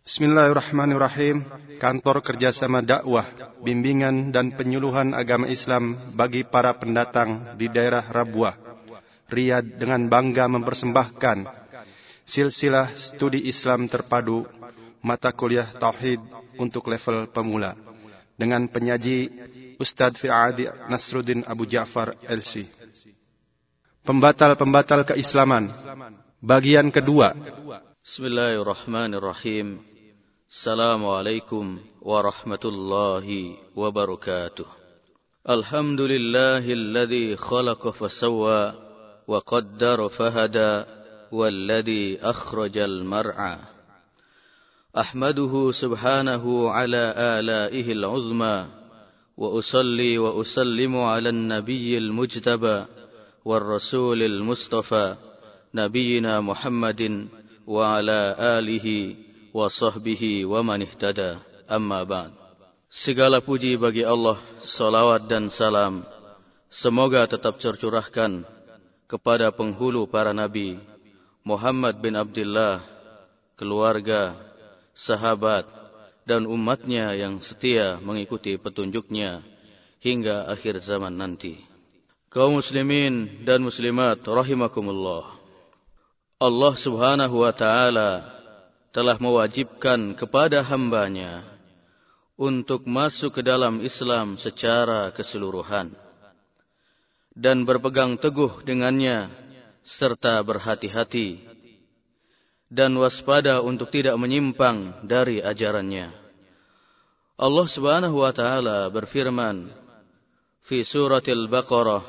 Bismillahirrahmanirrahim. Kantor Kerjasama Dakwah, Bimbingan dan Penyuluhan Agama Islam bagi para pendatang di daerah Rabuah, Riyadh dengan bangga mempersembahkan silsilah studi Islam terpadu mata kuliah Tauhid untuk level pemula dengan penyaji Ustadz Fi'adi Nasruddin Abu Ja'far LC. Pembatal-pembatal keislaman. Bagian kedua. Bismillahirrahmanirrahim. Assalamualaikum warahmatullahi wabarakatuh. Alhamdulillahilladzi khalaqa fasawwa wa qaddara fahada والذي أخرج المرعى أحمده سبحانه على آلائه العظمى وأصلي وأسلم على النبي المجتبى والرسول المصطفى نبينا محمد وعلى آله wa sahbihi wa man ihtada. Amma ba'd. Segala puji bagi Allah salawat dan salam. Semoga tetap tercurahkan kepada penghulu para nabi Muhammad bin Abdullah keluarga sahabat dan umatnya yang setia mengikuti petunjuknya hingga akhir zaman nanti. Kaum muslimin dan muslimat rahimakumullah. Allah subhanahu wa ta'ala telah mewajibkan kepada hambanya untuk masuk ke dalam Islam secara keseluruhan dan berpegang teguh dengannya serta berhati-hati dan waspada untuk tidak menyimpang dari ajarannya. Allah Subhanahu wa taala berfirman fi suratil Baqarah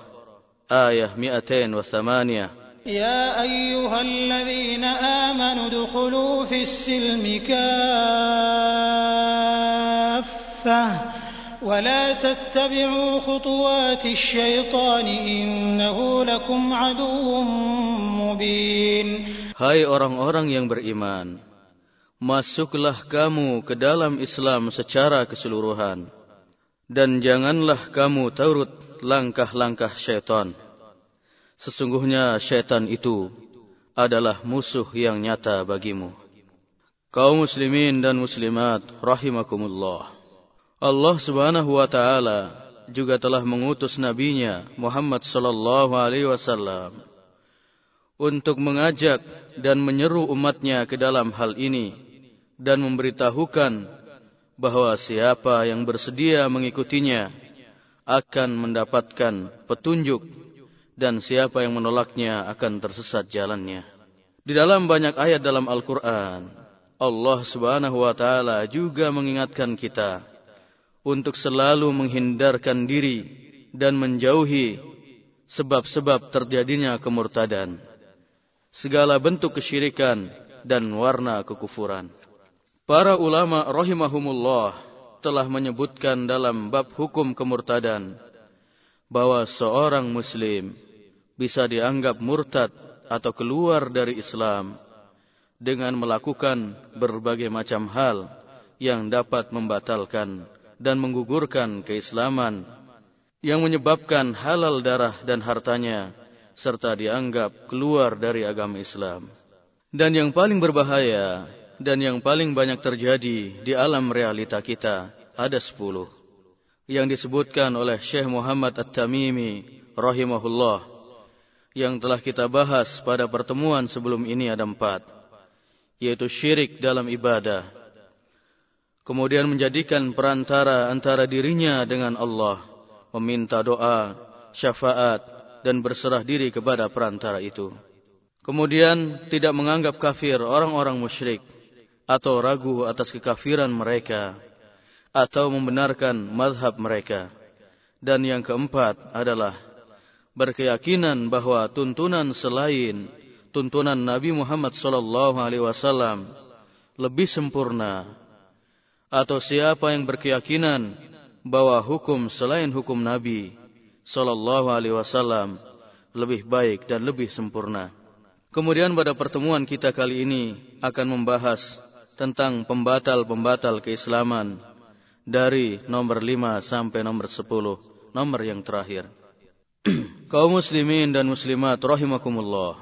ayat 208 يا أيها الذين آمنوا ادخلوا في السلم كافة ولا تتبعوا خطوات الشيطان إنه لكم عدو مبين Hai orang-orang yang beriman, masuklah kamu ke dalam Islam secara keseluruhan, dan janganlah kamu turut langkah-langkah syaitan. Sesungguhnya syaitan itu adalah musuh yang nyata bagimu. Kaum muslimin dan muslimat rahimakumullah. Allah Subhanahu wa taala juga telah mengutus nabinya Muhammad sallallahu alaihi wasallam untuk mengajak dan menyeru umatnya ke dalam hal ini dan memberitahukan bahwa siapa yang bersedia mengikutinya akan mendapatkan petunjuk dan siapa yang menolaknya akan tersesat jalannya. Di dalam banyak ayat dalam Al-Quran, Allah subhanahu wa ta'ala juga mengingatkan kita untuk selalu menghindarkan diri dan menjauhi sebab-sebab terjadinya kemurtadan, segala bentuk kesyirikan dan warna kekufuran. Para ulama rahimahumullah telah menyebutkan dalam bab hukum kemurtadan bahwa seorang muslim bisa dianggap murtad atau keluar dari Islam dengan melakukan berbagai macam hal yang dapat membatalkan dan menggugurkan keislaman yang menyebabkan halal darah dan hartanya serta dianggap keluar dari agama Islam. Dan yang paling berbahaya dan yang paling banyak terjadi di alam realita kita ada sepuluh yang disebutkan oleh Syekh Muhammad At-Tamimi rahimahullah yang telah kita bahas pada pertemuan sebelum ini ada empat yaitu syirik dalam ibadah kemudian menjadikan perantara antara dirinya dengan Allah meminta doa syafaat dan berserah diri kepada perantara itu kemudian tidak menganggap kafir orang-orang musyrik atau ragu atas kekafiran mereka atau membenarkan mazhab mereka. Dan yang keempat adalah berkeyakinan bahwa tuntunan selain tuntunan Nabi Muhammad sallallahu alaihi wasallam lebih sempurna atau siapa yang berkeyakinan bahwa hukum selain hukum Nabi sallallahu alaihi wasallam lebih baik dan lebih sempurna. Kemudian pada pertemuan kita kali ini akan membahas tentang pembatal-pembatal keislaman dari nomor 5 sampai nomor 10, nomor yang terakhir. Kaum muslimin dan muslimat rahimakumullah.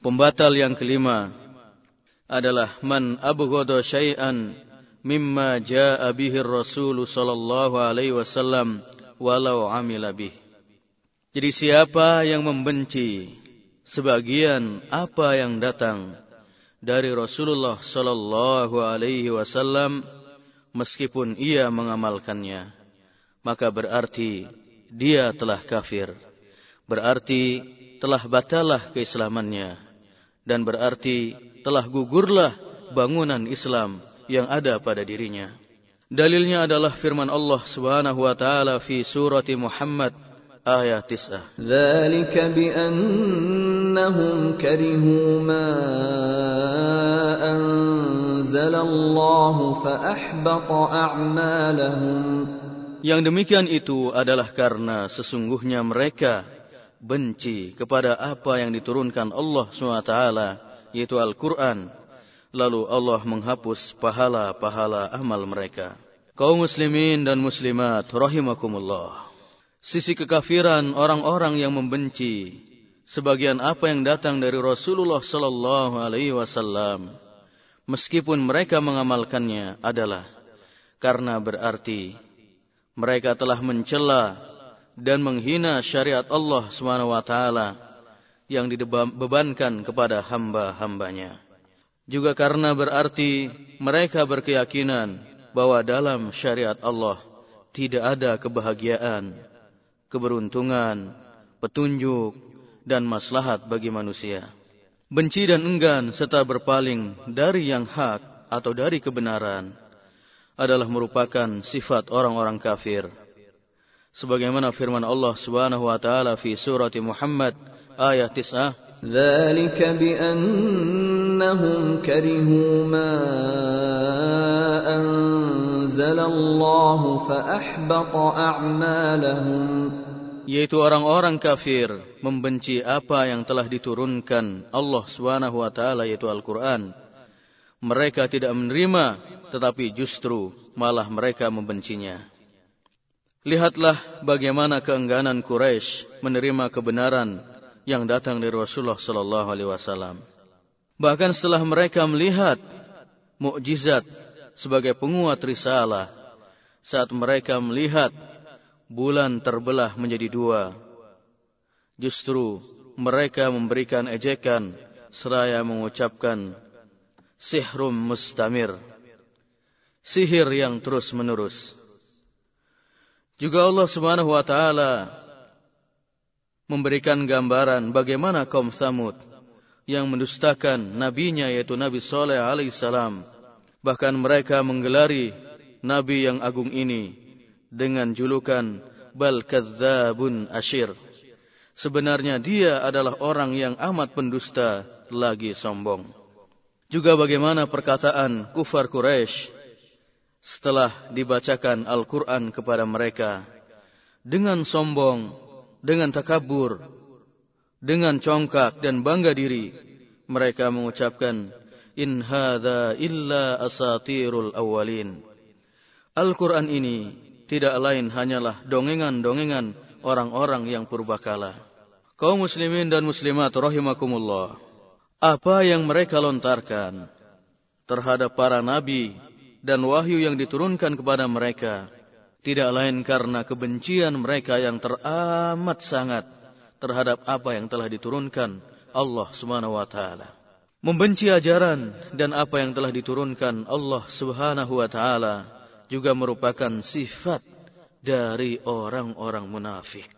Pembatal yang kelima adalah man abghada syai'an mimma jaa bihi Rasul sallallahu alaihi wasallam walau amila bih. Jadi siapa yang membenci sebagian apa yang datang dari Rasulullah sallallahu alaihi wasallam meskipun ia mengamalkannya maka berarti dia telah kafir berarti telah batalah keislamannya dan berarti telah gugurlah bangunan Islam yang ada pada dirinya dalilnya adalah firman Allah Subhanahu wa taala fi surati Muhammad ayat 9. Dzalika bi annahum karihu ma anzalallahu fa ahbata a'malahum. Yang demikian itu adalah karena sesungguhnya mereka benci kepada apa yang diturunkan Allah SWT, yaitu Al-Quran. Lalu Allah menghapus pahala-pahala amal mereka. Kaum muslimin dan muslimat, rahimakumullah sisi kekafiran orang-orang yang membenci sebagian apa yang datang dari Rasulullah sallallahu alaihi wasallam meskipun mereka mengamalkannya adalah karena berarti mereka telah mencela dan menghina syariat Allah Subhanahu yang dibebankan kepada hamba-hambanya juga karena berarti mereka berkeyakinan bahwa dalam syariat Allah tidak ada kebahagiaan keberuntungan, petunjuk, dan maslahat bagi manusia. Benci dan enggan serta berpaling dari yang hak atau dari kebenaran adalah merupakan sifat orang-orang kafir Sebagaimana firman Allah Subhanahu wa taala fi surah Muhammad ayat 9 ذلك بأنهم كرهوا ما أنزل الله فأحبط أعمالهم yaitu orang-orang kafir membenci apa yang telah diturunkan Allah Subhanahu wa taala yaitu Al-Qur'an. Mereka tidak menerima tetapi justru malah mereka membencinya. Lihatlah bagaimana keengganan Quraisy menerima kebenaran yang datang dari Rasulullah sallallahu alaihi wasallam. Bahkan setelah mereka melihat mukjizat sebagai penguat risalah, saat mereka melihat bulan terbelah menjadi dua. Justru mereka memberikan ejekan seraya mengucapkan sihrum mustamir. Sihir yang terus menerus. Juga Allah Subhanahu wa taala memberikan gambaran bagaimana kaum Samud yang mendustakan nabinya yaitu Nabi Saleh alaihissalam. Bahkan mereka menggelari nabi yang agung ini dengan julukan bal kadzabun asyir. Sebenarnya dia adalah orang yang amat pendusta lagi sombong. Juga bagaimana perkataan kufar Quraisy setelah dibacakan Al-Quran kepada mereka dengan sombong, dengan takabur, dengan congkak dan bangga diri, mereka mengucapkan in hadza illa asatirul awwalin. Al-Quran ini tidak lain hanyalah dongengan-dongengan orang-orang yang purbakala. Kaum muslimin dan muslimat rahimakumullah. Apa yang mereka lontarkan terhadap para nabi dan wahyu yang diturunkan kepada mereka tidak lain karena kebencian mereka yang teramat sangat terhadap apa yang telah diturunkan Allah Subhanahu wa taala. Membenci ajaran dan apa yang telah diturunkan Allah Subhanahu wa taala juga merupakan sifat dari orang-orang munafik.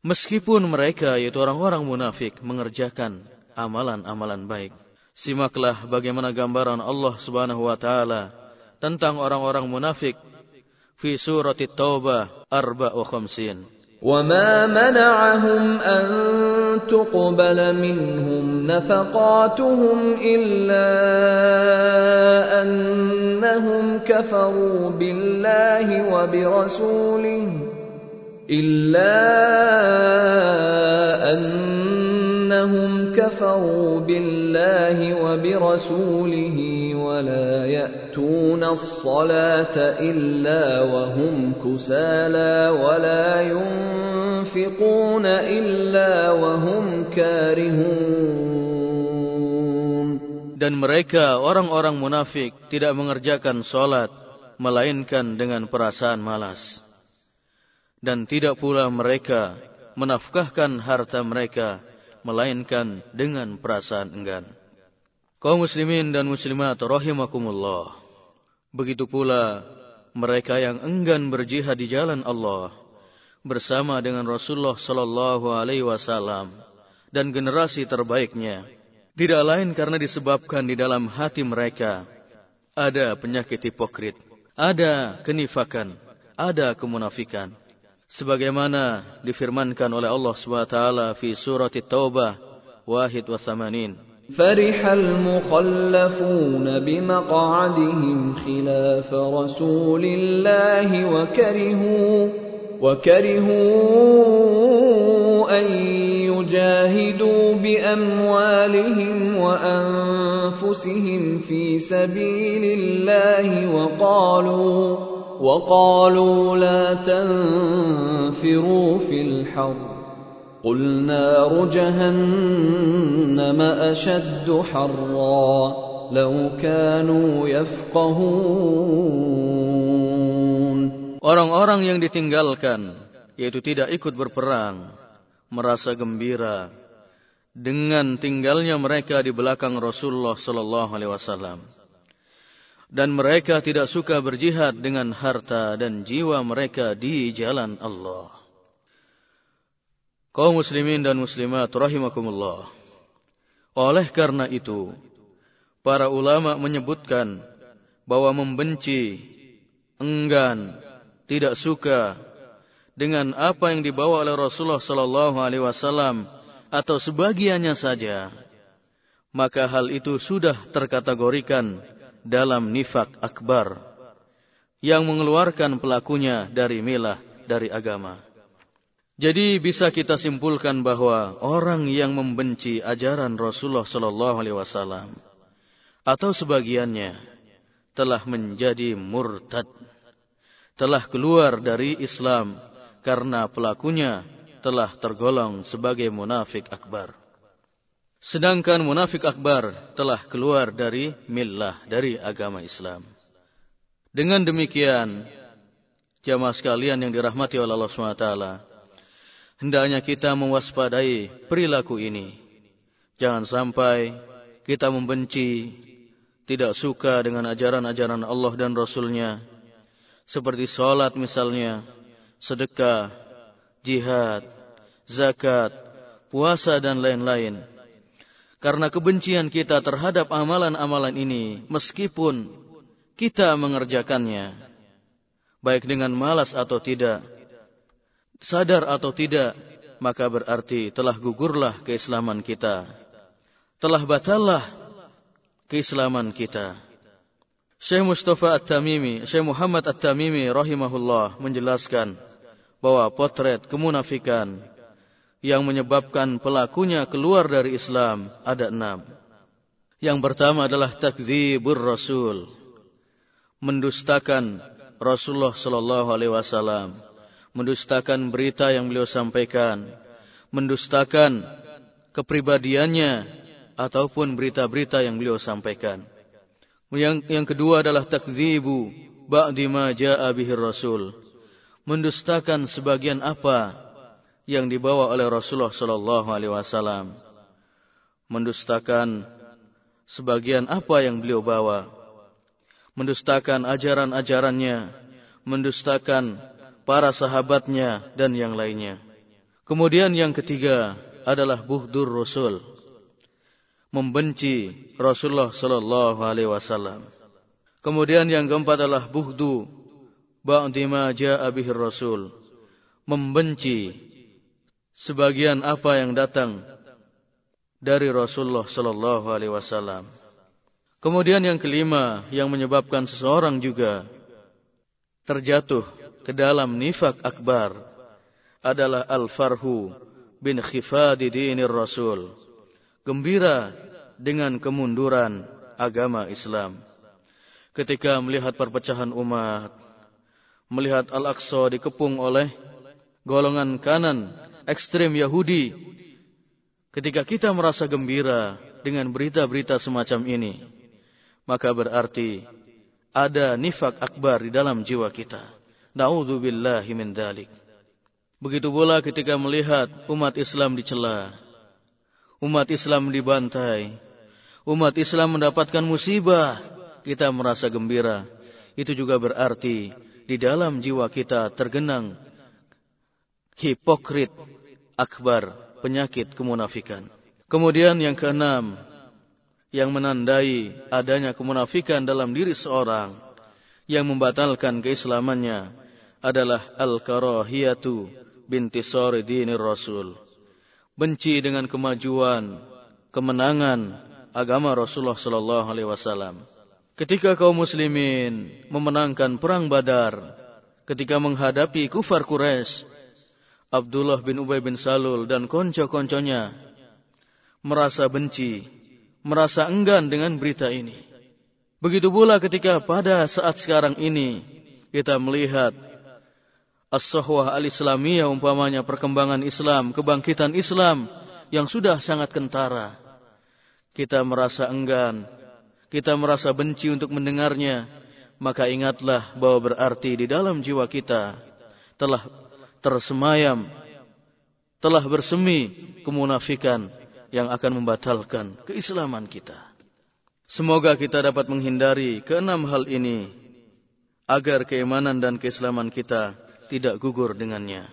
Meskipun mereka yaitu orang-orang munafik mengerjakan amalan-amalan baik. Simaklah bagaimana gambaran Allah Subhanahu wa taala tentang orang-orang munafik fi surat At-Taubah 54. وما منعهم أن تقبل منهم نفقاتهم إلا أنهم كفروا بالله وبرسوله إلا أنهم كفروا بالله وبرسوله ولا يأتون الصلاة إلا وهم كسالى ولا ينفقون إلا وهم كارهون Dan mereka orang-orang munafik tidak mengerjakan solat melainkan dengan perasaan malas. Dan tidak pula mereka menafkahkan harta mereka melainkan dengan perasaan enggan. Kaum muslimin dan muslimat rahimakumullah. Begitu pula mereka yang enggan berjihad di jalan Allah bersama dengan Rasulullah sallallahu alaihi wasallam dan generasi terbaiknya tidak lain karena disebabkan di dalam hati mereka ada penyakit hipokrit, ada kenifakan, ada kemunafikan. Sebagaimana difirmankan oleh Allah SWT fi surat Taubah wahid wa thamanin. فرح المخلفون بمقعدهم خلاف رسول الله وكرهوا وكرهوا أن يجاهدوا بأموالهم وأنفسهم في سبيل الله وقالوا وقالوا لا تنفروا في الحر قل نار جهنم أشد حرا لو كانوا يفقهون Orang-orang yang ditinggalkan, yaitu tidak ikut berperang, merasa gembira dengan tinggalnya mereka di belakang Rasulullah sallallahu alaihi wasallam. Dan mereka tidak suka berjihad dengan harta dan jiwa mereka di jalan Allah. Kaum muslimin dan muslimat rahimakumullah. Oleh karena itu, para ulama menyebutkan bahwa membenci, enggan, tidak suka dengan apa yang dibawa oleh Rasulullah sallallahu alaihi wasallam atau sebagiannya saja, maka hal itu sudah terkategorikan dalam nifak akbar yang mengeluarkan pelakunya dari milah dari agama. Jadi bisa kita simpulkan bahwa orang yang membenci ajaran Rasulullah sallallahu alaihi wasallam atau sebagiannya telah menjadi murtad telah keluar dari Islam karena pelakunya telah tergolong sebagai munafik akbar. Sedangkan munafik akbar telah keluar dari millah, dari agama Islam. Dengan demikian, jamaah sekalian yang dirahmati oleh Allah SWT, hendaknya kita mewaspadai perilaku ini. Jangan sampai kita membenci, tidak suka dengan ajaran-ajaran Allah dan Rasulnya, seperti sholat misalnya, sedekah, jihad, zakat, puasa dan lain-lain. Karena kebencian kita terhadap amalan-amalan ini, meskipun kita mengerjakannya, baik dengan malas atau tidak, sadar atau tidak, maka berarti telah gugurlah keislaman kita. Telah batallah keislaman kita. Syekh Mustafa At-Tamimi, Syekh Muhammad At-Tamimi rahimahullah menjelaskan bahwa potret kemunafikan yang menyebabkan pelakunya keluar dari Islam ada enam. Yang pertama adalah takdzibur Rasul. Mendustakan Rasulullah sallallahu alaihi wasallam, mendustakan berita yang beliau sampaikan, mendustakan kepribadiannya ataupun berita-berita yang beliau sampaikan. Yang, yang kedua adalah takdzibu ba'di ma ja'a bihi Rasul. Mendustakan sebagian apa yang dibawa oleh Rasulullah sallallahu alaihi wasallam. Mendustakan sebagian apa yang beliau bawa. Mendustakan ajaran-ajarannya, mendustakan para sahabatnya dan yang lainnya. Kemudian yang ketiga adalah buhdur Rasul membenci Rasulullah sallallahu alaihi wasallam. Kemudian yang keempat adalah buhdu ba'di ma ja'a bihi Rasul. Membenci sebagian apa yang datang dari Rasulullah sallallahu alaihi wasallam. Kemudian yang kelima yang menyebabkan seseorang juga terjatuh ke dalam nifak akbar adalah al-farhu bin khifadi dinir Rasul gembira dengan kemunduran agama Islam. Ketika melihat perpecahan umat, melihat Al-Aqsa dikepung oleh golongan kanan ekstrem Yahudi, ketika kita merasa gembira dengan berita-berita semacam ini, maka berarti ada nifak akbar di dalam jiwa kita. Na'udzubillahi min dalik. Begitu pula ketika melihat umat Islam dicela, umat Islam dibantai, umat Islam mendapatkan musibah, kita merasa gembira. Itu juga berarti di dalam jiwa kita tergenang hipokrit akbar, penyakit kemunafikan. Kemudian yang keenam, yang menandai adanya kemunafikan dalam diri seorang yang membatalkan keislamannya adalah al-karahiyatu binti dinir rasul. Benci dengan kemajuan, kemenangan agama Rasulullah sallallahu alaihi wasallam. Ketika kaum muslimin memenangkan perang Badar, ketika menghadapi kufar Quraisy, Abdullah bin Ubay bin Salul dan konco-konconya merasa benci, merasa enggan dengan berita ini. Begitu pula ketika pada saat sekarang ini kita melihat as-sahwah al-islamiyah umpamanya perkembangan Islam, kebangkitan Islam yang sudah sangat kentara. Kita merasa enggan, kita merasa benci untuk mendengarnya, maka ingatlah bahwa berarti di dalam jiwa kita telah tersemayam, telah bersemi kemunafikan yang akan membatalkan keislaman kita. Semoga kita dapat menghindari keenam hal ini agar keimanan dan keislaman kita tidak gugur dengannya.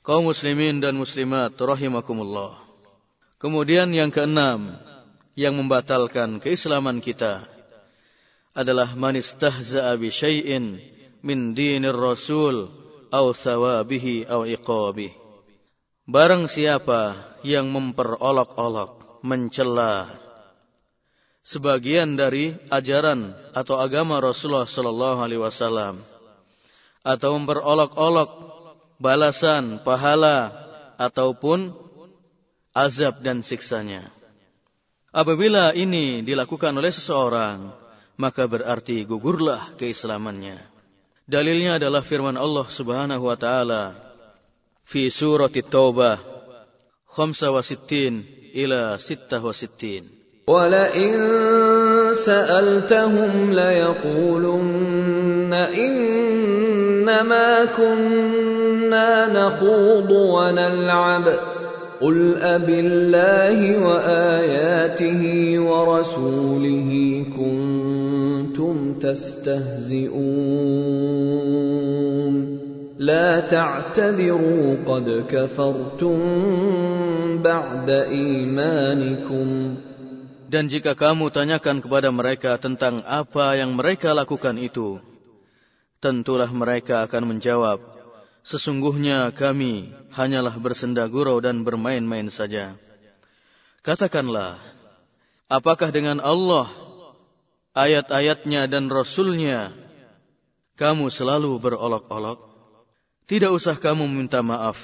Kaum muslimin dan muslimat rahimakumullah. Kemudian yang keenam yang membatalkan keislaman kita adalah manistahza'a bi syai'in min dinir rasul au thawabihi au iqabih. Barang siapa yang memperolok-olok, mencela sebagian dari ajaran atau agama Rasulullah sallallahu alaihi wasallam atau memperolok-olok balasan, pahala ataupun azab dan siksanya. Apabila ini dilakukan oleh seseorang, maka berarti gugurlah keislamannya. Dalilnya adalah firman Allah Subhanahu wa taala fi surah At-Taubah 65 ila 66. ولئن سألتهم ليقولن إنما كنا نخوض ونلعب قل أب الله وآياته ورسوله كنتم تستهزئون لا تعتذروا قد كفرتم بعد إيمانكم Dan jika kamu tanyakan kepada mereka tentang apa yang mereka lakukan itu, tentulah mereka akan menjawab, Sesungguhnya kami hanyalah bersenda gurau dan bermain-main saja. Katakanlah, apakah dengan Allah, ayat-ayatnya dan Rasulnya, kamu selalu berolok-olok? Tidak usah kamu minta maaf,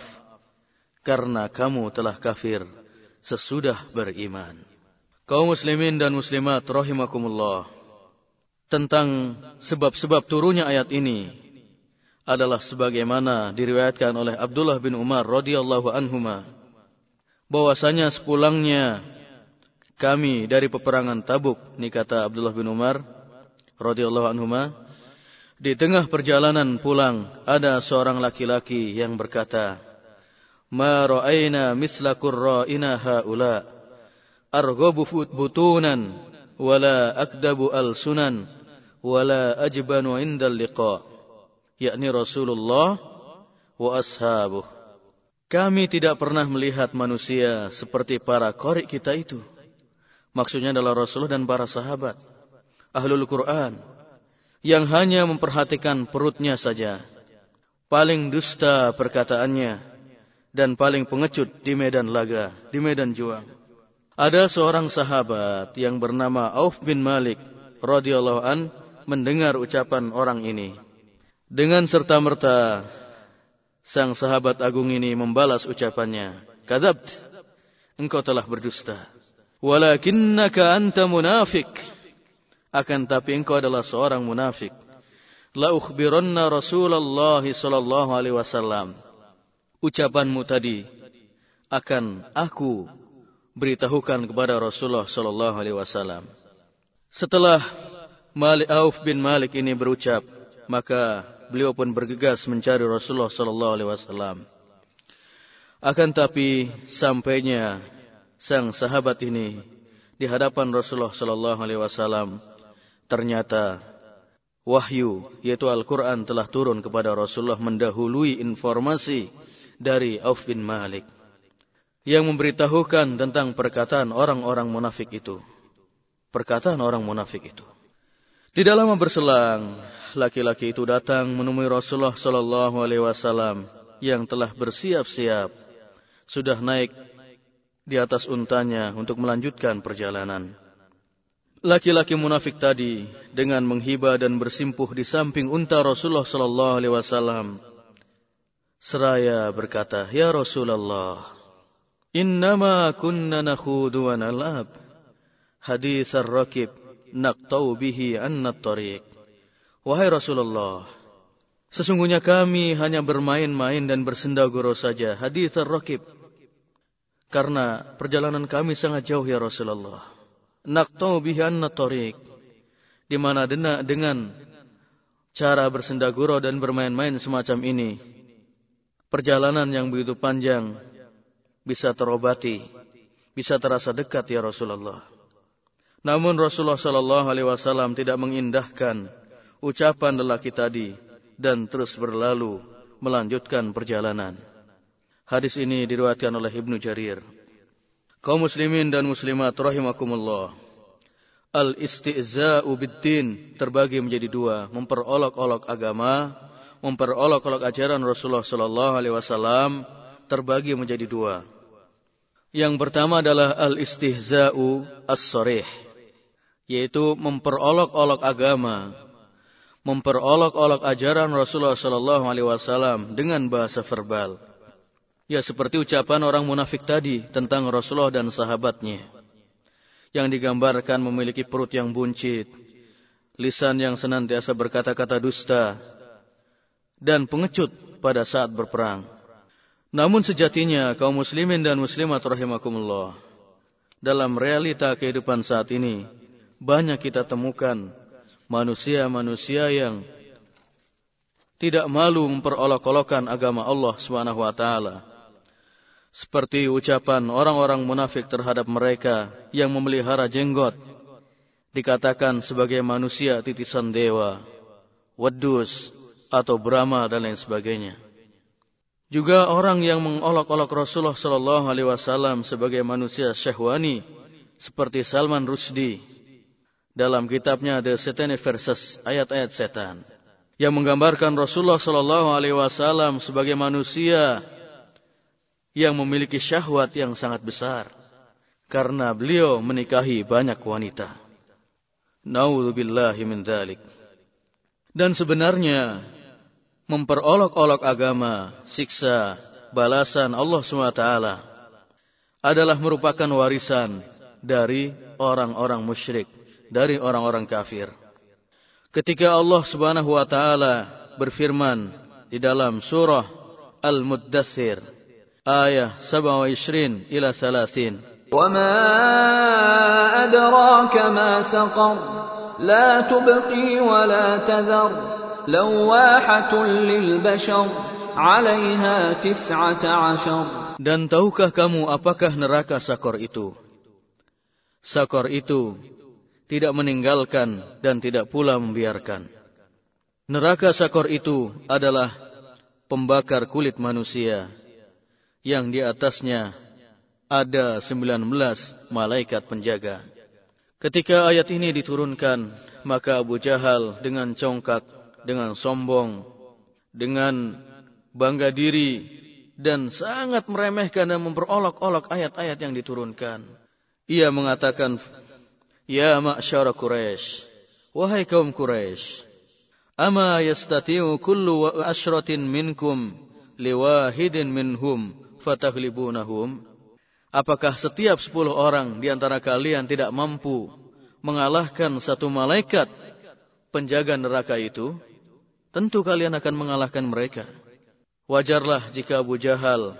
karena kamu telah kafir sesudah beriman. Kaum muslimin dan muslimat rahimakumullah. Tentang sebab-sebab turunnya ayat ini adalah sebagaimana diriwayatkan oleh Abdullah bin Umar radhiyallahu anhuma bahwasanya sepulangnya kami dari peperangan Tabuk ini kata Abdullah bin Umar radhiyallahu anhuma di tengah perjalanan pulang ada seorang laki-laki yang berkata ma ra'ayna misla qurra'ina haula arghabu butunan wala akdabu al-sunan wala ajbanu indal liqa yakni Rasulullah wa ashabuh. Kami tidak pernah melihat manusia seperti para korik kita itu maksudnya adalah Rasulullah dan para sahabat ahlul Quran yang hanya memperhatikan perutnya saja paling dusta perkataannya dan paling pengecut di medan laga di medan juang ada seorang sahabat yang bernama Auf bin Malik radhiyallahu an mendengar ucapan orang ini. Dengan serta-merta sang sahabat agung ini membalas ucapannya. Kadzabt, engkau telah berdusta. Walakinnaka anta munafik. Akan tapi engkau adalah seorang munafik. La ukhbiranna Rasulullah sallallahu alaihi wasallam. Ucapanmu tadi akan aku beritahukan kepada Rasulullah sallallahu alaihi wasallam. Setelah Malik Auf bin Malik ini berucap, maka beliau pun bergegas mencari Rasulullah sallallahu alaihi wasallam. Akan tapi sampainya sang sahabat ini di hadapan Rasulullah sallallahu alaihi wasallam, ternyata wahyu yaitu Al-Qur'an telah turun kepada Rasulullah mendahului informasi dari Auf bin Malik yang memberitahukan tentang perkataan orang-orang munafik itu. Perkataan orang munafik itu. Tidak lama berselang, laki-laki itu datang menemui Rasulullah Sallallahu Alaihi Wasallam yang telah bersiap-siap, sudah naik di atas untanya untuk melanjutkan perjalanan. Laki-laki munafik tadi dengan menghibah dan bersimpuh di samping unta Rasulullah Sallallahu Alaihi Wasallam, seraya berkata, Ya Rasulullah, Innama kunna nakhudu wa nal'ab. Hadis ar-rakib naqtau bihi anna tariq. Wahai Rasulullah, sesungguhnya kami hanya bermain-main dan bersendaguro saja. Hadis ar-rakib. Karena perjalanan kami sangat jauh ya Rasulullah. Naqtau bihi anna tariq. Di mana dengan cara bersendaguro dan bermain-main semacam ini, perjalanan yang begitu panjang bisa terobati, bisa terasa dekat ya Rasulullah. Namun Rasulullah Shallallahu Alaihi Wasallam tidak mengindahkan ucapan lelaki tadi dan terus berlalu melanjutkan perjalanan. Hadis ini diriwayatkan oleh Ibnu Jarir. Kaum muslimin dan muslimat rahimakumullah. Al-istihza'u bid-din terbagi menjadi dua, memperolok-olok agama, memperolok-olok ajaran Rasulullah sallallahu alaihi wasallam terbagi menjadi dua. Yang pertama adalah al-istihza'u as-sarih, yaitu memperolok-olok agama, memperolok-olok ajaran Rasulullah sallallahu alaihi wasallam dengan bahasa verbal. Ya seperti ucapan orang munafik tadi tentang Rasulullah dan sahabatnya yang digambarkan memiliki perut yang buncit, lisan yang senantiasa berkata-kata dusta, dan pengecut pada saat berperang. Namun sejatinya kaum muslimin dan muslimat rahimakumullah. Dalam realita kehidupan saat ini, banyak kita temukan manusia-manusia yang tidak malu memperolok-olokkan agama Allah Subhanahu wa. Seperti ucapan orang-orang munafik terhadap mereka yang memelihara jenggot dikatakan sebagai manusia titisan dewa, wedus atau Brahma dan lain sebagainya. Juga orang yang mengolok-olok Rasulullah Sallallahu Alaihi Wasallam sebagai manusia syahwani, seperti Salman Rushdie dalam kitabnya The Satanic Verses ayat-ayat setan, yang menggambarkan Rasulullah Sallallahu Alaihi Wasallam sebagai manusia yang memiliki syahwat yang sangat besar, karena beliau menikahi banyak wanita. Naudzubillahi min dzalik. Dan sebenarnya memperolok-olok agama, siksa, balasan Allah SWT adalah merupakan warisan dari orang-orang musyrik, dari orang-orang kafir. Ketika Allah Subhanahu wa taala berfirman di dalam surah Al-Muddathir ayat 27 ila 30 وما أدراك ما سقر لا تبقي ولا تذر لواحة للبشر عليها تسعة عشر Dan tahukah kamu apakah neraka Sakor itu? Sakor itu tidak meninggalkan dan tidak pula membiarkan. Neraka Sakor itu adalah pembakar kulit manusia yang di atasnya ada 19 malaikat penjaga. Ketika ayat ini diturunkan, maka Abu Jahal dengan congkak dengan sombong, dengan bangga diri, dan sangat meremehkan dan memperolok-olok ayat-ayat yang diturunkan. Ia mengatakan, Ya ma'syara Quraisy, wahai kaum Quraisy, ama yastati'u kullu ashratin minkum liwahidin minhum fatahlibunahum? Apakah setiap sepuluh orang di antara kalian tidak mampu mengalahkan satu malaikat penjaga neraka itu? tentu kalian akan mengalahkan mereka. Wajarlah jika Abu Jahal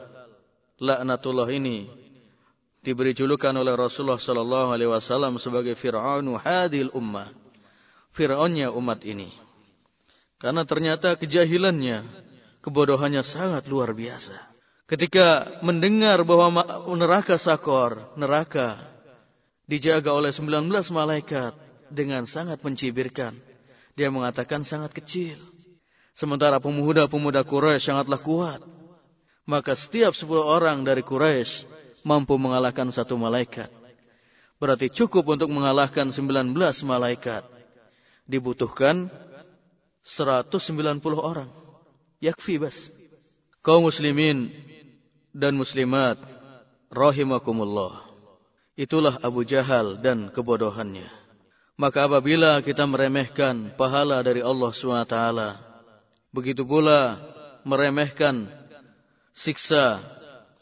laknatullah ini diberi julukan oleh Rasulullah sallallahu alaihi wasallam sebagai Fir'aunu hadil ummah. Fir'aunnya umat ini. Karena ternyata kejahilannya, kebodohannya sangat luar biasa. Ketika mendengar bahwa neraka sakor, neraka dijaga oleh 19 malaikat dengan sangat mencibirkan. Dia mengatakan sangat kecil. Sementara pemuda-pemuda Quraisy sangatlah kuat. Maka setiap 10 orang dari Quraisy mampu mengalahkan satu malaikat. Berarti cukup untuk mengalahkan 19 malaikat. Dibutuhkan 190 orang. Yakfi bas. Kaum muslimin dan muslimat rahimakumullah. Itulah Abu Jahal dan kebodohannya. Maka apabila kita meremehkan pahala dari Allah SWT, begitu pula meremehkan siksa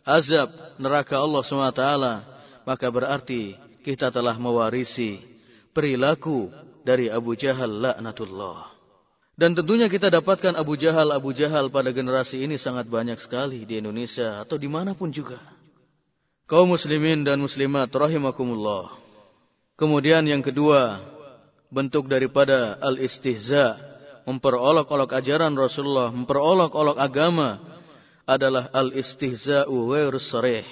azab neraka Allah SWT, maka berarti kita telah mewarisi perilaku dari Abu Jahal laknatullah. Dan tentunya kita dapatkan Abu Jahal, Abu Jahal pada generasi ini sangat banyak sekali di Indonesia atau di mana pun juga. Kaum muslimin dan muslimat rahimakumullah. Kemudian yang kedua, bentuk daripada al-istihza, memperolok-olok ajaran Rasulullah, memperolok-olok agama, adalah al-istihza'u ghairu sarih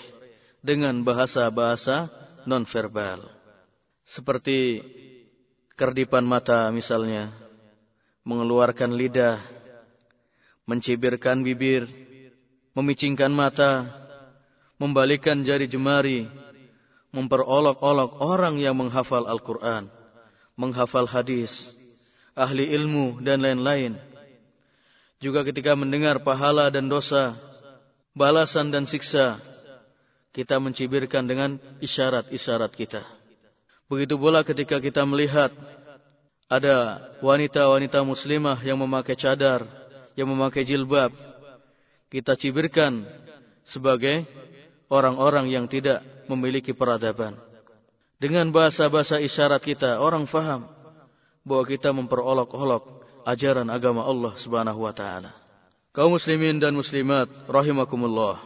dengan bahasa-bahasa nonverbal. Seperti kerdipan mata misalnya, mengeluarkan lidah, mencibirkan bibir, memicingkan mata, membalikan jari jemari, memperolok-olok orang yang menghafal Al-Quran, menghafal hadis, ahli ilmu, dan lain-lain juga ketika mendengar pahala dan dosa, balasan dan siksa, kita mencibirkan dengan isyarat-isyarat kita. Begitu pula ketika kita melihat ada wanita-wanita muslimah yang memakai cadar, yang memakai jilbab, kita cibirkan sebagai orang-orang yang tidak memiliki peradaban. Dengan bahasa-bahasa isyarat kita, orang faham bahwa kita memperolok-olok ajaran agama Allah Subhanahu wa taala. Kaum muslimin dan muslimat rahimakumullah.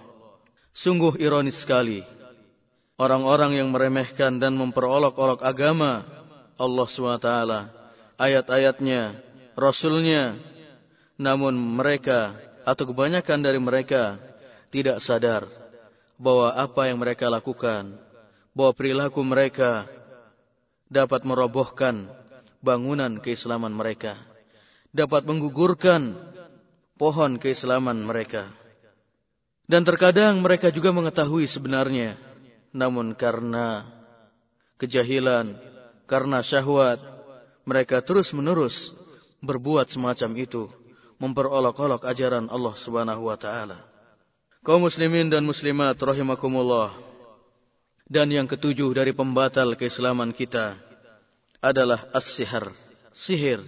Sungguh ironis sekali orang-orang yang meremehkan dan memperolok-olok agama Allah SWT, ayat-ayatnya, rasulnya, namun mereka atau kebanyakan dari mereka tidak sadar bahwa apa yang mereka lakukan, bahwa perilaku mereka dapat merobohkan bangunan keislaman mereka dapat menggugurkan pohon keislaman mereka. Dan terkadang mereka juga mengetahui sebenarnya, namun karena kejahilan, karena syahwat, mereka terus-menerus berbuat semacam itu, memperolok-olok ajaran Allah Subhanahu wa taala. Kaum muslimin dan muslimat rahimakumullah. Dan yang ketujuh dari pembatal keislaman kita adalah as-sihir. Sihir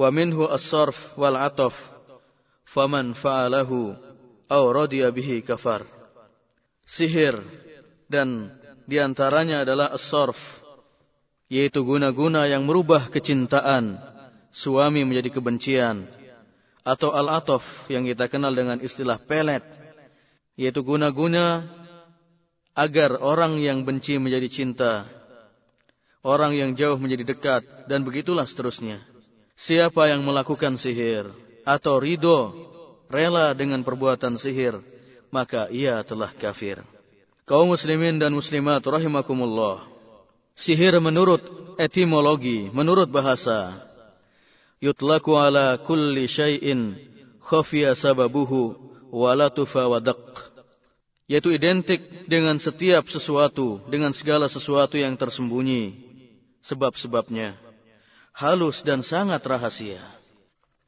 wa minhu as-sarf wal ataf faman fa'alahu aw radiya bihi kafar sihir dan di antaranya adalah as-sarf yaitu guna-guna yang merubah kecintaan suami menjadi kebencian atau al-ataf yang kita kenal dengan istilah pelet yaitu guna-guna agar orang yang benci menjadi cinta orang yang jauh menjadi dekat dan begitulah seterusnya Siapa yang melakukan sihir atau ridho rela dengan perbuatan sihir, maka ia telah kafir. Kaum muslimin dan muslimat rahimakumullah. Sihir menurut etimologi, menurut bahasa, yutlaku ala kulli syai'in khafiya sababuhu walatufa wadak. Yaitu identik dengan setiap sesuatu, dengan segala sesuatu yang tersembunyi, sebab-sebabnya halus dan sangat rahasia.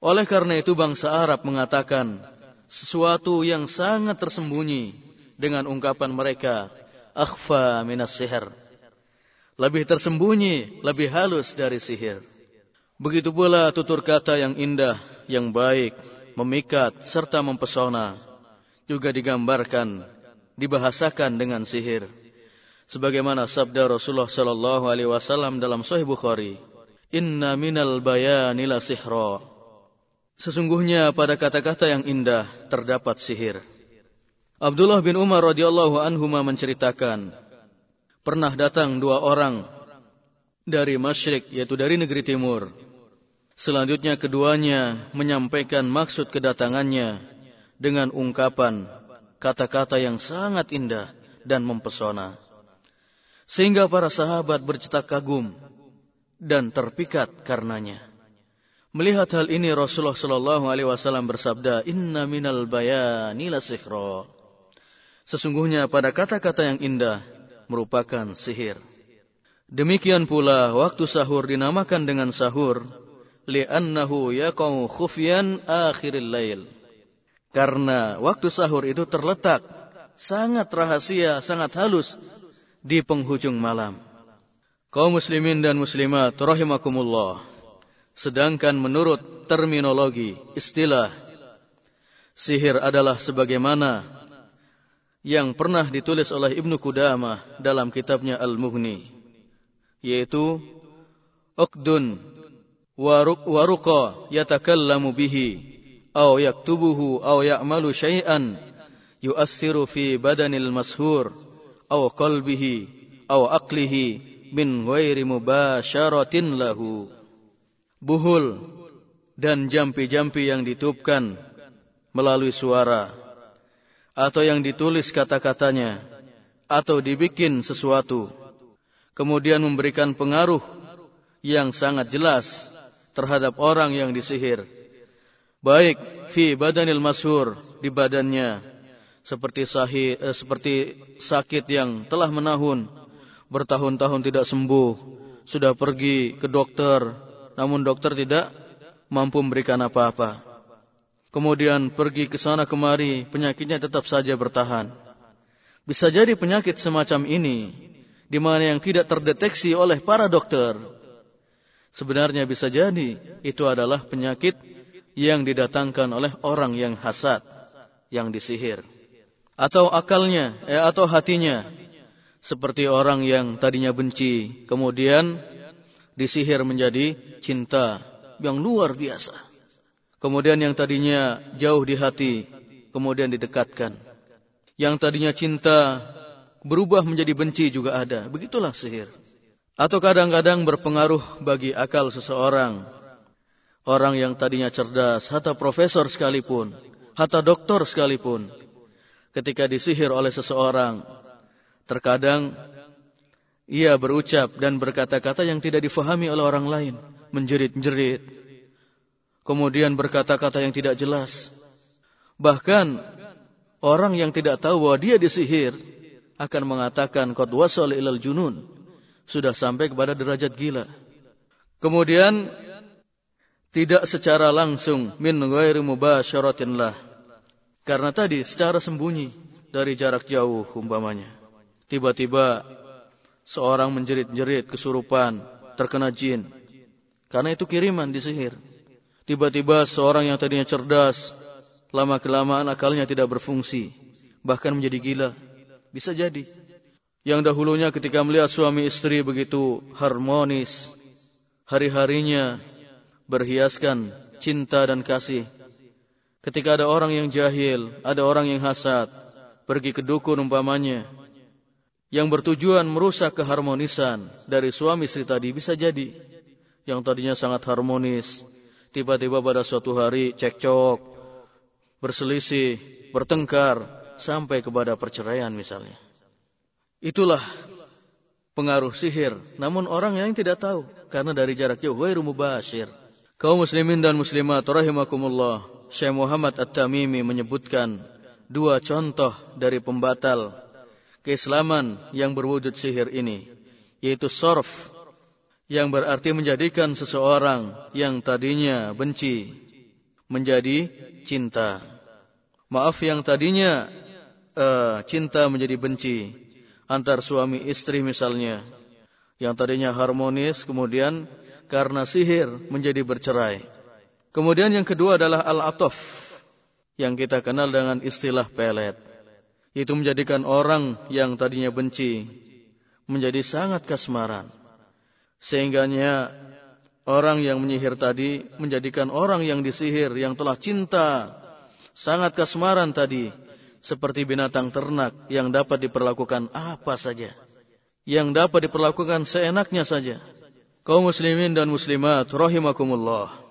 Oleh karena itu bangsa Arab mengatakan sesuatu yang sangat tersembunyi dengan ungkapan mereka akhfa minas sihir. Lebih tersembunyi, lebih halus dari sihir. Begitu pula tutur kata yang indah, yang baik, memikat serta mempesona juga digambarkan, dibahasakan dengan sihir. Sebagaimana sabda Rasulullah sallallahu alaihi wasallam dalam Sahih Bukhari, Inna minal bayani la sihra. Sesungguhnya pada kata-kata yang indah terdapat sihir. Abdullah bin Umar radhiyallahu anhu menceritakan pernah datang dua orang dari Masyrik yaitu dari negeri timur. Selanjutnya keduanya menyampaikan maksud kedatangannya dengan ungkapan kata-kata yang sangat indah dan mempesona. Sehingga para sahabat bercetak kagum dan terpikat karenanya. Melihat hal ini Rasulullah Shallallahu Alaihi Wasallam bersabda, Inna minal bayani la Sesungguhnya pada kata-kata yang indah merupakan sihir. Demikian pula waktu sahur dinamakan dengan sahur li'annahu yaqau khufyan akhiril lail. Karena waktu sahur itu terletak sangat rahasia, sangat halus di penghujung malam. Kaum muslimin dan muslimat rahimakumullah. Sedangkan menurut terminologi istilah sihir adalah sebagaimana yang pernah ditulis oleh Ibnu Qudamah dalam kitabnya Al-Mughni yaitu Uqdun waruqa yatakallamu bihi aw yaktubuhu aw ya'malu syai'an yu'assiru fi badanil mashur aw qalbihi aw aqlihi min ghairi mubasyaratin lahu. Buhul dan jampi-jampi yang ditupkan melalui suara atau yang ditulis kata-katanya atau dibikin sesuatu kemudian memberikan pengaruh yang sangat jelas terhadap orang yang disihir baik fi badanil masyhur di badannya seperti sahih eh, seperti sakit yang telah menahun bertahun-tahun tidak sembuh sudah pergi ke dokter namun dokter tidak mampu memberikan apa-apa kemudian pergi ke sana kemari, penyakitnya tetap saja bertahan. Bisa jadi penyakit semacam ini, di mana yang tidak terdeteksi oleh para dokter, sebenarnya bisa jadi itu adalah penyakit yang didatangkan oleh orang yang hasad, yang disihir. Atau akalnya, eh, atau hatinya, seperti orang yang tadinya benci, kemudian disihir menjadi cinta yang luar biasa. Kemudian yang tadinya jauh di hati, kemudian didekatkan. Yang tadinya cinta, berubah menjadi benci juga ada. Begitulah sihir. Atau kadang-kadang berpengaruh bagi akal seseorang. Orang yang tadinya cerdas, hatta profesor sekalipun, hatta doktor sekalipun. Ketika disihir oleh seseorang, terkadang ia berucap dan berkata-kata yang tidak difahami oleh orang lain. Menjerit-jerit, kemudian berkata-kata yang tidak jelas. Bahkan orang yang tidak tahu bahwa dia disihir akan mengatakan qad wasal ilal junun, sudah sampai kepada derajat gila. Kemudian tidak secara langsung min ghairi mubasyaratin lah. Karena tadi secara sembunyi dari jarak jauh umpamanya. Tiba-tiba seorang menjerit-jerit kesurupan, terkena jin. Karena itu kiriman disihir. Tiba-tiba seorang yang tadinya cerdas, lama kelamaan akalnya tidak berfungsi, bahkan menjadi gila. Bisa jadi. Yang dahulunya ketika melihat suami istri begitu harmonis, hari-harinya berhiaskan cinta dan kasih. Ketika ada orang yang jahil, ada orang yang hasad, pergi ke dukun umpamanya, yang bertujuan merusak keharmonisan dari suami istri tadi bisa jadi. Yang tadinya sangat harmonis, tiba-tiba pada suatu hari cekcok, berselisih, bertengkar, sampai kepada perceraian misalnya. Itulah pengaruh sihir. Namun orang yang tidak tahu. Karena dari jarak jauh. Wairu mubashir. Kaum muslimin dan muslimat rahimakumullah. Syekh Muhammad At-Tamimi menyebutkan dua contoh dari pembatal keislaman yang berwujud sihir ini. Yaitu sorf yang berarti menjadikan seseorang yang tadinya benci menjadi cinta. Maaf yang tadinya uh, cinta menjadi benci antar suami istri misalnya. Yang tadinya harmonis kemudian karena sihir menjadi bercerai. Kemudian yang kedua adalah al-atof yang kita kenal dengan istilah pelet. Itu menjadikan orang yang tadinya benci menjadi sangat kasmaran Sehingganya orang yang menyihir tadi menjadikan orang yang disihir yang telah cinta sangat kasmaran tadi seperti binatang ternak yang dapat diperlakukan apa saja, yang dapat diperlakukan seenaknya saja. Kaum muslimin dan muslimat rahimakumullah.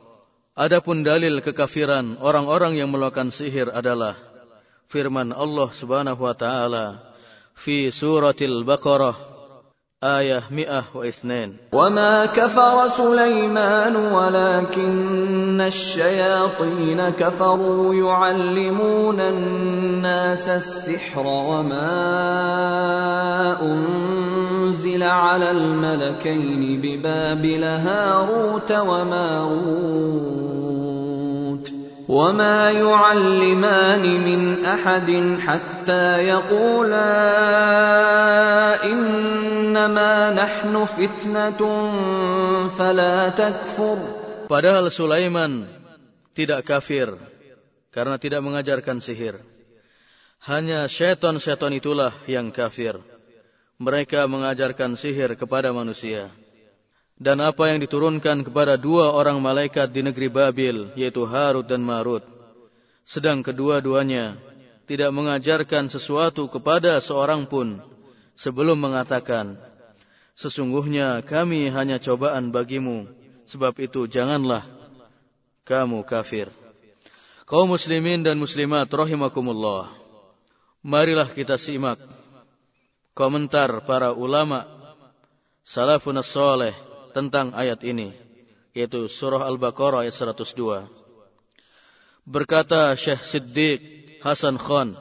Adapun dalil kekafiran orang-orang yang melakukan sihir adalah firman Allah Subhanahu wa taala fi suratil Baqarah آية مئة واثنين. وما كفر سليمان ولكن الشياطين كفروا يعلمون الناس السحر وما أنزل على الملكين ببابل هاروت وماروت. وما يعلمان من أحد حتى يقولا إنما نحن فتنة فلا تكفر Padahal Sulaiman tidak kafir karena tidak mengajarkan sihir. Hanya setan-setan itulah yang kafir. Mereka mengajarkan sihir kepada manusia. Dan apa yang diturunkan kepada dua orang malaikat di negeri Babil, yaitu Harut dan Marut. Sedang kedua-duanya tidak mengajarkan sesuatu kepada seorang pun sebelum mengatakan, Sesungguhnya kami hanya cobaan bagimu, sebab itu janganlah kamu kafir. Kaum muslimin dan muslimat rahimakumullah. Marilah kita simak komentar para ulama salafun saleh tentang ayat ini, yaitu surah Al-Baqarah ayat 102. Berkata Syekh Siddiq Hasan Khan,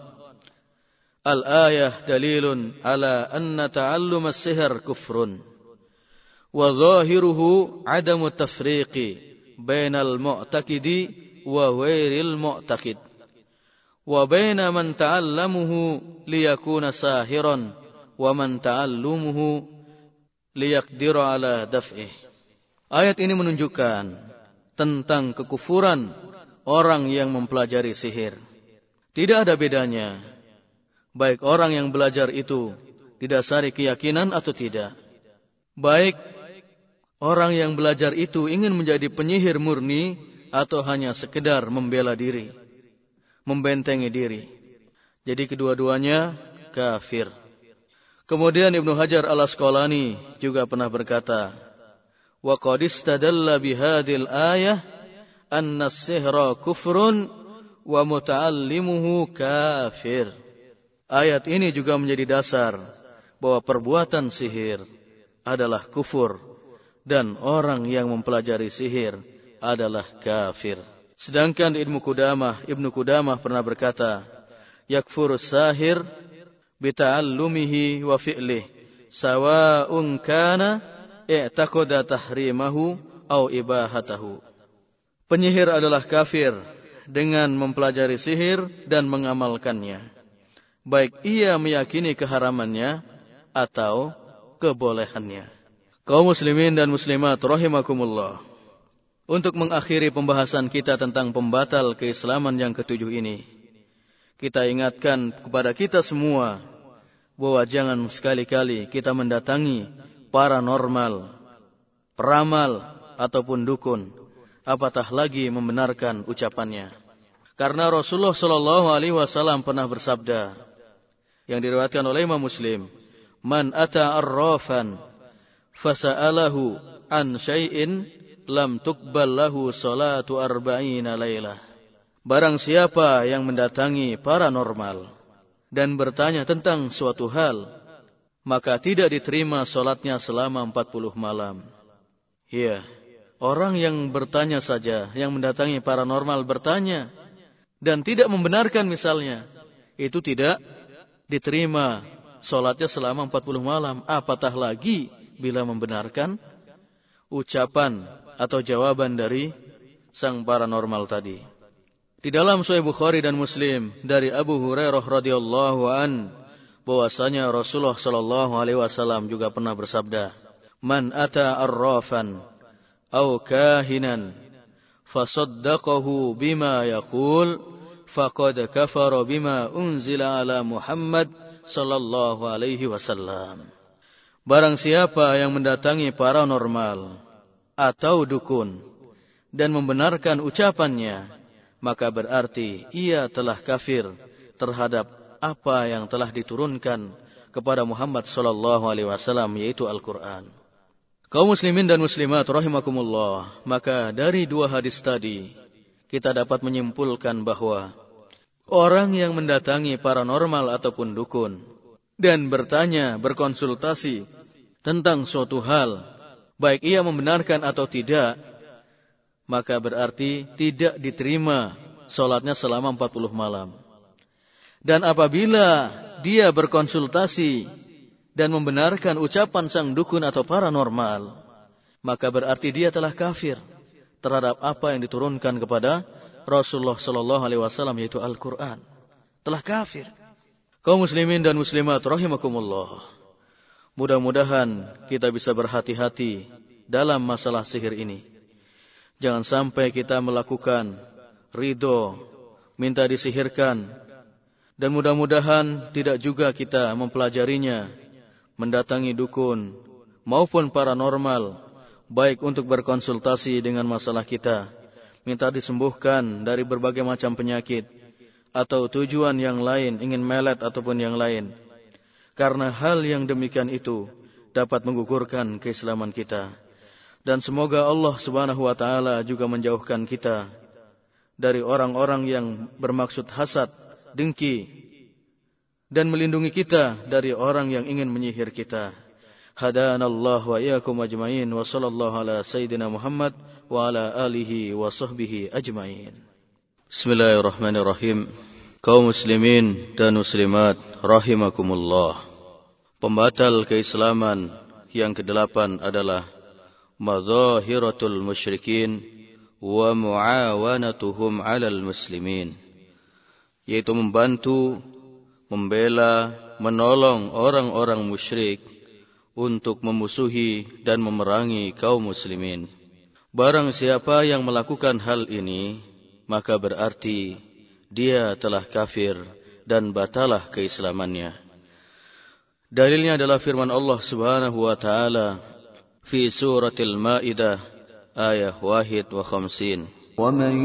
Al-ayah dalilun ala anna ta'allum as-sihr kufrun. Wa zahiruhu adamu tafriqi bainal mu'taqidi wa ghairil mu'taqid. Wa baina man ta'allamuhu liyakuna sahiran wa man liyaqdira ala daf'ih. Ayat ini menunjukkan tentang kekufuran orang yang mempelajari sihir. Tidak ada bedanya baik orang yang belajar itu didasari keyakinan atau tidak. Baik orang yang belajar itu ingin menjadi penyihir murni atau hanya sekedar membela diri, membentengi diri. Jadi kedua-duanya kafir. Kemudian Ibnu Hajar al-Asqalani juga pernah berkata, "Wa qad bihadil ayah anna as-sihra kufrun wa muta'allimuhu kafir." Ayat ini juga menjadi dasar bahwa perbuatan sihir adalah kufur dan orang yang mempelajari sihir adalah kafir. Sedangkan Ibnu Qudamah, Ibnu Qudamah pernah berkata, yakfur sahir bita'allumihi wa fi'lih sawa'un kana i'taqada tahrimahu au ibahatahu. Penyihir adalah kafir dengan mempelajari sihir dan mengamalkannya baik ia meyakini keharamannya atau kebolehannya. Kaum muslimin dan muslimat rahimakumullah. Untuk mengakhiri pembahasan kita tentang pembatal keislaman yang ketujuh ini, kita ingatkan kepada kita semua bahwa jangan sekali-kali kita mendatangi paranormal, peramal ataupun dukun, apatah lagi membenarkan ucapannya. Karena Rasulullah Shallallahu Alaihi Wasallam pernah bersabda, yang diriwayatkan oleh Imam Muslim, "Man ata arrafan fasa'alahu an syai'in lam tuqbal lahu salatu arba'ina lailah." Barang siapa yang mendatangi paranormal dan bertanya tentang suatu hal, maka tidak diterima solatnya selama 40 malam. Iya, orang yang bertanya saja, yang mendatangi paranormal bertanya, dan tidak membenarkan misalnya, itu tidak diterima solatnya selama 40 malam. Apatah lagi bila membenarkan ucapan atau jawaban dari sang paranormal tadi. Di dalam Sahih Bukhari dan Muslim dari Abu Hurairah radhiyallahu an bahwasanya Rasulullah sallallahu alaihi wasallam juga pernah bersabda, "Man ata arrafan aw kahinan fasaddaqahu bima yaqul faqad kafara bima unzila ala Muhammad sallallahu alaihi wasallam. Barang siapa yang mendatangi paranormal atau dukun dan membenarkan ucapannya, maka berarti ia telah kafir terhadap apa yang telah diturunkan kepada Muhammad sallallahu alaihi wasallam yaitu Al-Qur'an. Kaum muslimin dan muslimat rahimakumullah, maka dari dua hadis tadi kita dapat menyimpulkan bahwa orang yang mendatangi paranormal ataupun dukun dan bertanya, berkonsultasi tentang suatu hal, baik ia membenarkan atau tidak, maka berarti tidak diterima solatnya selama 40 malam. Dan apabila dia berkonsultasi dan membenarkan ucapan sang dukun atau paranormal, maka berarti dia telah kafir terhadap apa yang diturunkan kepada Rasulullah Sallallahu Alaihi Wasallam yaitu Al-Quran. Telah kafir. Kaum muslimin dan muslimat rahimakumullah. Mudah-mudahan kita bisa berhati-hati dalam masalah sihir ini. Jangan sampai kita melakukan ridho, minta disihirkan, dan mudah-mudahan tidak juga kita mempelajarinya, mendatangi dukun maupun paranormal, baik untuk berkonsultasi dengan masalah kita, minta disembuhkan dari berbagai macam penyakit, atau tujuan yang lain, ingin melet ataupun yang lain. Karena hal yang demikian itu dapat menggugurkan keislaman kita. Dan semoga Allah subhanahu wa ta'ala juga menjauhkan kita dari orang-orang yang bermaksud hasad, dengki dan melindungi kita dari orang yang ingin menyihir kita. Hadana Allah wa iyyakum ajmain wa sallallahu ala sayyidina Muhammad wa ala alihi wa sahbihi ajmain. Bismillahirrahmanirrahim. Kaum muslimin dan muslimat rahimakumullah. Pembatal keislaman yang kedelapan adalah madzahiratul musyrikin wa muawanatuhum 'alal muslimin yaitu membantu, membela, menolong orang-orang musyrik untuk memusuhi dan memerangi kaum muslimin. Barang siapa yang melakukan hal ini, maka berarti dia telah kafir dan batalah keislamannya. Dalilnya adalah firman Allah Subhanahu wa taala fi suratil Maidah ayat 1 wa 50. ومن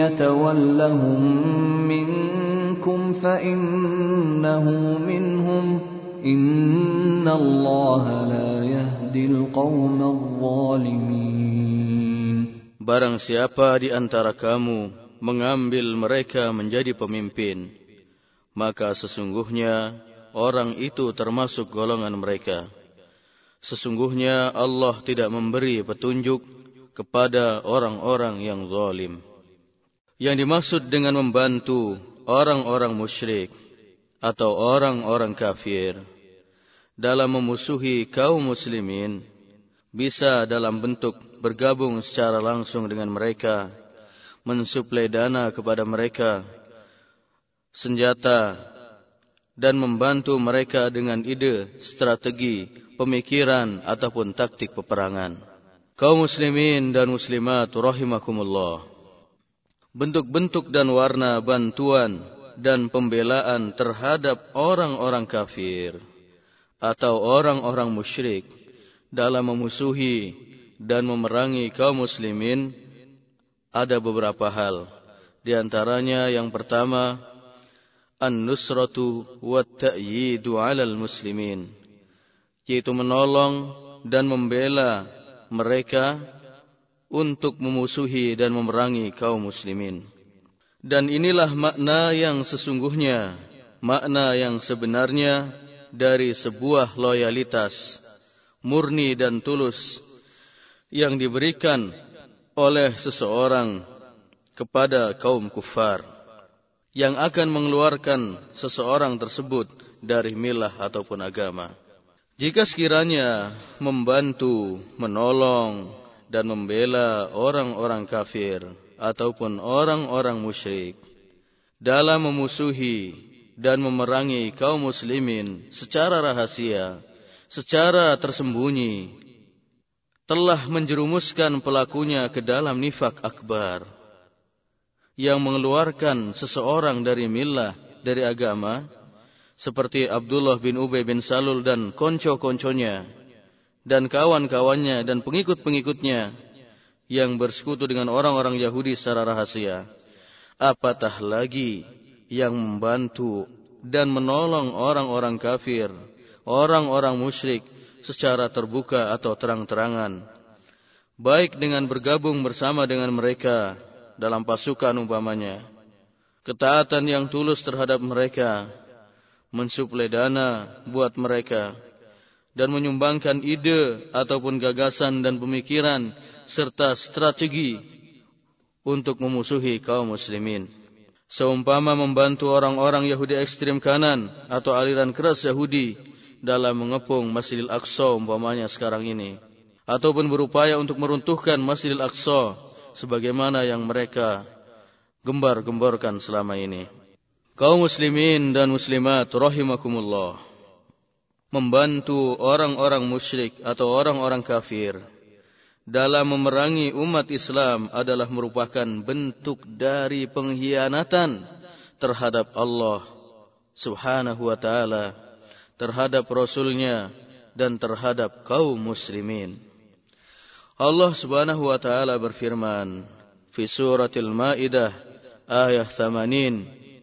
يتولهم منكم فإنه منهم إن الله لا يهدي القوم الظالمين Barang siapa di antara kamu mengambil mereka menjadi pemimpin, maka sesungguhnya orang itu termasuk golongan mereka. Sesungguhnya Allah tidak memberi petunjuk kepada orang-orang yang zalim. Yang dimaksud dengan membantu orang-orang musyrik atau orang-orang kafir dalam memusuhi kaum muslimin bisa dalam bentuk bergabung secara langsung dengan mereka, mensuplai dana kepada mereka, senjata, dan membantu mereka dengan ide, strategi, pemikiran, ataupun taktik peperangan kaum muslimin dan muslimat rahimakumullah. Bentuk-bentuk dan warna bantuan dan pembelaan terhadap orang-orang kafir atau orang-orang musyrik dalam memusuhi dan memerangi kaum muslimin ada beberapa hal. Di antaranya yang pertama an-nusratu wa ta'yidu 'alal muslimin yaitu menolong dan membela mereka untuk memusuhi dan memerangi kaum muslimin. Dan inilah makna yang sesungguhnya, makna yang sebenarnya dari sebuah loyalitas murni dan tulus yang diberikan oleh seseorang kepada kaum kufar yang akan mengeluarkan seseorang tersebut dari milah ataupun agama. Jika sekiranya membantu, menolong, dan membela orang-orang kafir ataupun orang-orang musyrik dalam memusuhi dan memerangi kaum muslimin secara rahasia, secara tersembunyi, telah menjerumuskan pelakunya ke dalam nifak akbar yang mengeluarkan seseorang dari milah, dari agama, seperti Abdullah bin Ubay bin Salul dan konco-konconya dan kawan-kawannya dan pengikut-pengikutnya yang bersekutu dengan orang-orang Yahudi secara rahasia. Apatah lagi yang membantu dan menolong orang-orang kafir, orang-orang musyrik secara terbuka atau terang-terangan. Baik dengan bergabung bersama dengan mereka dalam pasukan umpamanya. Ketaatan yang tulus terhadap mereka, mensuplai dana buat mereka, dan menyumbangkan ide ataupun gagasan dan pemikiran serta strategi untuk memusuhi kaum muslimin. Seumpama membantu orang-orang Yahudi ekstrim kanan atau aliran keras Yahudi dalam mengepung Masjidil Aqsa umpamanya sekarang ini. Ataupun berupaya untuk meruntuhkan Masjidil Aqsa sebagaimana yang mereka gembar-gemborkan selama ini. Kaum muslimin dan muslimat rahimakumullah. Membantu orang-orang musyrik atau orang-orang kafir dalam memerangi umat Islam adalah merupakan bentuk dari pengkhianatan terhadap Allah Subhanahu wa taala, terhadap rasulnya dan terhadap kaum muslimin. Allah Subhanahu wa taala berfirman fi suratil Maidah ayat 80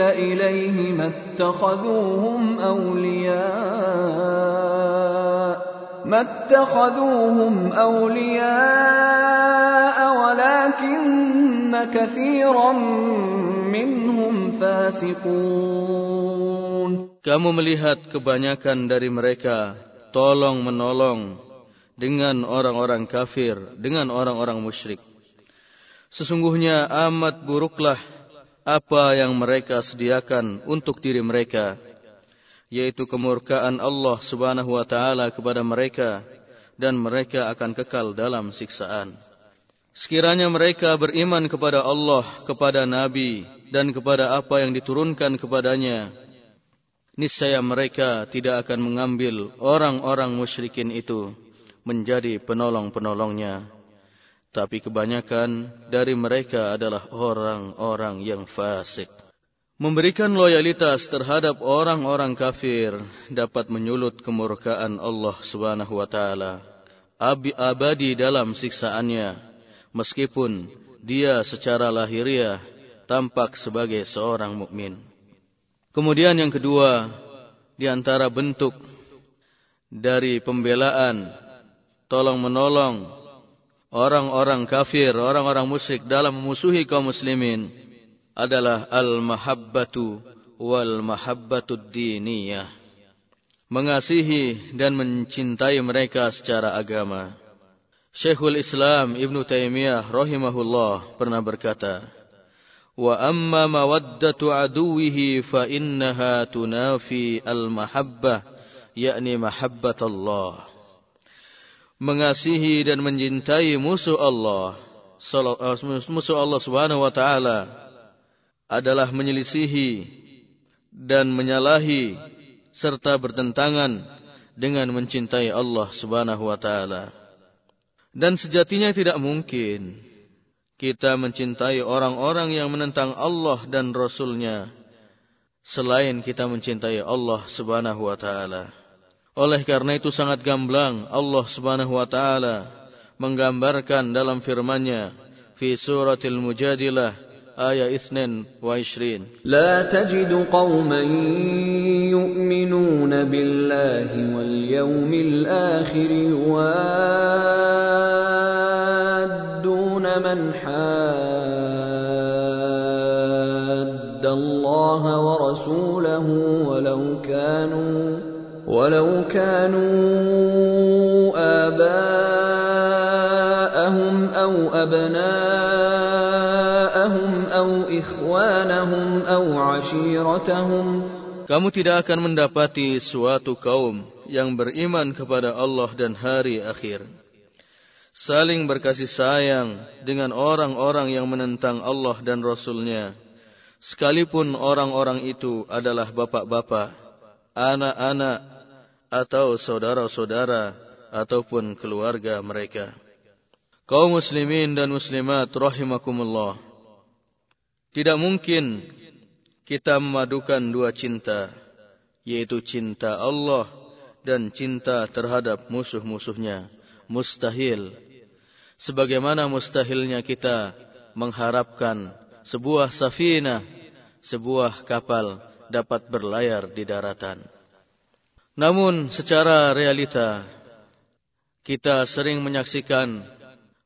إليه ما اتخذوهم أولياء ما اتخذوهم أولياء ولكن كثيرا منهم فاسقون Kamu melihat kebanyakan dari mereka tolong menolong dengan orang-orang kafir, dengan orang-orang musyrik. Sesungguhnya amat buruklah apa yang mereka sediakan untuk diri mereka yaitu kemurkaan Allah Subhanahu wa taala kepada mereka dan mereka akan kekal dalam siksaan. Sekiranya mereka beriman kepada Allah, kepada nabi dan kepada apa yang diturunkan kepadanya, niscaya mereka tidak akan mengambil orang-orang musyrikin itu menjadi penolong-penolongnya. Tapi kebanyakan dari mereka adalah orang-orang yang fasik. Memberikan loyalitas terhadap orang-orang kafir dapat menyulut kemurkaan Allah Subhanahu wa taala. Abadi dalam siksaannya meskipun dia secara lahiriah tampak sebagai seorang mukmin. Kemudian yang kedua, di antara bentuk dari pembelaan tolong menolong orang-orang kafir, orang-orang musyrik dalam memusuhi kaum muslimin adalah al-mahabbatu wal mahabbatu diniyah. Mengasihi dan mencintai mereka secara agama. Syekhul Islam Ibn Taimiyah rahimahullah pernah berkata, Wa amma mawaddatu aduwihi fa innaha tunafi al-mahabbah, yakni mahabbat Allah. Mengasihi dan mencintai musuh Allah, musuh Allah subhanahu wa ta'ala, adalah menyelisihi dan menyalahi serta bertentangan dengan mencintai Allah Subhanahu wa taala. Dan sejatinya tidak mungkin kita mencintai orang-orang yang menentang Allah dan Rasulnya selain kita mencintai Allah Subhanahu wa taala. Oleh karena itu sangat gamblang Allah Subhanahu wa taala menggambarkan dalam firman-Nya fi suratil Mujadilah ayat 22. La tajidu qauman yu'minuna billahi wal yawmil akhir wadduna man hadda wa rasulahu walau kanu ولو كانوا آباءهم أو أبناءهم Kamu tidak akan mendapati suatu kaum yang beriman kepada Allah dan hari akhir. Saling berkasih sayang dengan orang-orang yang menentang Allah dan Rasulnya. sekalipun orang-orang itu adalah bapak-bapak, anak-anak, atau saudara-saudara, ataupun keluarga mereka. Kaum muslimin dan muslimat rahimakumullah. Tidak mungkin kita memadukan dua cinta, yaitu cinta Allah dan cinta terhadap musuh-musuhnya. Mustahil. Sebagaimana mustahilnya kita mengharapkan sebuah safina, sebuah kapal dapat berlayar di daratan. Namun secara realita, kita sering menyaksikan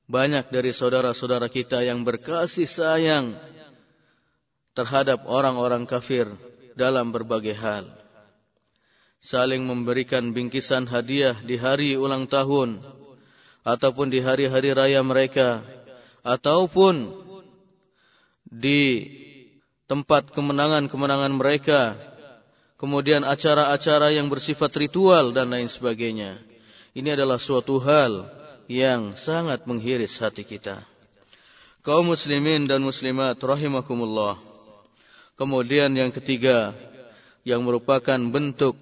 banyak dari saudara-saudara kita yang berkasih sayang terhadap orang-orang kafir dalam berbagai hal. Saling memberikan bingkisan hadiah di hari ulang tahun ataupun di hari-hari raya mereka ataupun di tempat kemenangan-kemenangan mereka kemudian acara-acara yang bersifat ritual dan lain sebagainya. Ini adalah suatu hal yang sangat menghiris hati kita. Kaum muslimin dan muslimat rahimakumullah. Kemudian yang ketiga yang merupakan bentuk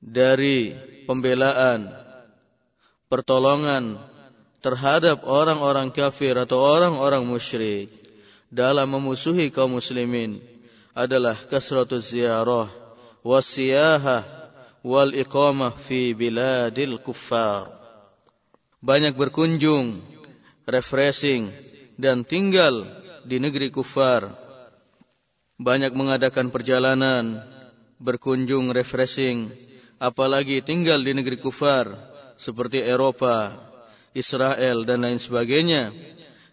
dari pembelaan, pertolongan terhadap orang-orang kafir atau orang-orang musyrik dalam memusuhi kaum muslimin adalah kasratus ziyarah wasiyahah wal iqamah fi biladil kuffar. Banyak berkunjung, refreshing dan tinggal di negeri kufar. Banyak mengadakan perjalanan, berkunjung, refreshing apalagi tinggal di negeri kufar seperti Eropa, Israel dan lain sebagainya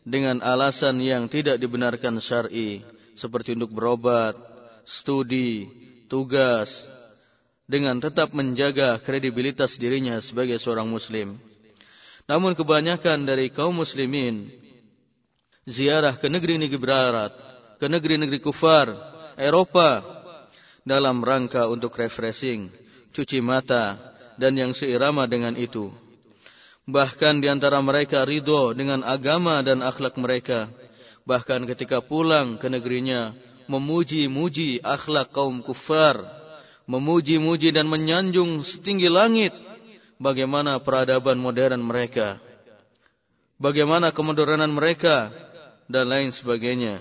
dengan alasan yang tidak dibenarkan syar'i seperti untuk berobat, studi, tugas dengan tetap menjaga kredibilitas dirinya sebagai seorang muslim. Namun kebanyakan dari kaum muslimin ziarah ke negeri-negeri barat, ke negeri-negeri kufar, Eropa dalam rangka untuk refreshing, cuci mata, dan yang seirama dengan itu. Bahkan di antara mereka ridho dengan agama dan akhlak mereka. Bahkan ketika pulang ke negerinya, memuji-muji akhlak kaum kufar. Memuji-muji dan menyanjung setinggi langit. Bagaimana peradaban modern mereka. Bagaimana kemodernan mereka. Dan lain sebagainya.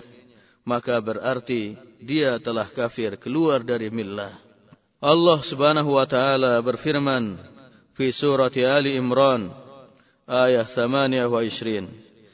Maka berarti dia telah kafir keluar dari millah. Allah Subhanahu wa taala berfirman fi surah Ali Imran ayat 28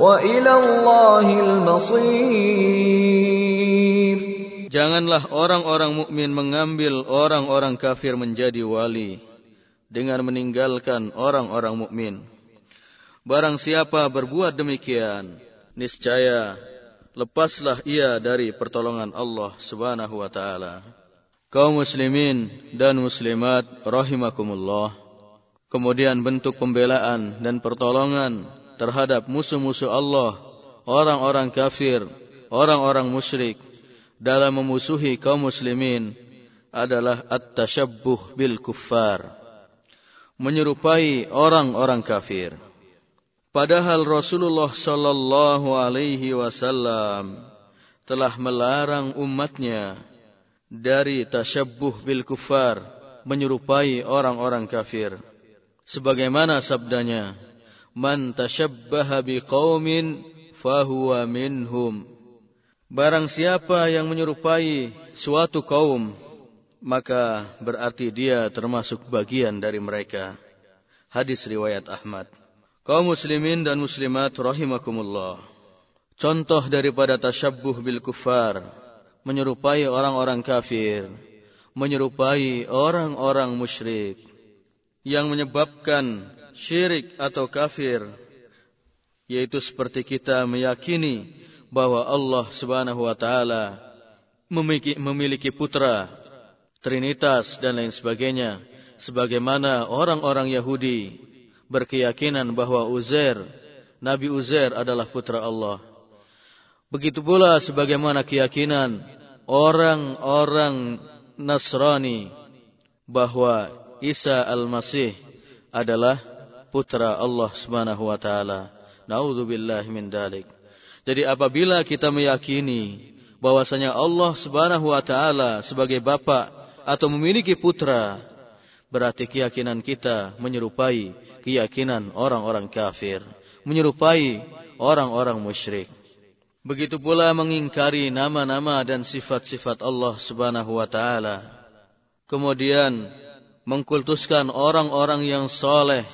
وإلى الله المصير Janganlah orang-orang mukmin mengambil orang-orang kafir menjadi wali dengan meninggalkan orang-orang mukmin. Barang siapa berbuat demikian, niscaya lepaslah ia dari pertolongan Allah Subhanahu wa taala kaum muslimin dan muslimat rahimakumullah. Kemudian bentuk pembelaan dan pertolongan terhadap musuh-musuh Allah, orang-orang kafir, orang-orang musyrik dalam memusuhi kaum muslimin adalah at-tashabbuh bil kuffar. Menyerupai orang-orang kafir. Padahal Rasulullah sallallahu alaihi wasallam telah melarang umatnya dari tasyabbuh bil kufar menyerupai orang-orang kafir sebagaimana sabdanya man tasyabbaha biqaumin fahuwa minhum. Barang siapa yang menyerupai suatu kaum maka berarti dia termasuk bagian dari mereka. Hadis riwayat Ahmad. Kaum muslimin dan muslimat rahimakumullah. Contoh daripada tasyabbuh bil kufar menyerupai orang-orang kafir, menyerupai orang-orang musyrik yang menyebabkan syirik atau kafir yaitu seperti kita meyakini bahwa Allah Subhanahu wa taala memiliki, putra, trinitas dan lain sebagainya. Sebagaimana orang-orang Yahudi berkeyakinan bahwa Uzair, Nabi Uzair adalah putra Allah. Begitu pula sebagaimana keyakinan orang-orang Nasrani bahwa Isa al-Masih adalah putra Allah Subhanahu wa taala. Nauzubillahi min dalik. Jadi apabila kita meyakini bahwasanya Allah Subhanahu wa taala sebagai bapa atau memiliki putra, berarti keyakinan kita menyerupai keyakinan orang-orang kafir, menyerupai orang-orang musyrik. Begitu pula mengingkari nama-nama dan sifat-sifat Allah Subhanahu wa taala. Kemudian mengkultuskan orang-orang yang soleh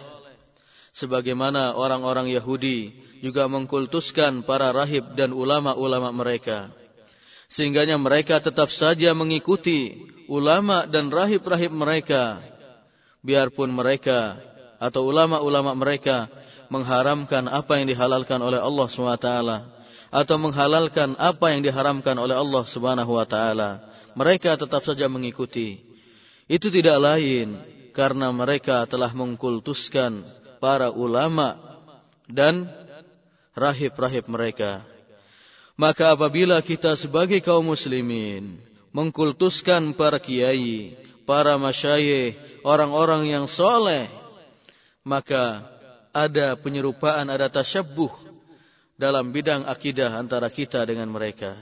sebagaimana orang-orang Yahudi juga mengkultuskan para rahib dan ulama-ulama mereka. Sehingganya mereka tetap saja mengikuti ulama dan rahib-rahib mereka. Biarpun mereka atau ulama-ulama mereka mengharamkan apa yang dihalalkan oleh Allah SWT. Atau menghalalkan apa yang diharamkan oleh Allah SWT. Mereka tetap saja mengikuti. Itu tidak lain karena mereka telah mengkultuskan para ulama dan rahib-rahib mereka. Maka apabila kita sebagai kaum muslimin mengkultuskan para kiai, para masyayikh, orang-orang yang soleh, maka ada penyerupaan, ada tasyabbuh dalam bidang akidah antara kita dengan mereka.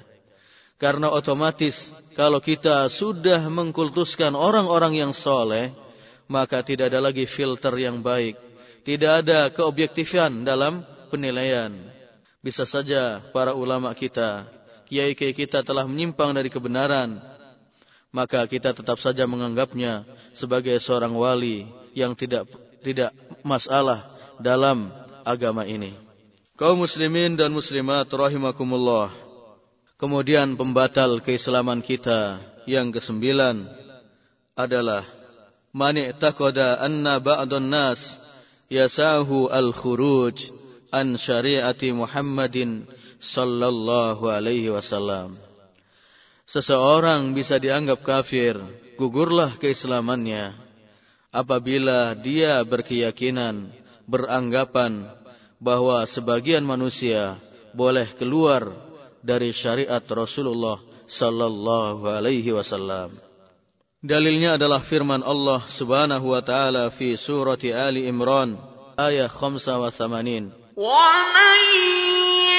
Karena otomatis kalau kita sudah mengkultuskan orang-orang yang soleh, maka tidak ada lagi filter yang baik. Tidak ada keobjektifan dalam penilaian. Bisa saja para ulama kita, kiai-kiai kita telah menyimpang dari kebenaran, maka kita tetap saja menganggapnya sebagai seorang wali yang tidak tidak masalah dalam agama ini. Kaum muslimin dan muslimat rahimakumullah. Kemudian pembatal keislaman kita yang kesembilan adalah mani taqada anna ba'dun nas yasahu al-khuruj an syariati Muhammadin sallallahu alaihi wasallam. Seseorang bisa dianggap kafir, gugurlah keislamannya apabila dia berkeyakinan, beranggapan bahwa sebagian manusia boleh keluar dari syariat Rasulullah sallallahu alaihi wasallam. Dalilnya adalah firman Allah Subhanahu wa taala fi surati Ali Imran ayat 85. ومن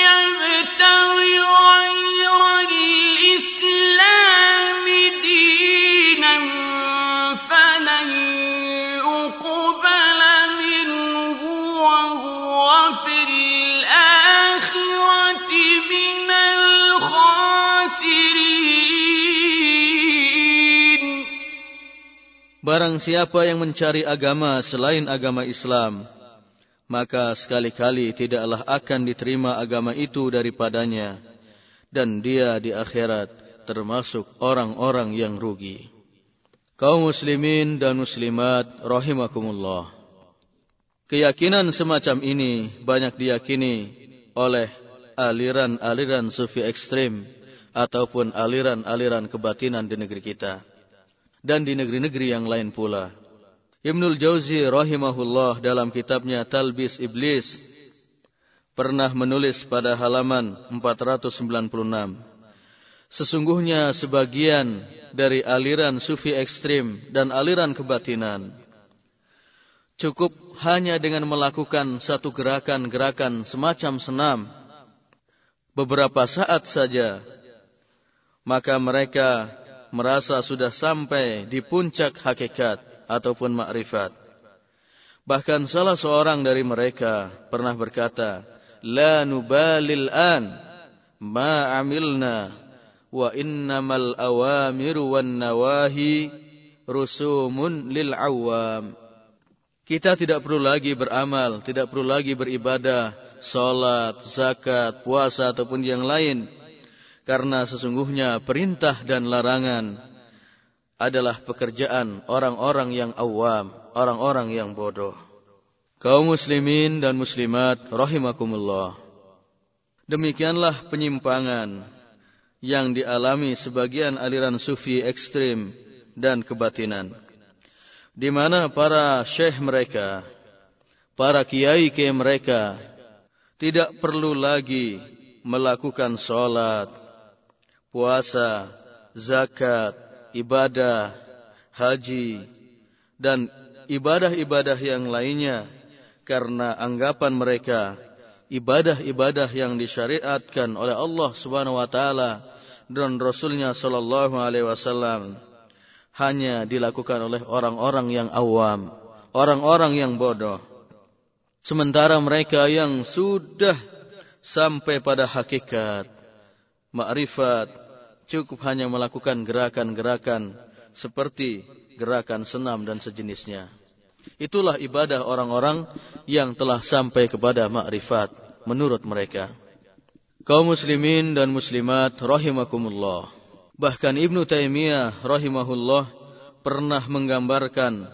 يبتغي غير الإسلام دينا Barang siapa yang mencari agama selain agama Islam, maka sekali-kali tidaklah akan diterima agama itu daripadanya dan dia di akhirat termasuk orang-orang yang rugi. Kaum muslimin dan muslimat rahimakumullah. Keyakinan semacam ini banyak diyakini oleh aliran-aliran sufi ekstrim ataupun aliran-aliran kebatinan di negeri kita dan di negeri-negeri yang lain pula. Ibnul Jauzi rahimahullah dalam kitabnya Talbis Iblis pernah menulis pada halaman 496. Sesungguhnya sebagian dari aliran sufi ekstrim dan aliran kebatinan cukup hanya dengan melakukan satu gerakan-gerakan semacam senam beberapa saat saja maka mereka merasa sudah sampai di puncak hakikat ataupun makrifat. Bahkan salah seorang dari mereka pernah berkata, La nubalil an ma amilna wa innamal awamiru wan nawahi rusumun lil awam. Kita tidak perlu lagi beramal, tidak perlu lagi beribadah, salat, zakat, puasa ataupun yang lain. Karena sesungguhnya perintah dan larangan adalah pekerjaan orang-orang yang awam, orang-orang yang bodoh. Kaum muslimin dan muslimat rahimakumullah. Demikianlah penyimpangan yang dialami sebagian aliran sufi ekstrim dan kebatinan. Di mana para syekh mereka, para kiai kiai mereka tidak perlu lagi melakukan sholat, puasa, zakat, ibadah, haji, dan ibadah-ibadah yang lainnya karena anggapan mereka ibadah-ibadah yang disyariatkan oleh Allah Subhanahu wa taala dan Rasulnya sallallahu alaihi wasallam hanya dilakukan oleh orang-orang yang awam, orang-orang yang bodoh. Sementara mereka yang sudah sampai pada hakikat makrifat cukup hanya melakukan gerakan-gerakan seperti gerakan senam dan sejenisnya. Itulah ibadah orang-orang yang telah sampai kepada makrifat menurut mereka. Kaum muslimin dan muslimat rahimakumullah. Bahkan Ibnu Taimiyah rahimahullah pernah menggambarkan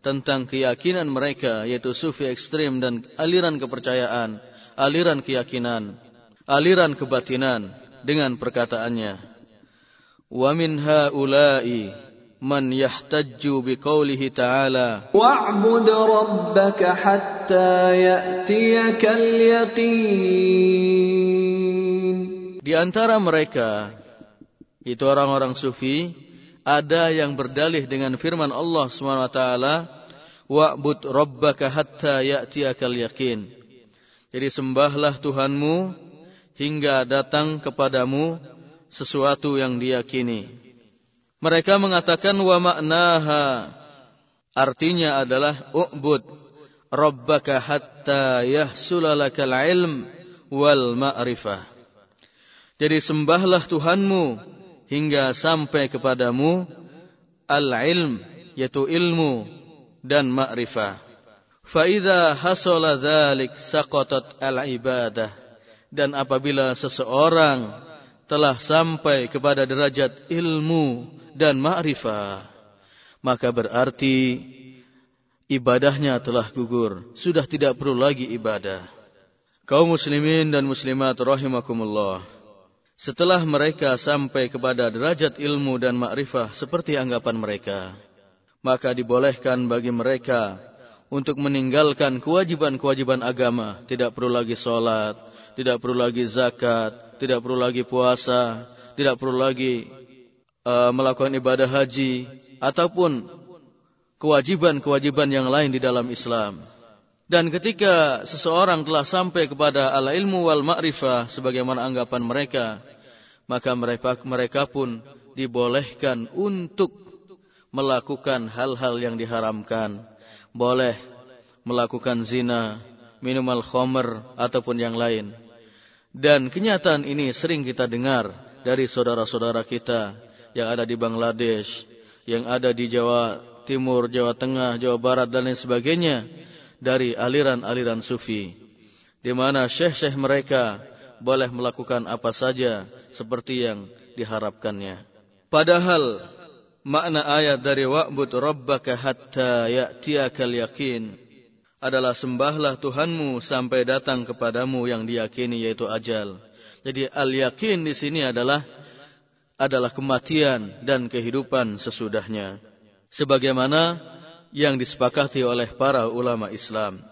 tentang keyakinan mereka yaitu sufi ekstrim dan aliran kepercayaan, aliran keyakinan, aliran kebatinan dengan perkataannya. ومن هؤلاء من يحتج بقوله تعالى واعبد ربك حتى يأتيك اليقين Di antara mereka itu orang-orang sufi ada yang berdalih dengan firman Allah Subhanahu wa taala wa'bud rabbaka hatta ya'tiyakal yaqin. Jadi sembahlah Tuhanmu hingga datang kepadamu sesuatu yang diyakini mereka mengatakan wa maknaha artinya adalah u'bud rabbaka hatta yahsulalakal ilm wal ma'rifah. Jadi sembahlah Tuhanmu hingga sampai kepadamu al-ilm yaitu ilmu dan ma'rifah. Faida hasala dzalik saqatat al-ibadah dan apabila seseorang telah sampai kepada derajat ilmu dan ma'rifah, maka berarti ibadahnya telah gugur, sudah tidak perlu lagi ibadah. Kaum muslimin dan muslimat rahimakumullah. Setelah mereka sampai kepada derajat ilmu dan ma'rifah seperti anggapan mereka, maka dibolehkan bagi mereka untuk meninggalkan kewajiban-kewajiban agama, tidak perlu lagi sholat, tidak perlu lagi zakat, tidak perlu lagi puasa, tidak perlu lagi uh, melakukan ibadah haji ataupun kewajiban-kewajiban yang lain di dalam Islam. Dan ketika seseorang telah sampai kepada al ilmu wal ma'rifah sebagaimana anggapan mereka, maka mereka mereka pun dibolehkan untuk melakukan hal-hal yang diharamkan. Boleh melakukan zina, minum al-khamr ataupun yang lain. Dan kenyataan ini sering kita dengar dari saudara-saudara kita yang ada di Bangladesh, yang ada di Jawa Timur, Jawa Tengah, Jawa Barat dan lain sebagainya dari aliran-aliran sufi di mana syekh-syekh mereka boleh melakukan apa saja seperti yang diharapkannya. Padahal makna ayat dari wa'bud rabbaka hatta ya'tiyakal yakin adalah sembahlah Tuhanmu sampai datang kepadamu yang diyakini yaitu ajal. Jadi al-yakin di sini adalah adalah kematian dan kehidupan sesudahnya. Sebagaimana yang disepakati oleh para ulama Islam.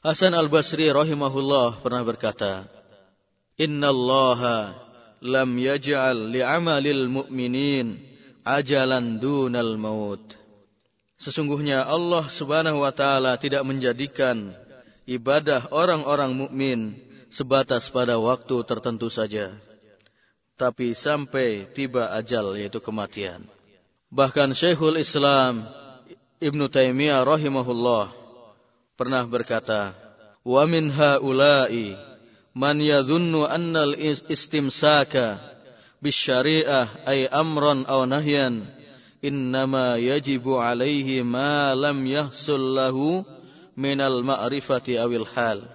Hasan al-Basri rahimahullah pernah berkata, Inna Allah lam yaj'al li'amalil mu'minin ajalan dunal maut. Sesungguhnya Allah subhanahu wa ta'ala tidak menjadikan ibadah orang-orang mukmin sebatas pada waktu tertentu saja tapi sampai tiba ajal yaitu kematian. Bahkan Syekhul Islam Ibn Taimiyah rahimahullah pernah berkata, "Wa min haula'i man yadhunnu anna al-istimsaka bisyari'ah ay amran aw nahyan innama yajibu alaihi ma lam yahsul lahu min al-ma'rifati awil hal."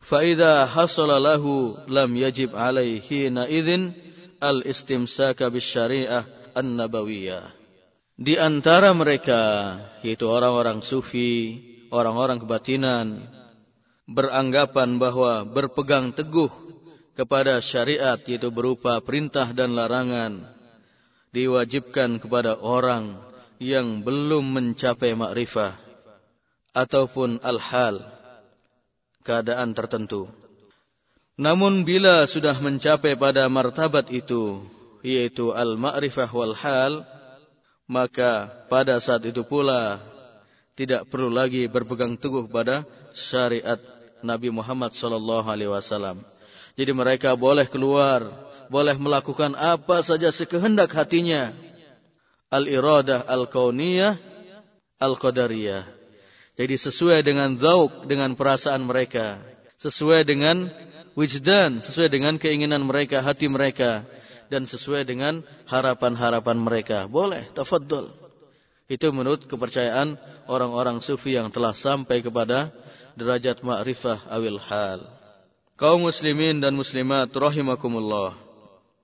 Fa idza hasala lahu lam yajib alaihi na idzin al-istimsaka bisyariah an-nabawiyah. Di antara mereka, yaitu orang-orang sufi, orang-orang kebatinan, beranggapan bahwa berpegang teguh kepada syariat yaitu berupa perintah dan larangan diwajibkan kepada orang yang belum mencapai makrifah ataupun al-hal keadaan tertentu. Namun bila sudah mencapai pada martabat itu yaitu al-ma'rifah wal hal maka pada saat itu pula tidak perlu lagi berpegang teguh pada syariat Nabi Muhammad sallallahu alaihi wasallam. Jadi mereka boleh keluar, boleh melakukan apa saja sekehendak hatinya. Al-iradah al-kauniyah, al-qadariyah. Jadi sesuai dengan zauk, dengan perasaan mereka. Sesuai dengan wijdan, sesuai dengan keinginan mereka, hati mereka. Dan sesuai dengan harapan-harapan mereka. Boleh, tafaddul. Itu menurut kepercayaan orang-orang sufi yang telah sampai kepada derajat ma'rifah awil hal kaum muslimin dan muslimat rahimakumullah.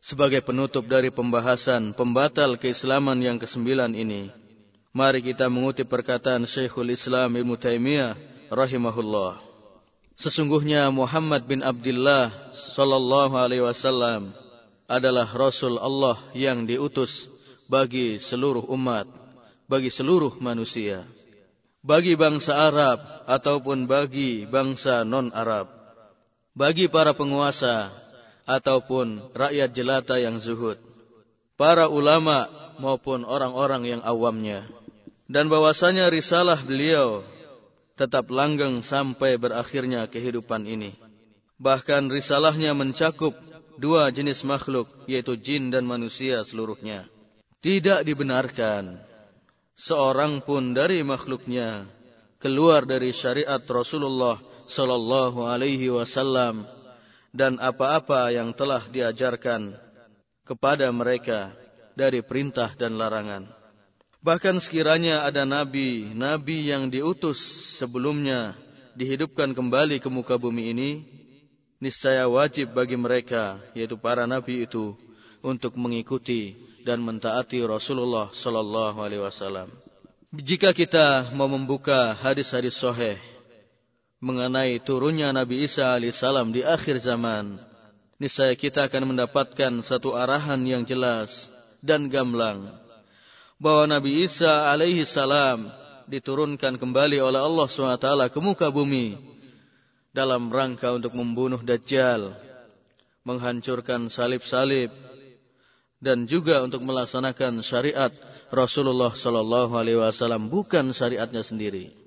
Sebagai penutup dari pembahasan pembatal keislaman yang kesembilan ini, mari kita mengutip perkataan Syekhul Islam Ibn Taimiyah rahimahullah. Sesungguhnya Muhammad bin Abdullah sallallahu alaihi wasallam adalah rasul Allah yang diutus bagi seluruh umat, bagi seluruh manusia, bagi bangsa Arab ataupun bagi bangsa non-Arab bagi para penguasa ataupun rakyat jelata yang zuhud, para ulama maupun orang-orang yang awamnya. Dan bahwasanya risalah beliau tetap langgeng sampai berakhirnya kehidupan ini. Bahkan risalahnya mencakup dua jenis makhluk, yaitu jin dan manusia seluruhnya. Tidak dibenarkan seorang pun dari makhluknya keluar dari syariat Rasulullah sallallahu alaihi wasallam dan apa-apa yang telah diajarkan kepada mereka dari perintah dan larangan. Bahkan sekiranya ada nabi, nabi yang diutus sebelumnya dihidupkan kembali ke muka bumi ini, niscaya wajib bagi mereka, yaitu para nabi itu, untuk mengikuti dan mentaati Rasulullah sallallahu alaihi wasallam. Jika kita mau membuka hadis-hadis sahih mengenai turunnya Nabi Isa alaihissalam di akhir zaman, niscaya kita akan mendapatkan satu arahan yang jelas dan gamblang bahwa Nabi Isa alaihissalam diturunkan kembali oleh Allah SWT ke muka bumi dalam rangka untuk membunuh Dajjal, menghancurkan salib-salib, dan juga untuk melaksanakan syariat Rasulullah Sallallahu Alaihi Wasallam bukan syariatnya sendiri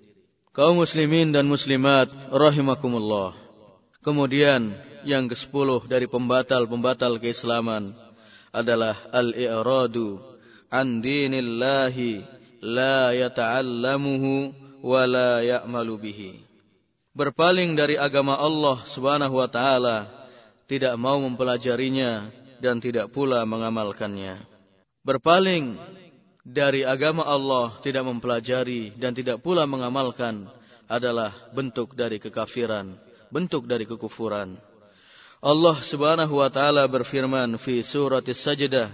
kaum muslimin dan muslimat rahimakumullah. Kemudian yang ke-10 dari pembatal-pembatal keislaman adalah al-i'radu an dinillahi la yata'allamuhu wa la ya'malu bihi. Berpaling dari agama Allah Subhanahu wa taala, tidak mau mempelajarinya dan tidak pula mengamalkannya. Berpaling dari agama Allah tidak mempelajari dan tidak pula mengamalkan adalah bentuk dari kekafiran, bentuk dari kekufuran. Allah Subhanahu wa taala berfirman fi surat As-Sajdah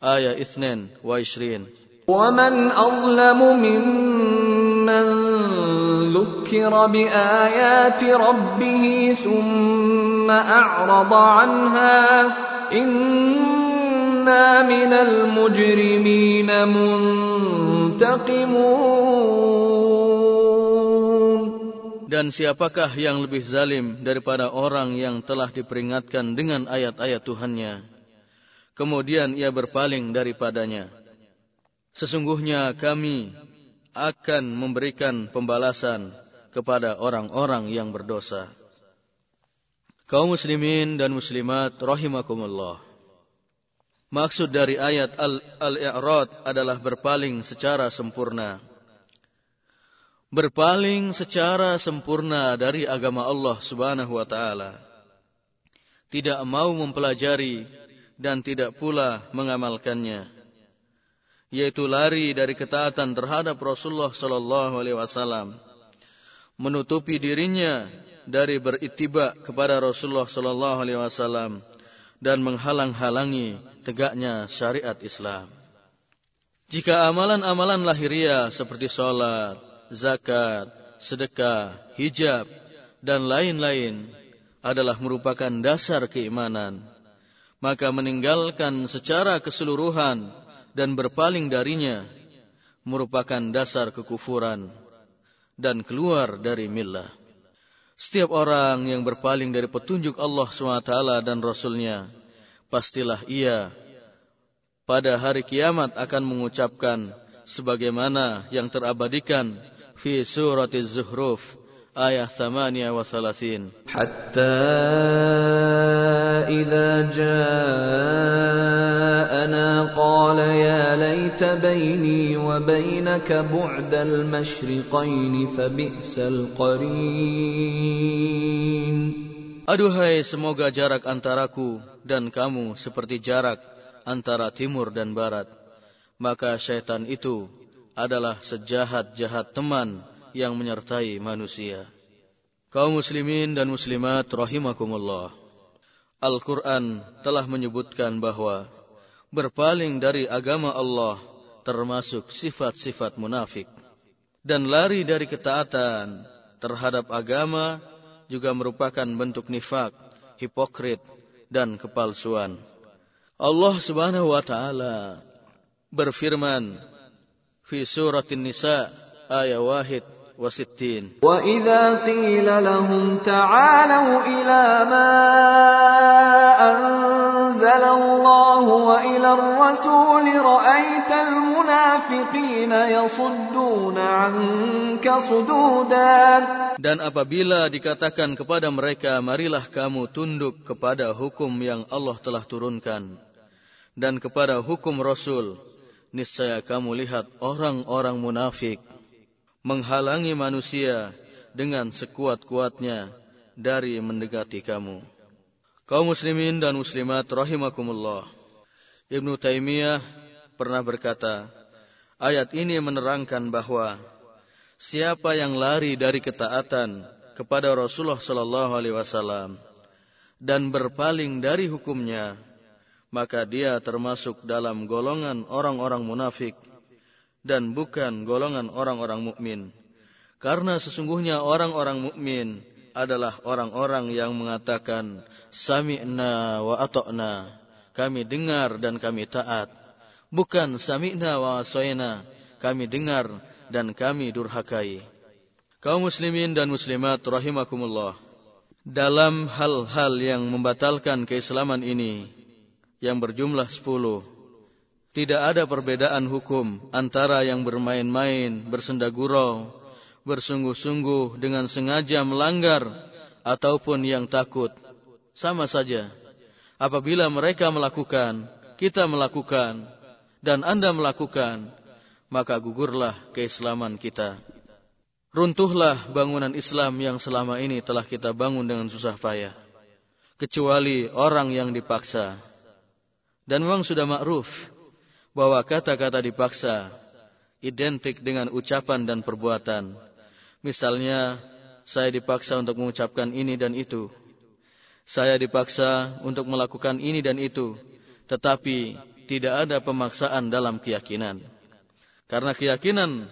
ayat 22 ومن أظلم ممن ذكر بآيات ربه ثم أعرض عنها إنا من المجرمين منتقمون Dan siapakah yang lebih zalim daripada orang yang telah diperingatkan dengan ayat-ayat Tuhannya. Kemudian ia berpaling daripadanya. Sesungguhnya kami akan memberikan pembalasan kepada orang-orang yang berdosa. Kaum muslimin dan muslimat rahimakumullah. Maksud dari ayat Al-I'rad adalah berpaling secara sempurna. Berpaling secara sempurna dari agama Allah Subhanahu wa taala. Tidak mau mempelajari dan tidak pula mengamalkannya. Yaitu lari dari ketaatan terhadap Rasulullah sallallahu alaihi wasallam. Menutupi dirinya dari berittiba kepada Rasulullah sallallahu alaihi wasallam dan menghalang-halangi tegaknya syariat Islam. Jika amalan-amalan lahiriah seperti sholat, zakat, sedekah, hijab, dan lain-lain adalah merupakan dasar keimanan. Maka meninggalkan secara keseluruhan dan berpaling darinya merupakan dasar kekufuran dan keluar dari millah. Setiap orang yang berpaling dari petunjuk Allah SWT dan Rasulnya, pastilah ia pada hari kiamat akan mengucapkan sebagaimana yang terabadikan fi surat Az-Zuhruf ayat 38 hatta idza ja'ana qala ya laita baini wa bainaka bu'dal mashriqain fa bi'sal qarin Aduhai semoga jarak antaraku dan kamu seperti jarak antara timur dan barat maka syaitan itu adalah sejahat-jahat teman yang menyertai manusia. Kaum muslimin dan muslimat rahimakumullah. Al-Quran telah menyebutkan bahwa berpaling dari agama Allah termasuk sifat-sifat munafik. Dan lari dari ketaatan terhadap agama juga merupakan bentuk nifak, hipokrit, dan kepalsuan. Allah subhanahu wa ta'ala berfirman fi surat An-Nisa ayat wahid idza qila lahum ta'alu ila ma anzala Allah wa ila ar-rasul ra'aita al-munafiqina yasudduna 'anka sududan. Dan apabila dikatakan kepada mereka, marilah kamu tunduk kepada hukum yang Allah telah turunkan dan kepada hukum Rasul, niscaya kamu lihat orang-orang munafik menghalangi manusia dengan sekuat-kuatnya dari mendekati kamu. Kaum muslimin dan muslimat rahimakumullah. Ibnu Taimiyah pernah berkata, ayat ini menerangkan bahwa siapa yang lari dari ketaatan kepada Rasulullah sallallahu alaihi wasallam dan berpaling dari hukumnya maka dia termasuk dalam golongan orang-orang munafik dan bukan golongan orang-orang mukmin. Karena sesungguhnya orang-orang mukmin adalah orang-orang yang mengatakan sami'na wa ata'na. Kami dengar dan kami taat. Bukan sami'na wa asoyna. Kami dengar dan kami durhakai. Kaum muslimin dan muslimat rahimakumullah. Dalam hal-hal yang membatalkan keislaman ini, yang berjumlah sepuluh. Tidak ada perbedaan hukum antara yang bermain-main, bersenda gurau, bersungguh-sungguh dengan sengaja melanggar, ataupun yang takut. Sama saja. Apabila mereka melakukan, kita melakukan, dan Anda melakukan, maka gugurlah keislaman kita. Runtuhlah bangunan Islam yang selama ini telah kita bangun dengan susah payah. Kecuali orang yang dipaksa dan memang sudah makruf bahwa kata-kata dipaksa identik dengan ucapan dan perbuatan. Misalnya, saya dipaksa untuk mengucapkan ini dan itu. Saya dipaksa untuk melakukan ini dan itu. Tetapi tidak ada pemaksaan dalam keyakinan. Karena keyakinan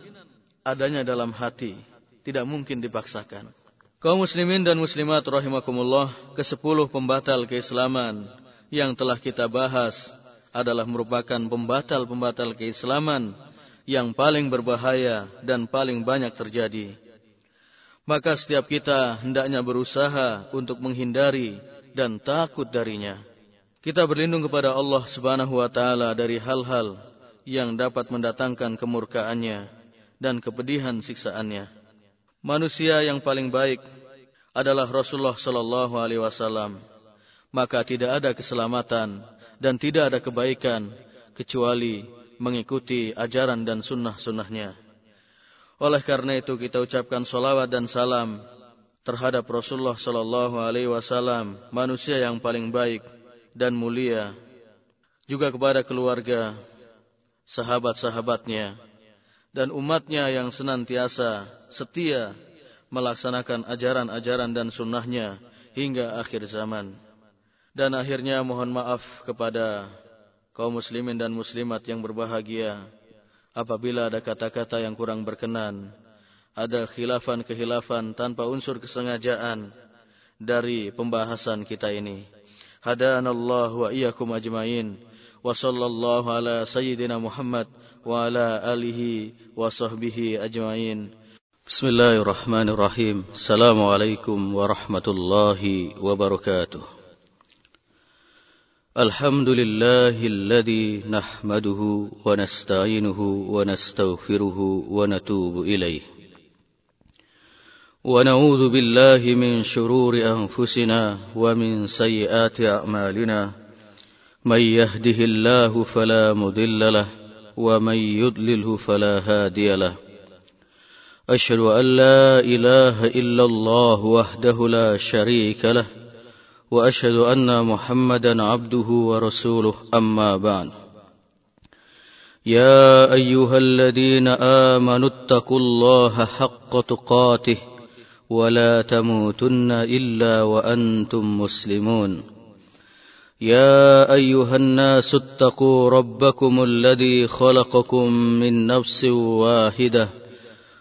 adanya dalam hati. Tidak mungkin dipaksakan. Kaum muslimin dan muslimat rahimakumullah, ke sepuluh pembatal keislaman yang telah kita bahas adalah merupakan pembatal-pembatal keislaman yang paling berbahaya dan paling banyak terjadi. Maka setiap kita hendaknya berusaha untuk menghindari dan takut darinya. Kita berlindung kepada Allah Subhanahu wa taala dari hal-hal yang dapat mendatangkan kemurkaannya dan kepedihan siksaannya. Manusia yang paling baik adalah Rasulullah sallallahu alaihi wasallam maka tidak ada keselamatan dan tidak ada kebaikan kecuali mengikuti ajaran dan sunnah-sunnahnya. Oleh karena itu kita ucapkan salawat dan salam terhadap Rasulullah sallallahu alaihi wasallam, manusia yang paling baik dan mulia, juga kepada keluarga, sahabat-sahabatnya, dan umatnya yang senantiasa setia melaksanakan ajaran-ajaran dan sunnahnya hingga akhir zaman. Dan akhirnya mohon maaf kepada kaum muslimin dan muslimat yang berbahagia apabila ada kata-kata yang kurang berkenan, ada khilafan-kehilafan tanpa unsur kesengajaan dari pembahasan kita ini. Hadanallah wa iyyakum ajmain. Wa sallallahu ala sayyidina Muhammad wa ala alihi wa sahbihi ajmain. Bismillahirrahmanirrahim. Assalamualaikum warahmatullahi wabarakatuh. الحمد لله الذي نحمده ونستعينه ونستغفره ونتوب إليه. ونعوذ بالله من شرور أنفسنا ومن سيئات أعمالنا. من يهده الله فلا مضل له ومن يضلله فلا هادي له. أشهد أن لا إله إلا الله وحده لا شريك له. وأشهد أن محمدا عبده ورسوله. أما بعد. يا أيها الذين آمنوا اتقوا الله حق تقاته ولا تموتن إلا وأنتم مسلمون. يا أيها الناس اتقوا ربكم الذي خلقكم من نفس واحدة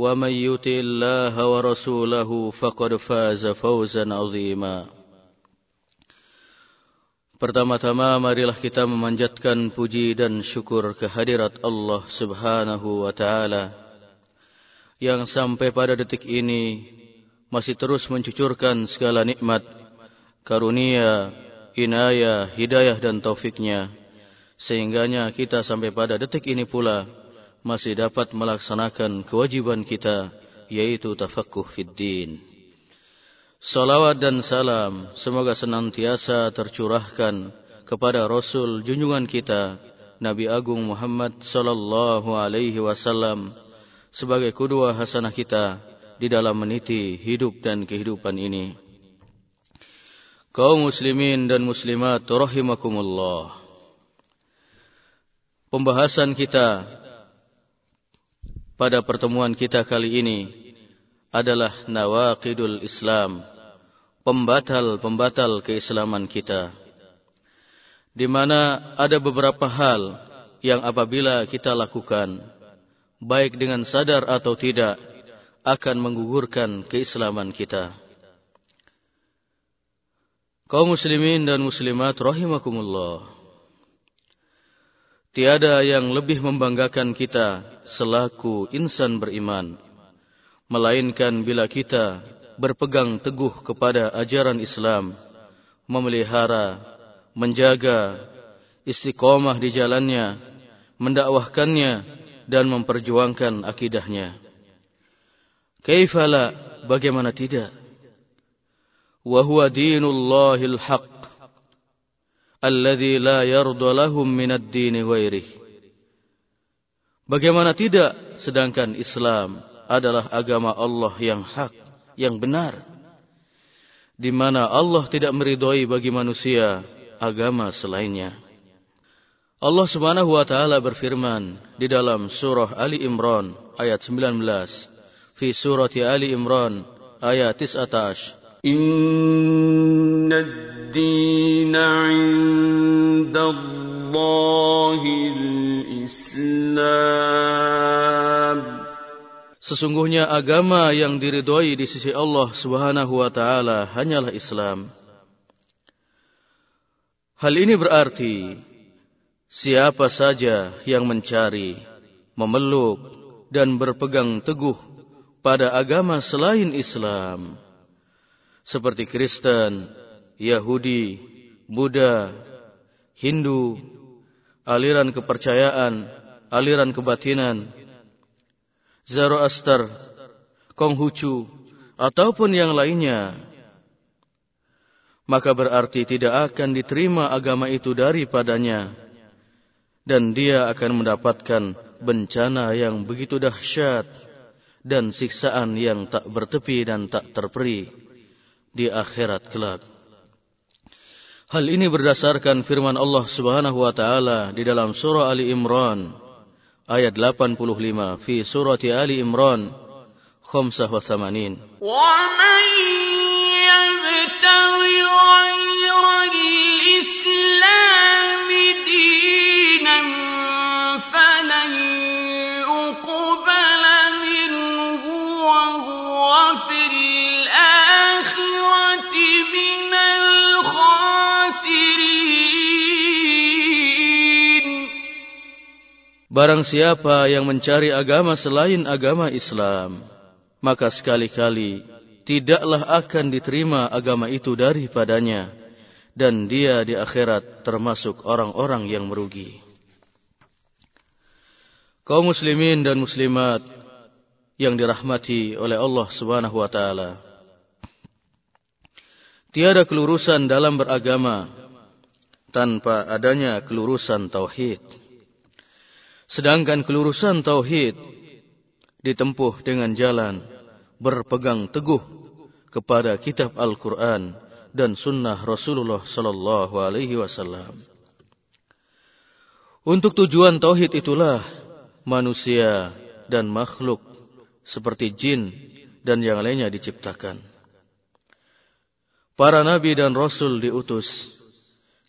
ومن يطع الله ورسوله فقد فاز فوزا عظيما Pertama-tama marilah kita memanjatkan puji dan syukur kehadirat Allah Subhanahu wa taala yang sampai pada detik ini masih terus mencucurkan segala nikmat, karunia, inayah, hidayah dan taufiknya sehingganya kita sampai pada detik ini pula masih dapat melaksanakan kewajiban kita yaitu tafaqquh fid. Salawat dan salam semoga senantiasa tercurahkan kepada Rasul junjungan kita Nabi Agung Muhammad sallallahu alaihi wasallam sebagai kedua hasanah kita di dalam meniti hidup dan kehidupan ini. Kaum muslimin dan muslimat rahimakumullah. Pembahasan kita pada pertemuan kita kali ini adalah nawaqidul Islam, pembatal-pembatal keislaman kita. Di mana ada beberapa hal yang apabila kita lakukan, baik dengan sadar atau tidak, akan menggugurkan keislaman kita. Kaum muslimin dan muslimat rahimakumullah. Tiada yang lebih membanggakan kita selaku insan beriman, melainkan bila kita berpegang teguh kepada ajaran Islam, memelihara, menjaga, istiqomah di jalannya, mendakwahkannya, dan memperjuangkan akidahnya. Kaifala, bagaimana tidak? Wahuwa dinullahil haq alladhi la yardu lahum minad dini ghairih. Bagaimana tidak sedangkan Islam adalah agama Allah yang hak, yang benar. Di mana Allah tidak meridhoi bagi manusia agama selainnya. Allah Subhanahu wa taala berfirman di dalam surah Ali Imran ayat 19 fi surati Ali Imran ayat 19 الدين عند الله الإسلام Sesungguhnya agama yang diridhoi di sisi Allah Subhanahu wa taala hanyalah Islam. Hal ini berarti siapa saja yang mencari, memeluk dan berpegang teguh pada agama selain Islam seperti Kristen, Yahudi, Buddha, Hindu, aliran kepercayaan, aliran kebatinan, Zoroaster, Konghucu, ataupun yang lainnya, maka berarti tidak akan diterima agama itu daripadanya, dan dia akan mendapatkan bencana yang begitu dahsyat dan siksaan yang tak bertepi dan tak terperi di akhirat kelak. Hal ini berdasarkan firman Allah Subhanahu wa taala di dalam surah Ali Imran ayat 85 fi surati Ali Imran 85. Wa man Barang siapa yang mencari agama selain agama Islam, maka sekali-kali tidaklah akan diterima agama itu daripadanya dan dia di akhirat termasuk orang-orang yang merugi. Kaum muslimin dan muslimat yang dirahmati oleh Allah Subhanahu wa taala. Tiada kelurusan dalam beragama tanpa adanya kelurusan tauhid. Sedangkan kelurusan tauhid ditempuh dengan jalan berpegang teguh kepada kitab Al-Quran dan sunnah Rasulullah sallallahu alaihi wasallam. Untuk tujuan tauhid itulah manusia dan makhluk seperti jin dan yang lainnya diciptakan. Para nabi dan rasul diutus.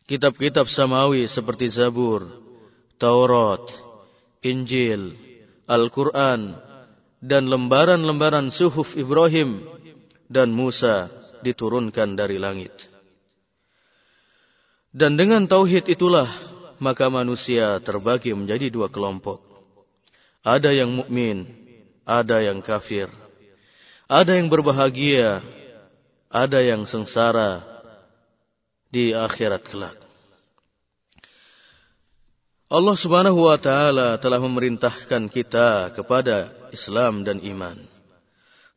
Kitab-kitab samawi seperti Zabur, Taurat, Injil, Al-Quran, dan lembaran-lembaran suhuf Ibrahim dan Musa diturunkan dari langit. Dan dengan tauhid itulah maka manusia terbagi menjadi dua kelompok. Ada yang mukmin, ada yang kafir. Ada yang berbahagia, ada yang sengsara di akhirat kelak. Allah Subhanahu wa taala telah memerintahkan kita kepada Islam dan iman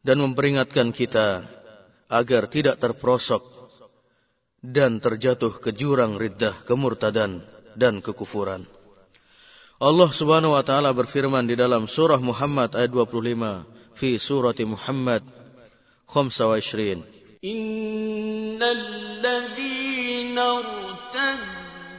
dan memperingatkan kita agar tidak terprosok dan terjatuh ke jurang riddah, kemurtadan dan kekufuran. Allah Subhanahu wa taala berfirman di dalam surah Muhammad ayat 25 fi surati Muhammad 25 Innal ladzina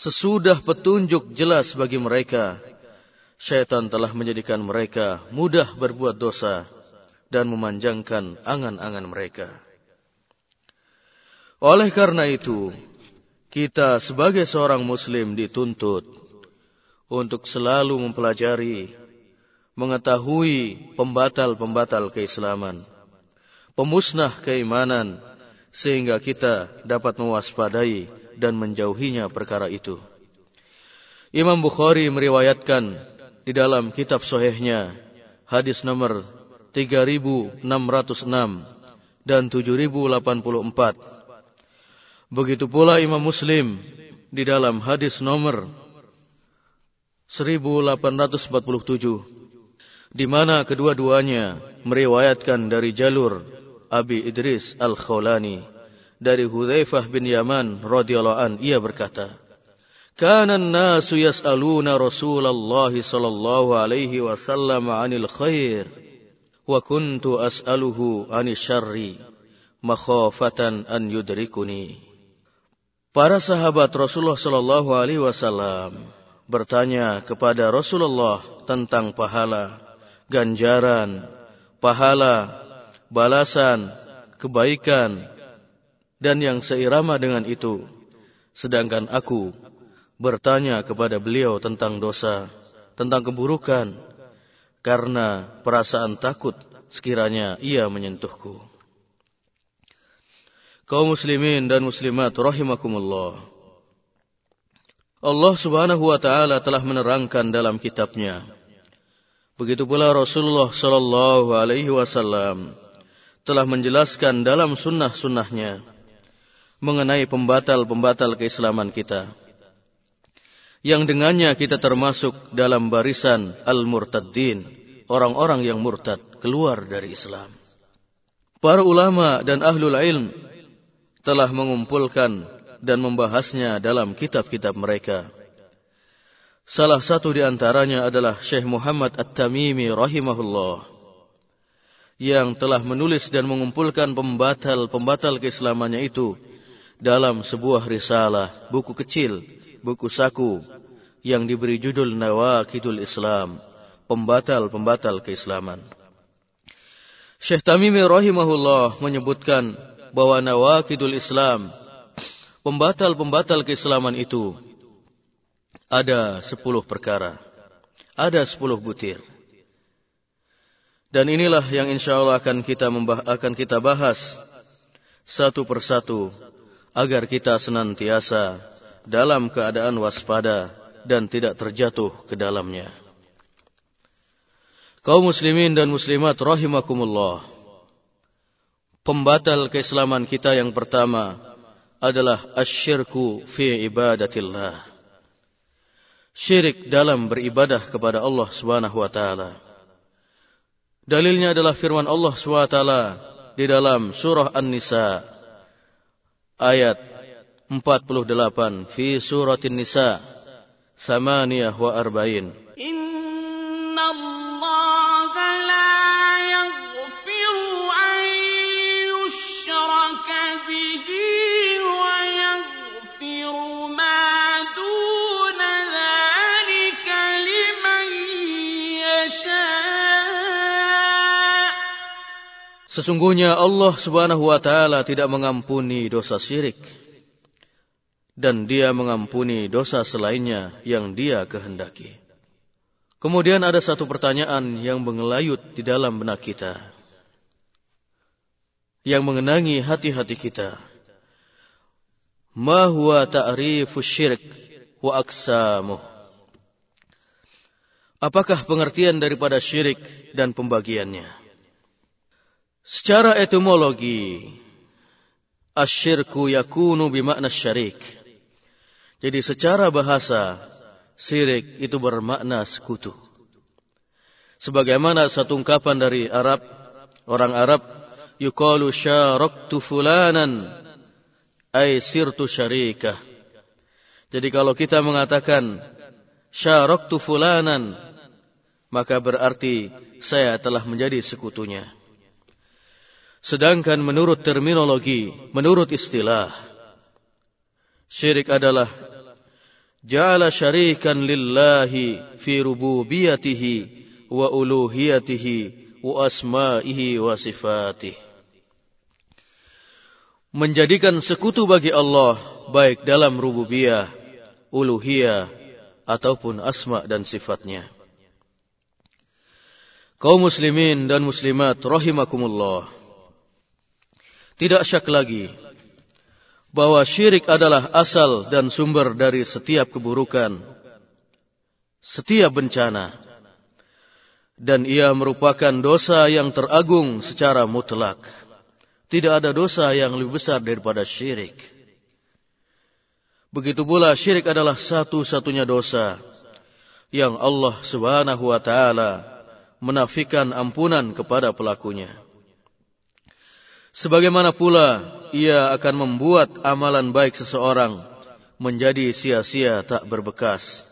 sesudah petunjuk jelas bagi mereka syaitan telah menjadikan mereka mudah berbuat dosa dan memanjangkan angan-angan mereka. Oleh karena itu, kita sebagai seorang muslim dituntut untuk selalu mempelajari, mengetahui pembatal-pembatal keislaman, pemusnah keimanan, sehingga kita dapat mewaspadai dan menjauhinya perkara itu. Imam Bukhari meriwayatkan di dalam kitab sohehnya hadis nomor 3606 dan 7084. Begitu pula Imam Muslim di dalam hadis nomor 1847 di mana kedua-duanya meriwayatkan dari jalur Abi Idris Al-Khawlani dari Hudzaifah bin Yaman radhiyallahu an ia berkata Kana an-nasu yas'aluna Rasulullah sallallahu alaihi wasallam 'anil khair wa kuntu as'aluhu 'anil syarri makhafatan an yudrikuni. Para sahabat Rasulullah sallallahu alaihi wasallam bertanya kepada Rasulullah tentang pahala, ganjaran, pahala, balasan, kebaikan, dan yang seirama dengan itu. Sedangkan aku bertanya kepada beliau tentang dosa, tentang keburukan, karena perasaan takut sekiranya ia menyentuhku. Kaum muslimin dan muslimat rahimakumullah. Allah Subhanahu wa taala telah menerangkan dalam kitabnya. Begitu pula Rasulullah sallallahu alaihi wasallam telah menjelaskan dalam sunnah-sunnahnya mengenai pembatal-pembatal keislaman kita. Yang dengannya kita termasuk dalam barisan al-murtaddin, orang-orang yang murtad keluar dari Islam. Para ulama dan ahlul ilm telah mengumpulkan dan membahasnya dalam kitab-kitab mereka. Salah satu di antaranya adalah Syekh Muhammad At-Tamimi rahimahullah yang telah menulis dan mengumpulkan pembatal-pembatal keislamannya itu dalam sebuah risalah, buku kecil, buku saku yang diberi judul Nawakidul Islam, pembatal-pembatal keislaman. Syekh Tamimi rahimahullah menyebutkan bahwa Nawakidul Islam, pembatal-pembatal keislaman itu ada sepuluh perkara, ada sepuluh butir. Dan inilah yang insya Allah akan kita akan kita bahas satu persatu agar kita senantiasa dalam keadaan waspada dan tidak terjatuh ke dalamnya. Kaum muslimin dan muslimat rahimakumullah. Pembatal keislaman kita yang pertama adalah asyirku fi ibadatillah. Syirik dalam beribadah kepada Allah Subhanahu wa taala. Dalilnya adalah firman Allah SWT di dalam surah An-Nisa ayat 48 fi suratin Nisa samaniyah wa arba'in. Sesungguhnya Allah Subhanahu wa taala tidak mengampuni dosa syirik dan Dia mengampuni dosa selainnya yang Dia kehendaki. Kemudian ada satu pertanyaan yang mengelayut di dalam benak kita. Yang mengenangi hati-hati kita. Ma huwa ta'rifu syirik wa aksamuh. Apakah pengertian daripada syirik dan pembagiannya? Secara etimologi, asyirku yakunu bimakna syarik. Jadi secara bahasa, syirik itu bermakna sekutu. Sebagaimana satu ungkapan dari Arab, orang Arab, yukalu syaraktu fulanan, ay sirtu syarikah. Jadi kalau kita mengatakan syaraktu fulanan, maka berarti saya telah menjadi sekutunya. Sedangkan menurut terminologi, menurut istilah, syirik adalah ja'ala syarikan lillahi fi rububiyatihi wa uluhiyatihi wa asma'ihi wa sifatih. Menjadikan sekutu bagi Allah baik dalam rububiyah, uluhiyah ataupun asma dan sifatnya. Kaum muslimin dan muslimat rahimakumullah. Tidak syak lagi bahwa syirik adalah asal dan sumber dari setiap keburukan, setiap bencana, dan ia merupakan dosa yang teragung secara mutlak. Tidak ada dosa yang lebih besar daripada syirik. Begitu pula syirik adalah satu-satunya dosa yang Allah Subhanahu wa taala menafikan ampunan kepada pelakunya. Sebagaimana pula ia akan membuat amalan baik seseorang menjadi sia-sia tak berbekas.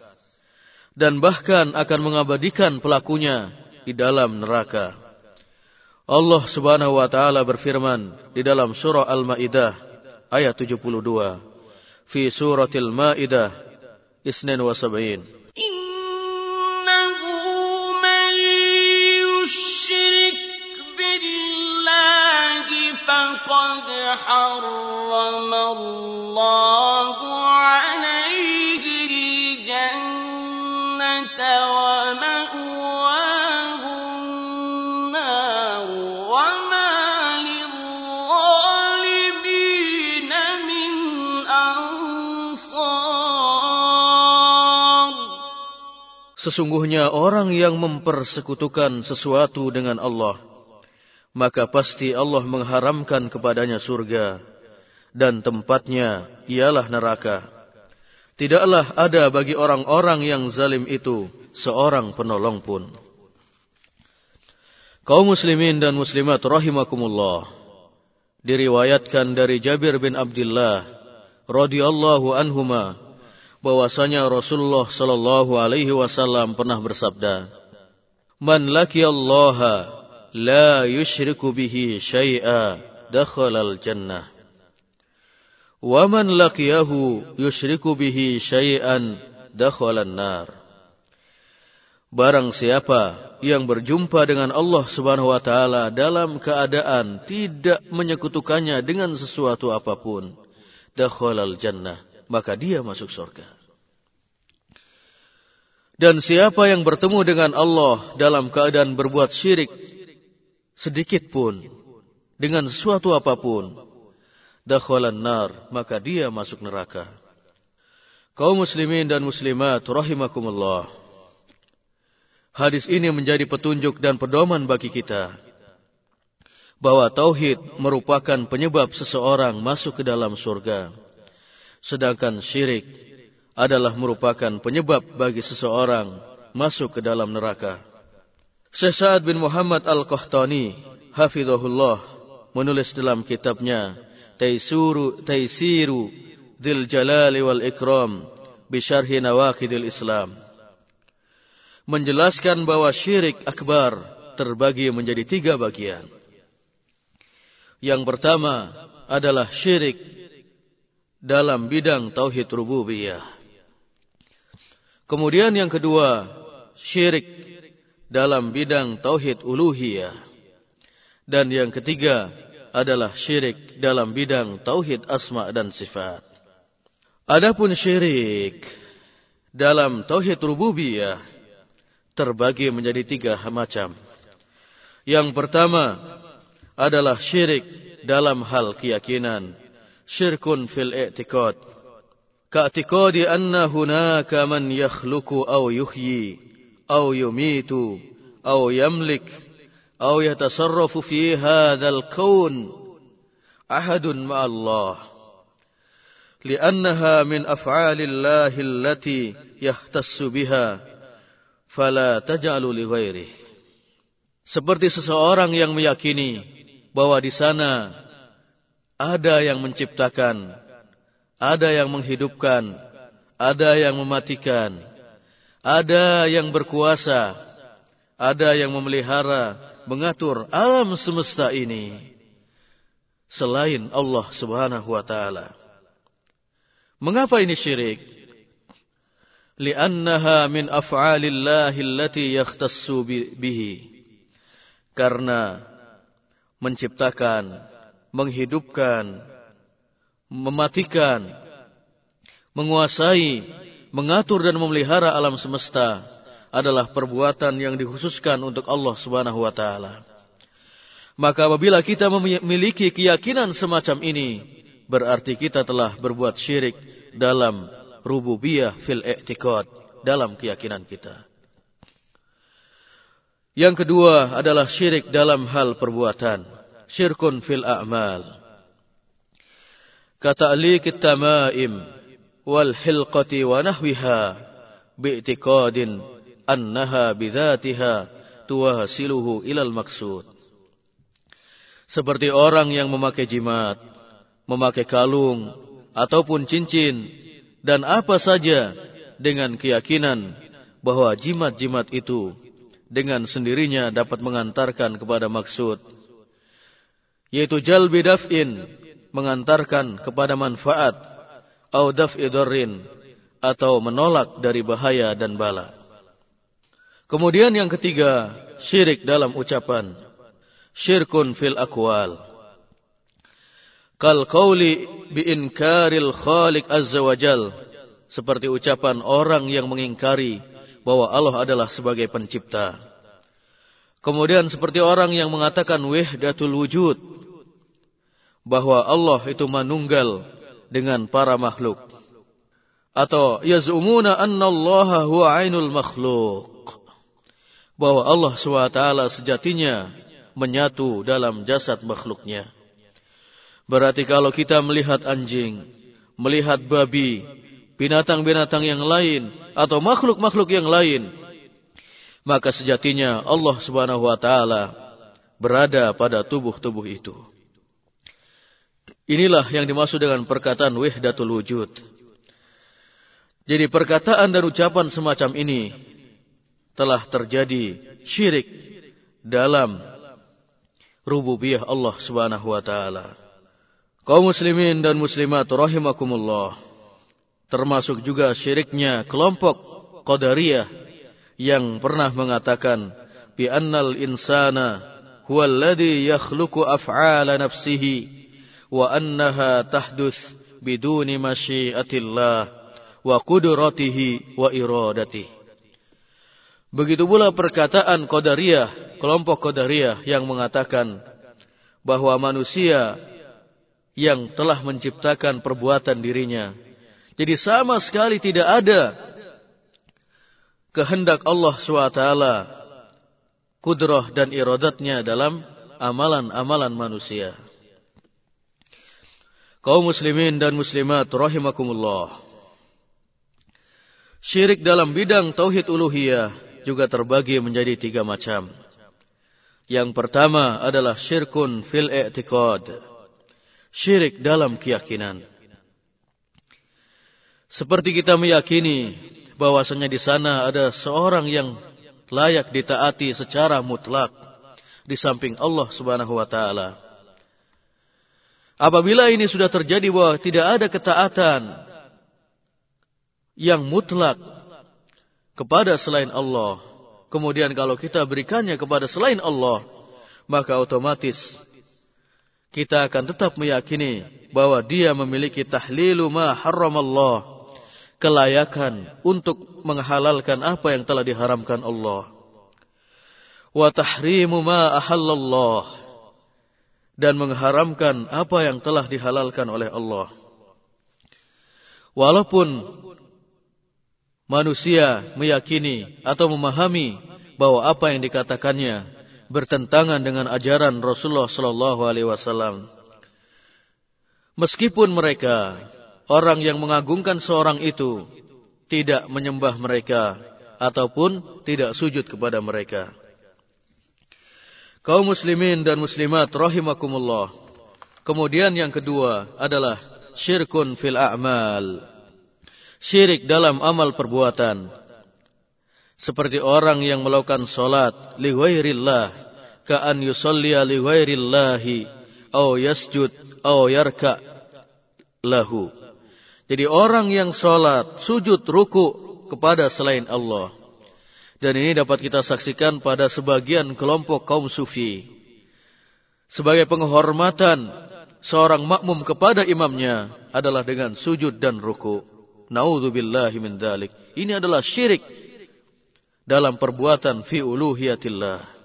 Dan bahkan akan mengabadikan pelakunya di dalam neraka. Allah subhanahu wa ta'ala berfirman di dalam surah Al-Ma'idah ayat 72. Fi suratil Ma'idah 72. Sesungguhnya orang yang mempersekutukan sesuatu dengan Allah maka pasti Allah mengharamkan kepadanya surga dan tempatnya ialah neraka. Tidaklah ada bagi orang-orang yang zalim itu seorang penolong pun. Kaum muslimin dan muslimat rahimakumullah. Diriwayatkan dari Jabir bin Abdullah radhiyallahu anhuma bahwasanya Rasulullah sallallahu alaihi wasallam pernah bersabda, "Man laqiyallaha la yushriku bihi syai'a dakhalal jannah." Wa man laqiyahu yushriku bihi syai'an nar. Barang siapa yang berjumpa dengan Allah Subhanahu wa taala dalam keadaan tidak menyekutukannya dengan sesuatu apa pun, dakhalal jannah, maka dia masuk surga. Dan siapa yang bertemu dengan Allah dalam keadaan berbuat syirik sedikit pun dengan sesuatu apa pun, dakhalan nar, maka dia masuk neraka. Kaum muslimin dan muslimat rahimakumullah. Hadis ini menjadi petunjuk dan pedoman bagi kita bahwa tauhid merupakan penyebab seseorang masuk ke dalam surga. Sedangkan syirik adalah merupakan penyebab bagi seseorang masuk ke dalam neraka. Syekh Sa'ad bin Muhammad Al-Qahtani hafizahullah menulis dalam kitabnya Taisuru Taisiru Dil Jalali wal Ikram Bisharhi Nawakidil Islam Menjelaskan bahwa syirik akbar terbagi menjadi tiga bagian. Yang pertama adalah syirik dalam bidang tauhid rububiyah. Kemudian yang kedua, syirik dalam bidang tauhid uluhiyah. Dan yang ketiga, adalah syirik dalam bidang tauhid asma dan sifat. Adapun syirik dalam tauhid rububiyah terbagi menjadi tiga macam. Yang pertama adalah syirik dalam hal keyakinan. Syirkun fil i'tiqad. Ka'tiqadi anna hunaka man yakhluku aw yuhyi aw yumitu aw yamlik أو يتصرف في هذا الكون أحد مع الله لأنها من أفعال الله التي يختص بها فلا تجعل لغيره seperti seseorang yang meyakini bahwa di sana ada yang menciptakan, ada yang menghidupkan, ada yang mematikan, ada yang berkuasa, ada yang memelihara, mengatur alam semesta ini selain Allah Subhanahu wa taala. Mengapa ini syirik? Li'annaha min af'alillahi allati yakhtassu bihi. Karena menciptakan, menghidupkan, mematikan, menguasai, mengatur dan memelihara alam semesta adalah perbuatan yang dikhususkan untuk Allah Subhanahu wa taala. Maka apabila kita memiliki keyakinan semacam ini, berarti kita telah berbuat syirik dalam rububiyah fil i'tiqad, dalam keyakinan kita. Yang kedua adalah syirik dalam hal perbuatan, syirkun fil a'mal. Kata Kata'liq tamaim wal hilqati wa nahwiha bi'tiqadin annaha bidzatiha tuwasiluhu. Seperti orang yang memakai jimat, memakai kalung, ataupun cincin, dan apa saja dengan keyakinan bahwa jimat-jimat itu dengan sendirinya dapat mengantarkan kepada maksud, yaitu jalbi daf'in, mengantarkan kepada manfaat, au daf'i atau menolak dari bahaya dan bala. Kemudian yang ketiga, syirik dalam ucapan. Syirkun fil akwal. Kal qawli bi inkaril khaliq azza wa jal. Seperti ucapan orang yang mengingkari bahwa Allah adalah sebagai pencipta. Kemudian seperti orang yang mengatakan wahdatul wujud. Bahwa Allah itu manunggal dengan para makhluk. Atau yaz'umuna anna Allah huwa ainul makhluk bahwa Allah SWT sejatinya menyatu dalam jasad makhluknya. Berarti kalau kita melihat anjing, melihat babi, binatang-binatang yang lain, atau makhluk-makhluk yang lain, maka sejatinya Allah subhanahu wa ta'ala berada pada tubuh-tubuh itu. Inilah yang dimaksud dengan perkataan wahdatul wujud. Jadi perkataan dan ucapan semacam ini telah terjadi syirik dalam rububiyah Allah Subhanahu wa taala. Kaum muslimin dan muslimat rahimakumullah. Termasuk juga syiriknya kelompok Qadariyah yang pernah mengatakan bi annal insana huwa alladhi yakhluqu af'ala nafsihi tahdus biduni masyiatillah wa qudratihi wa iradatihi. Begitu pula perkataan Qadariyah, kelompok Qadariyah yang mengatakan bahwa manusia yang telah menciptakan perbuatan dirinya. Jadi sama sekali tidak ada kehendak Allah SWT, kudrah dan iradatnya dalam amalan-amalan manusia. Kaum muslimin dan muslimat rahimakumullah. Syirik dalam bidang tauhid uluhiyah juga terbagi menjadi tiga macam. Yang pertama adalah syirkun fil i'tiqad. Syirik dalam keyakinan. Seperti kita meyakini bahwasanya di sana ada seorang yang layak ditaati secara mutlak di samping Allah Subhanahu wa taala. Apabila ini sudah terjadi bahwa tidak ada ketaatan yang mutlak kepada selain Allah, kemudian kalau kita berikannya kepada selain Allah, maka otomatis kita akan tetap meyakini bahwa dia memiliki tahlilu ma Allah, kelayakan untuk menghalalkan apa yang telah diharamkan Allah. Wa tahrimu ma ahallallah dan mengharamkan apa yang telah dihalalkan oleh Allah. Walaupun manusia meyakini atau memahami bahwa apa yang dikatakannya bertentangan dengan ajaran Rasulullah sallallahu alaihi wasallam. Meskipun mereka orang yang mengagungkan seorang itu tidak menyembah mereka ataupun tidak sujud kepada mereka. Kaum muslimin dan muslimat rahimakumullah. Kemudian yang kedua adalah syirkun fil a'mal. Syirik dalam amal perbuatan. Seperti orang yang melakukan solat li ghairillah ka'an yusalliya li ghairillahi au yasjud au yarka lahu. Jadi orang yang solat, sujud, ruku kepada selain Allah dan ini dapat kita saksikan pada sebagian kelompok kaum sufi. Sebagai penghormatan seorang makmum kepada imamnya adalah dengan sujud dan ruku. Naudzubillahi min. Ini adalah syirik dalam perbuatan fi uluhiyatillah.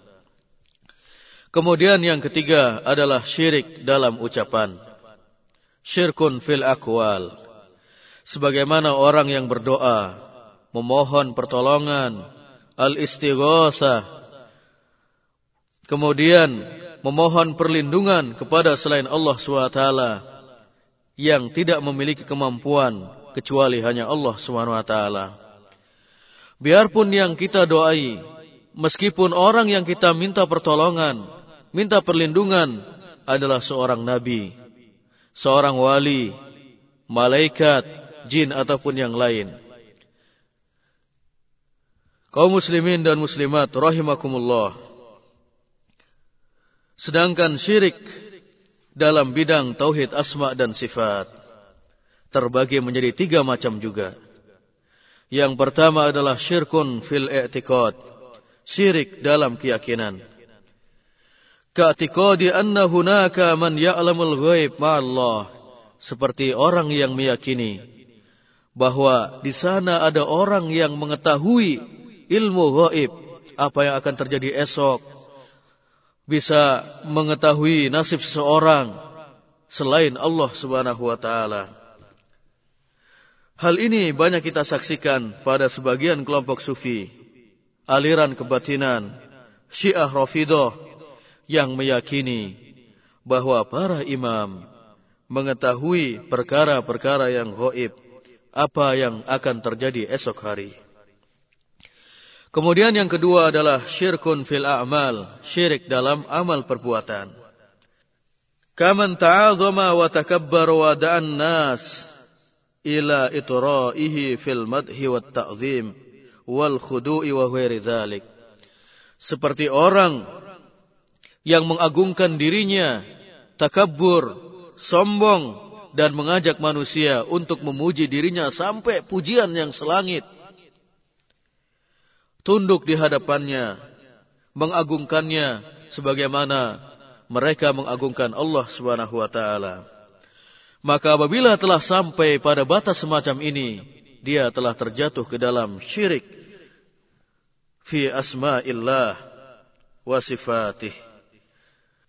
Kemudian yang ketiga adalah syirik dalam ucapan. Syirkun fil akwal. Sebagaimana orang yang berdoa, memohon pertolongan, al-istighosa. Kemudian memohon perlindungan kepada selain Allah SWT yang tidak memiliki kemampuan kecuali hanya Allah SWT. Biarpun yang kita doai, meskipun orang yang kita minta pertolongan, minta perlindungan adalah seorang nabi, seorang wali, malaikat, jin ataupun yang lain. Kaum muslimin dan muslimat rahimakumullah. Sedangkan syirik dalam bidang tauhid asma dan sifat terbagi menjadi tiga macam juga. Yang pertama adalah syirkun fil i'tiqad. Syirik dalam keyakinan. Ka'tiqadi anna hunaka man ya'lamul ghaib ma'allah. Seperti orang yang meyakini bahwa di sana ada orang yang mengetahui ilmu gaib, apa yang akan terjadi esok, bisa mengetahui nasib seseorang selain Allah Subhanahu wa taala. Hal ini banyak kita saksikan pada sebagian kelompok sufi, aliran kebatinan, Syiah Rafidah yang meyakini bahwa para imam, mengetahui perkara-perkara yang gaib, apa yang akan terjadi esok hari. Kemudian yang kedua adalah syirkun fil a'mal, syirik dalam amal perbuatan. Kaman ta'azama wa takabbar wa da'an nas ila itra'ihi fil madhi wa ta'zim wal khudu'i wa ghairi dhalik. Seperti orang yang mengagungkan dirinya, takabbur, sombong dan mengajak manusia untuk memuji dirinya sampai pujian yang selangit tunduk di hadapannya, mengagungkannya sebagaimana mereka mengagungkan Allah Subhanahu wa taala. Maka apabila telah sampai pada batas semacam ini, dia telah terjatuh ke dalam syirik fi asma'illah wa sifatih.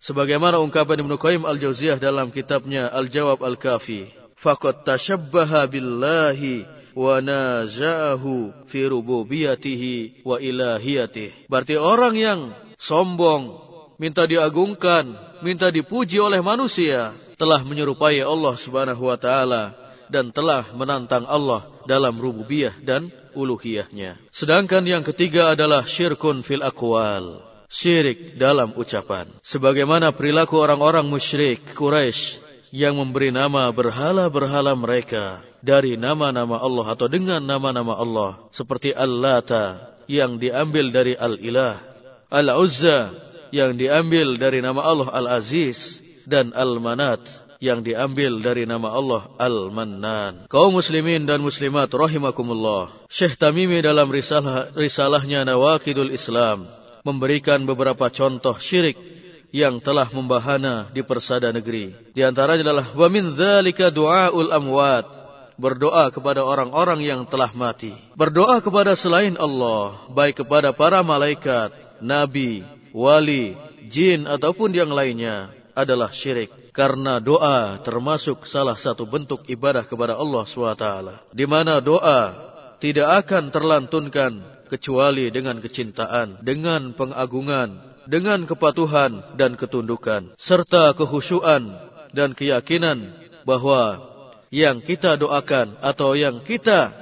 Sebagaimana ungkapan Ibnu Qayyim Al-Jauziyah dalam kitabnya Al-Jawab Al-Kafi, faqad tashabbaha billahi wa nazahu fi rububiyatihi wa ilahiyatihi. Berarti orang yang sombong, minta diagungkan, minta dipuji oleh manusia, telah menyerupai Allah Subhanahu wa taala dan telah menantang Allah dalam rububiyah dan uluhiyahnya. Sedangkan yang ketiga adalah syirkun fil aqwal. Syirik dalam ucapan. Sebagaimana perilaku orang-orang musyrik Quraisy yang memberi nama berhala-berhala mereka dari nama-nama Allah atau dengan nama-nama Allah seperti Al-Lata yang diambil dari Al-Ilah, Al-Uzza yang diambil dari nama Allah Al-Aziz dan Al-Manat yang diambil dari nama Allah Al-Mannan. Kaum muslimin dan muslimat rahimakumullah. Syekh Tamimi dalam risalah risalahnya Nawakidul Islam memberikan beberapa contoh syirik yang telah membahana di persada negeri. Di antaranya adalah wa min dzalika du'aul amwat berdoa kepada orang-orang yang telah mati. Berdoa kepada selain Allah, baik kepada para malaikat, nabi, wali, jin ataupun yang lainnya adalah syirik. Karena doa termasuk salah satu bentuk ibadah kepada Allah SWT. Di mana doa tidak akan terlantunkan kecuali dengan kecintaan, dengan pengagungan, dengan kepatuhan dan ketundukan, serta kehusuan dan keyakinan bahwa yang kita doakan atau yang kita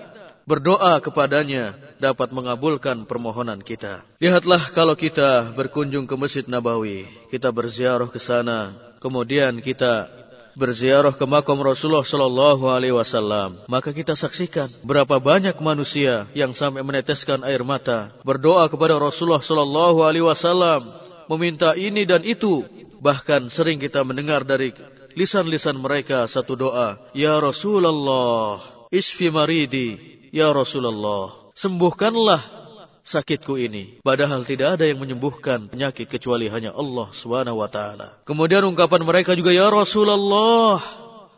berdoa kepadanya dapat mengabulkan permohonan kita. Lihatlah kalau kita berkunjung ke Masjid Nabawi, kita berziarah ke sana, kemudian kita berziarah ke makam Rasulullah sallallahu alaihi wasallam, maka kita saksikan berapa banyak manusia yang sampai meneteskan air mata berdoa kepada Rasulullah sallallahu alaihi wasallam meminta ini dan itu. Bahkan sering kita mendengar dari lisan-lisan mereka satu doa. Ya Rasulullah, isfi maridi. Ya Rasulullah, sembuhkanlah sakitku ini. Padahal tidak ada yang menyembuhkan penyakit kecuali hanya Allah Subhanahu wa taala. Kemudian ungkapan mereka juga ya Rasulullah,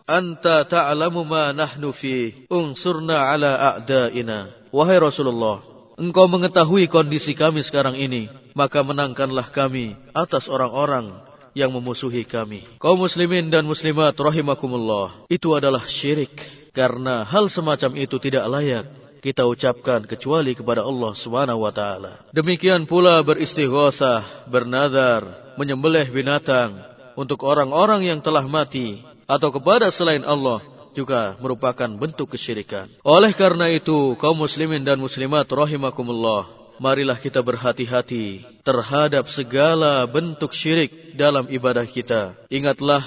anta ta'lamu ma nahnu fi. Unsurna ala a'daina. Wahai Rasulullah, engkau mengetahui kondisi kami sekarang ini, maka menangkanlah kami atas orang-orang yang memusuhi kami. Kaum muslimin dan muslimat rahimakumullah. Itu adalah syirik. Karena hal semacam itu tidak layak kita ucapkan kecuali kepada Allah Subhanahu wa taala. Demikian pula beristighosah, bernadar, menyembelih binatang untuk orang-orang yang telah mati atau kepada selain Allah juga merupakan bentuk kesyirikan. Oleh karena itu, kaum muslimin dan muslimat rahimakumullah, marilah kita berhati-hati terhadap segala bentuk syirik dalam ibadah kita. Ingatlah,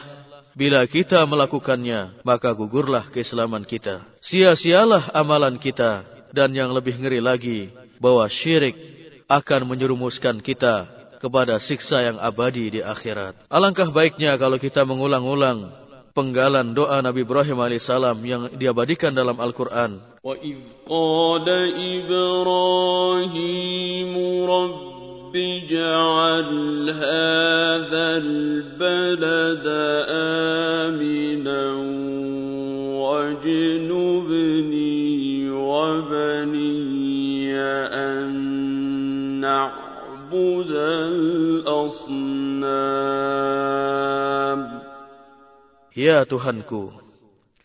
bila kita melakukannya, maka gugurlah keislaman kita. Sia-sialah amalan kita, dan yang lebih ngeri lagi, bahwa syirik akan menyerumuskan kita kepada siksa yang abadi di akhirat. Alangkah baiknya kalau kita mengulang-ulang penggalan doa Nabi Ibrahim alaihissalam yang diabadikan dalam Al-Quran. وَإِذْ قَالَ إِبْرَاهِيمُ رَبِّ جَعَلْ هَذَا الْبَلَدَ آمِنًا وَاجْنُبْنِي وَبَنِيَّ أَن نَّعْبُدَ الْأَصْنَامَ Ya Tuhanku,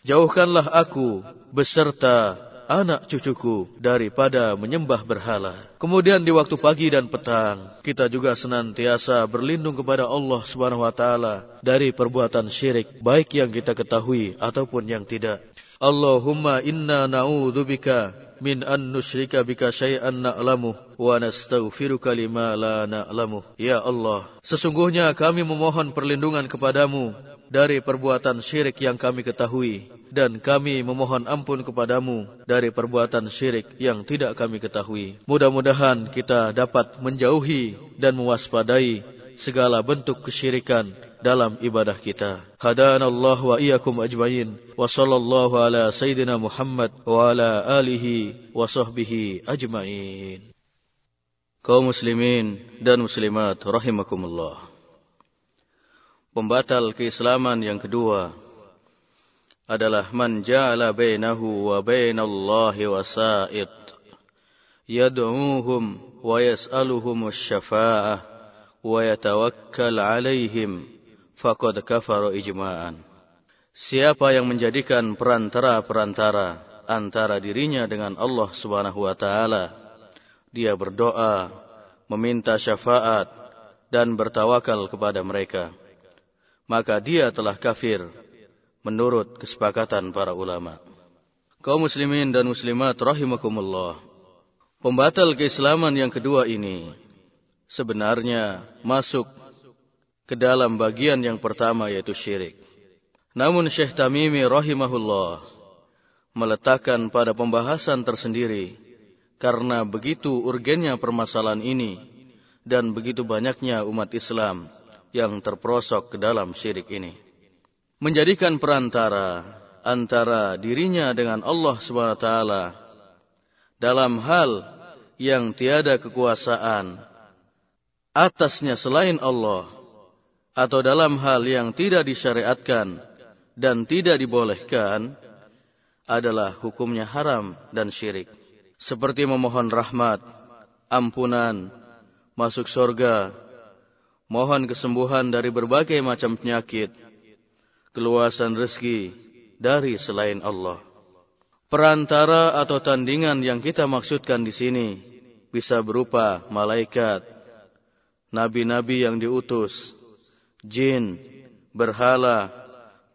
jauhkanlah aku beserta anak cucuku daripada menyembah berhala. Kemudian di waktu pagi dan petang, kita juga senantiasa berlindung kepada Allah Subhanahu wa taala dari perbuatan syirik, baik yang kita ketahui ataupun yang tidak. Allahumma inna na'udzubika min an nusyrika bika syai'an na'lamu wa nastaghfiruka lima la na'lamu. Ya Allah, sesungguhnya kami memohon perlindungan kepadamu dari perbuatan syirik yang kami ketahui dan kami memohon ampun kepadamu dari perbuatan syirik yang tidak kami ketahui. Mudah-mudahan kita dapat menjauhi dan mewaspadai segala bentuk kesyirikan dalam ibadah kita. Hadana Allah wa iyyakum ajmain wa sallallahu ala sayyidina Muhammad wa ala alihi wa sahbihi ajmain. Kaum muslimin dan muslimat rahimakumullah. Pembatal keislaman yang kedua adalah man ja'ala bainahu wa bainallahi wasa'id yad'uuhum wa yas'aluhum asy-syafa'ah wa yatawakkal 'alaihim faqad kafara ijma'an. Siapa yang menjadikan perantara-perantara antara dirinya dengan Allah Subhanahu wa taala, dia berdoa, meminta syafaat dan bertawakal kepada mereka. Maka dia telah kafir menurut kesepakatan para ulama. Kaum muslimin dan muslimat rahimakumullah. Pembatal keislaman yang kedua ini sebenarnya masuk ke dalam bagian yang pertama yaitu syirik. Namun Syekh Tamimi rahimahullah meletakkan pada pembahasan tersendiri karena begitu urgennya permasalahan ini dan begitu banyaknya umat Islam yang terperosok ke dalam syirik ini. Menjadikan perantara antara dirinya dengan Allah taala dalam hal yang tiada kekuasaan atasnya selain Allah atau dalam hal yang tidak disyariatkan dan tidak dibolehkan adalah hukumnya haram dan syirik. Seperti memohon rahmat, ampunan, masuk surga, mohon kesembuhan dari berbagai macam penyakit, keluasan rezeki dari selain Allah. Perantara atau tandingan yang kita maksudkan di sini bisa berupa malaikat, nabi-nabi yang diutus, jin, berhala,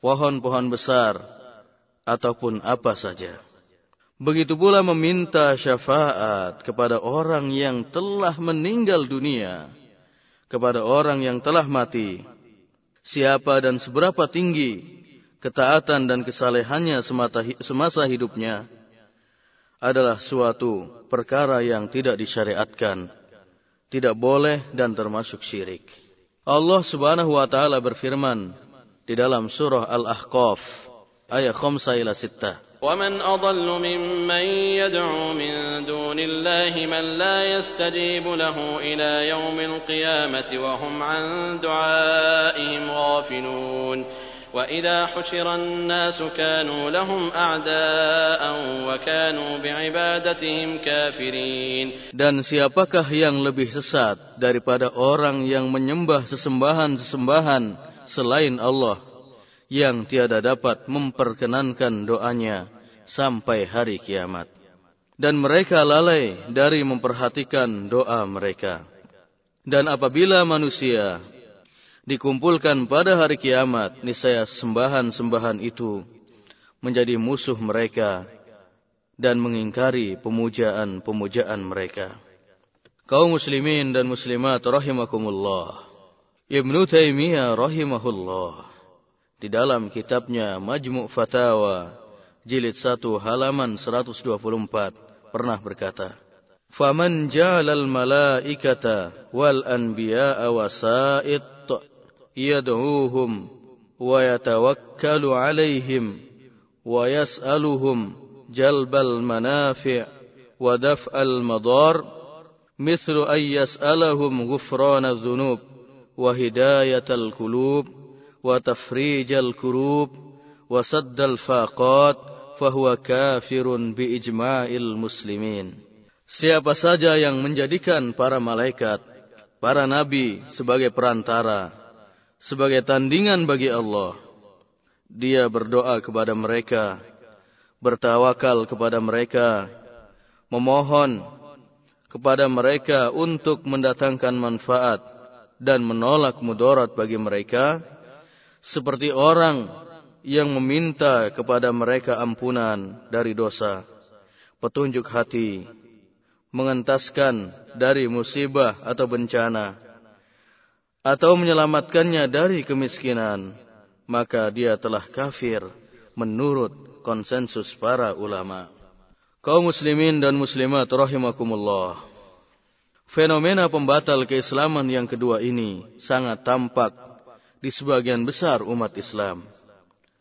pohon-pohon besar, ataupun apa saja. Begitu pula meminta syafaat kepada orang yang telah meninggal dunia, kepada orang yang telah mati. Siapa dan seberapa tinggi ketaatan dan kesalehannya semasa hidupnya adalah suatu perkara yang tidak disyariatkan, tidak boleh dan termasuk syirik. Allah Subhanahu wa taala berfirman di dalam surah Al-Ahqaf ayat 5 ila 6. ومن أضل ممن يدعو من دون الله من لا يستجيب له إلى يوم القيامة وهم عن دعائهم غافلون وإذا حشر الناس كانوا لهم أعداء وكانوا بعبادتهم كافرين Dan siapakah yang lebih sesat daripada orang yang menyembah sesembahan-sesembahan selain Allah yang tiada dapat memperkenankan doanya sampai hari kiamat. Dan mereka lalai dari memperhatikan doa mereka. Dan apabila manusia dikumpulkan pada hari kiamat, niscaya sembahan-sembahan itu menjadi musuh mereka dan mengingkari pemujaan-pemujaan mereka. Kaum muslimin dan muslimat rahimakumullah. Ibnu Taimiyah rahimahullah di dalam kitabnya Majmu' Fatawa jilid 1 halaman 124 pernah berkata, "Faman jalal malaikata wal anbiya'a wasa'id يدعوهم ويتوكل عليهم ويسألهم جلب المنافع ودفع المضار مثل أن يسألهم غفران الذنوب وهداية القلوب وتفريج الكروب وسد الفاقات فهو كافر بإجماع المسلمين Siapa saja yang menjadikan para malaikat, para nabi sebagai perantara sebagai tandingan bagi Allah. Dia berdoa kepada mereka, bertawakal kepada mereka, memohon kepada mereka untuk mendatangkan manfaat dan menolak mudarat bagi mereka, seperti orang yang meminta kepada mereka ampunan dari dosa, petunjuk hati, mengentaskan dari musibah atau bencana, atau menyelamatkannya dari kemiskinan, maka dia telah kafir menurut konsensus para ulama. Kaum muslimin dan muslimat rahimakumullah. Fenomena pembatal keislaman yang kedua ini sangat tampak di sebagian besar umat Islam.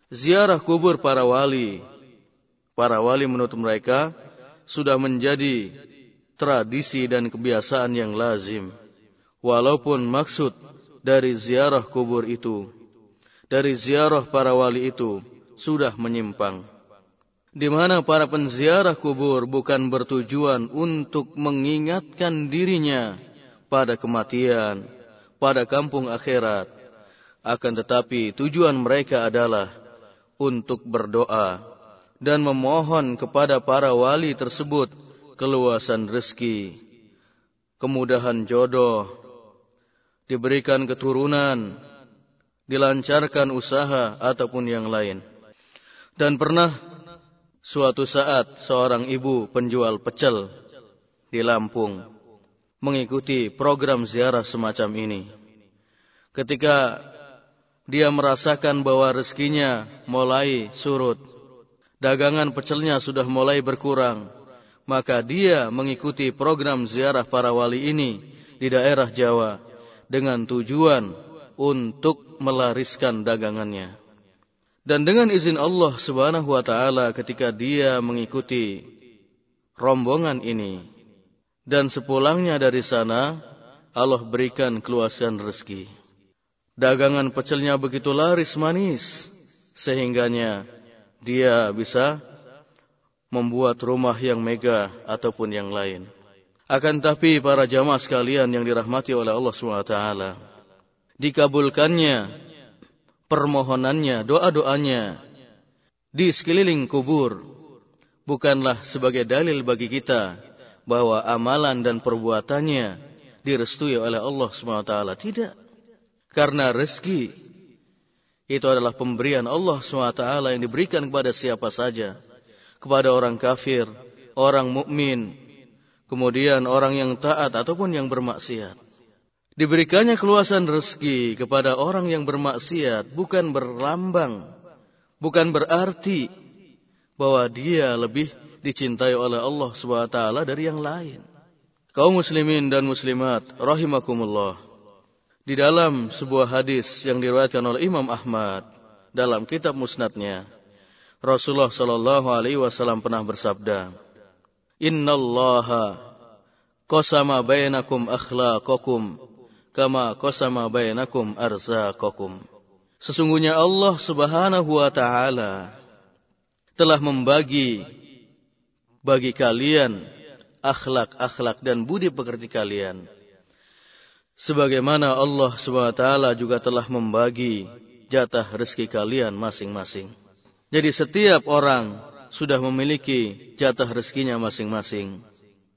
Ziarah kubur para wali, para wali menurut mereka sudah menjadi tradisi dan kebiasaan yang lazim. Walaupun maksud dari ziarah kubur itu, dari ziarah para wali itu sudah menyimpang. Di mana para penziarah kubur bukan bertujuan untuk mengingatkan dirinya pada kematian, pada kampung akhirat. Akan tetapi tujuan mereka adalah untuk berdoa dan memohon kepada para wali tersebut keluasan rezeki, kemudahan jodoh, diberikan keturunan, dilancarkan usaha ataupun yang lain. Dan pernah suatu saat seorang ibu penjual pecel di Lampung mengikuti program ziarah semacam ini. Ketika dia merasakan bahwa rezekinya mulai surut, dagangan pecelnya sudah mulai berkurang, maka dia mengikuti program ziarah para wali ini di daerah Jawa dengan tujuan untuk melariskan dagangannya. Dan dengan izin Allah Subhanahu wa taala ketika dia mengikuti rombongan ini dan sepulangnya dari sana Allah berikan keluasan rezeki. Dagangan pecelnya begitu laris manis sehingganya dia bisa membuat rumah yang megah ataupun yang lain. Akan tapi para jamaah sekalian yang dirahmati oleh Allah SWT, dikabulkannya permohonannya, doa-doanya di sekeliling kubur bukanlah sebagai dalil bagi kita bahwa amalan dan perbuatannya direstui oleh Allah SWT. Tidak. Karena rezeki itu adalah pemberian Allah SWT yang diberikan kepada siapa saja. Kepada orang kafir, orang mukmin, kemudian orang yang taat ataupun yang bermaksiat. Diberikannya keluasan rezeki kepada orang yang bermaksiat bukan berlambang, bukan berarti bahwa dia lebih dicintai oleh Allah SWT dari yang lain. Kaum muslimin dan muslimat rahimakumullah. Di dalam sebuah hadis yang diriwayatkan oleh Imam Ahmad dalam kitab musnadnya, Rasulullah Shallallahu Alaihi Wasallam pernah bersabda, Inna Allah qasama bainakum akhlaqakum kama qasama bainakum arzaqakum. Sesungguhnya Allah Subhanahu wa taala telah membagi bagi kalian akhlak-akhlak dan budi pekerti kalian. Sebagaimana Allah Subhanahu wa taala juga telah membagi jatah rezeki kalian masing-masing. Jadi setiap orang sudah memiliki jatah rezekinya masing-masing.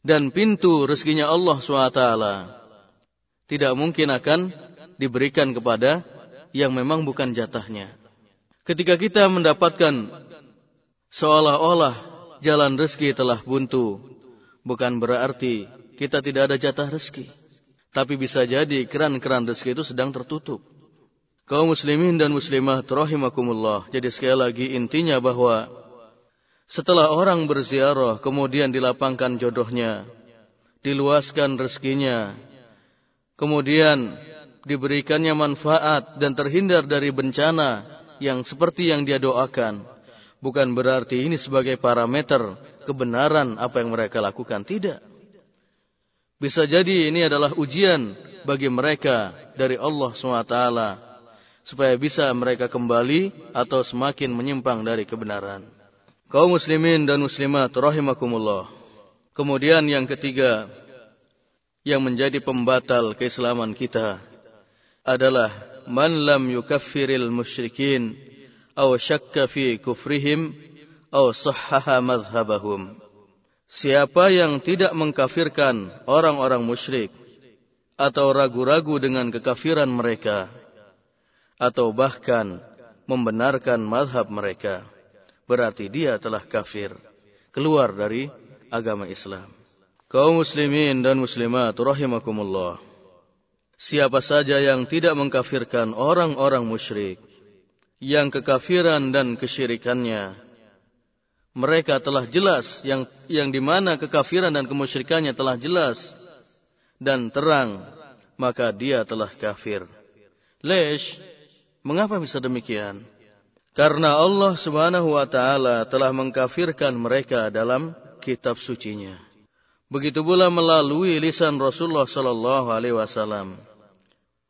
Dan pintu rezekinya Allah SWT tidak mungkin akan diberikan kepada yang memang bukan jatahnya. Ketika kita mendapatkan seolah-olah jalan rezeki telah buntu, bukan berarti kita tidak ada jatah rezeki. Tapi bisa jadi keran-keran rezeki itu sedang tertutup. Kaum muslimin dan muslimah rahimakumullah. Jadi sekali lagi intinya bahwa setelah orang berziarah kemudian dilapangkan jodohnya, diluaskan rezekinya, kemudian diberikannya manfaat dan terhindar dari bencana yang seperti yang dia doakan, bukan berarti ini sebagai parameter kebenaran apa yang mereka lakukan. Tidak. Bisa jadi ini adalah ujian bagi mereka dari Allah SWT supaya bisa mereka kembali atau semakin menyimpang dari kebenaran. Kaum muslimin dan muslimat rahimakumullah. Kemudian yang ketiga yang menjadi pembatal keislaman kita adalah man lam yukaffiril musyrikin aw syakka fi kufrihim aw sahhaha madhhabahum. Siapa yang tidak mengkafirkan orang-orang musyrik atau ragu-ragu dengan kekafiran mereka atau bahkan membenarkan mazhab mereka berarti dia telah kafir keluar dari agama Islam. Kaum muslimin dan muslimat rahimakumullah. Siapa saja yang tidak mengkafirkan orang-orang musyrik yang kekafiran dan kesyirikannya mereka telah jelas yang yang di mana kekafiran dan kemusyrikannya telah jelas dan terang maka dia telah kafir. Lesh, mengapa bisa demikian? Karena Allah Subhanahu wa taala telah mengkafirkan mereka dalam kitab sucinya. Begitu pula melalui lisan Rasulullah sallallahu alaihi wasallam.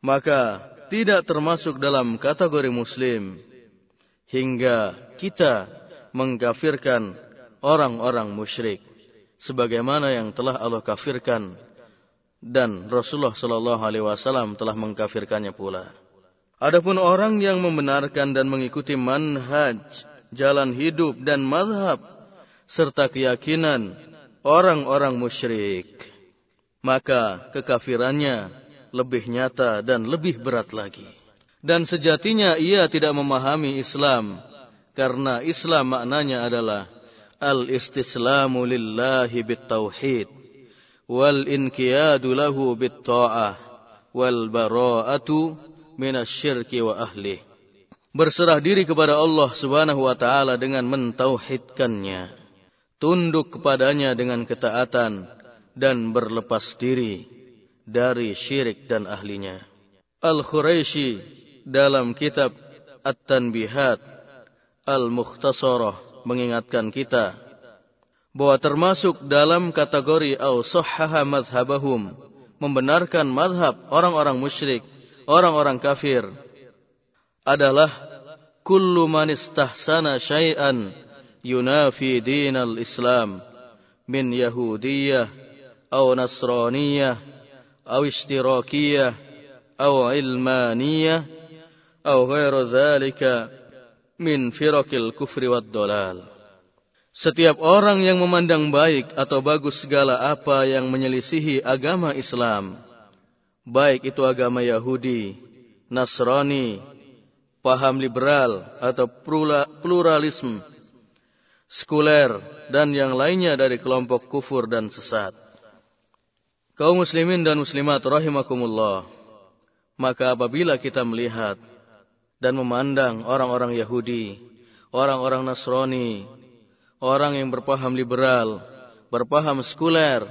Maka tidak termasuk dalam kategori muslim hingga kita mengkafirkan orang-orang musyrik sebagaimana yang telah Allah kafirkan dan Rasulullah sallallahu alaihi wasallam telah mengkafirkannya pula. Adapun orang yang membenarkan dan mengikuti manhaj, jalan hidup dan mazhab serta keyakinan orang-orang musyrik, maka kekafirannya lebih nyata dan lebih berat lagi. Dan sejatinya ia tidak memahami Islam karena Islam maknanya adalah al-istislamu lillahi bitauhid wal inqiyadu lahu bitta'ah wal bara'atu minasyirki wa ahli. Berserah diri kepada Allah Subhanahu wa taala dengan mentauhidkannya, tunduk kepadanya dengan ketaatan dan berlepas diri dari syirik dan ahlinya. Al-Quraisy dalam kitab At-Tanbihat Al-Mukhtasarah mengingatkan kita bahwa termasuk dalam kategori au sahhaha madhhabahum membenarkan madhab orang-orang musyrik, orang-orang kafir adalah kullu man istahsana syai'an yunafi dinal Islam min yahudiyah aw Nasraniyah aw Ishtirakiyah aw Ilmaniyah aw ghairu dzalika min firakil kufri wad dalal. Setiap orang yang memandang baik atau bagus segala apa yang menyelisihi agama Islam baik itu agama Yahudi, Nasrani, paham liberal atau pluralisme, sekuler, dan yang lainnya dari kelompok kufur dan sesat. Kaum muslimin dan muslimat rahimakumullah. Maka apabila kita melihat dan memandang orang-orang Yahudi, orang-orang Nasrani, orang yang berpaham liberal, berpaham sekuler,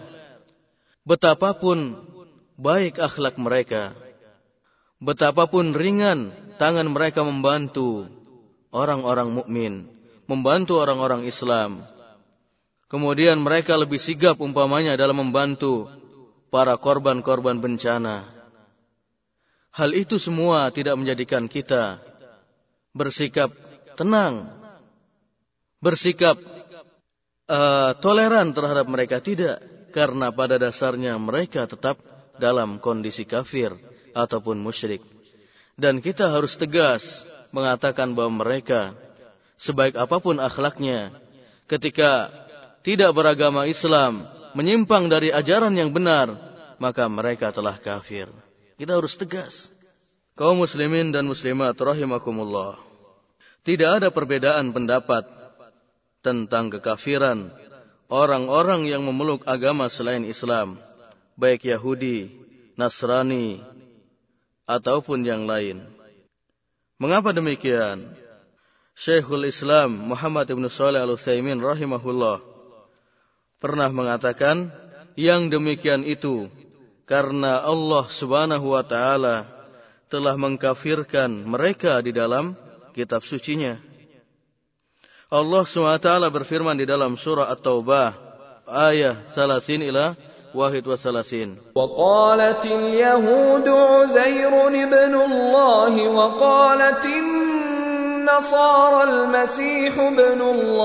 betapapun baik akhlak mereka, betapapun ringan tangan mereka membantu orang-orang mukmin, membantu orang-orang Islam. Kemudian mereka lebih sigap umpamanya dalam membantu para korban-korban bencana. Hal itu semua tidak menjadikan kita bersikap tenang, bersikap uh, toleran terhadap mereka tidak, karena pada dasarnya mereka tetap dalam kondisi kafir ataupun musyrik. Dan kita harus tegas mengatakan bahwa mereka sebaik apa pun akhlaknya ketika tidak beragama Islam menyimpang dari ajaran yang benar, maka mereka telah kafir. Kita harus tegas. Kaum muslimin dan muslimat rahimakumullah. Tidak ada perbedaan pendapat tentang kekafiran orang-orang yang memeluk agama selain Islam, baik Yahudi, Nasrani, ataupun yang lain. Mengapa demikian? Syekhul Islam Muhammad Ibn Salih Al-Utsaimin rahimahullah pernah mengatakan yang demikian itu karena Allah Subhanahu wa taala telah mengkafirkan mereka di dalam kitab sucinya. Allah SWT berfirman di dalam surah At-Taubah ayat 30 ila wa salasin. وقالت اليهود عزير ابن الله وقالت النصارى المسيح ابن الله.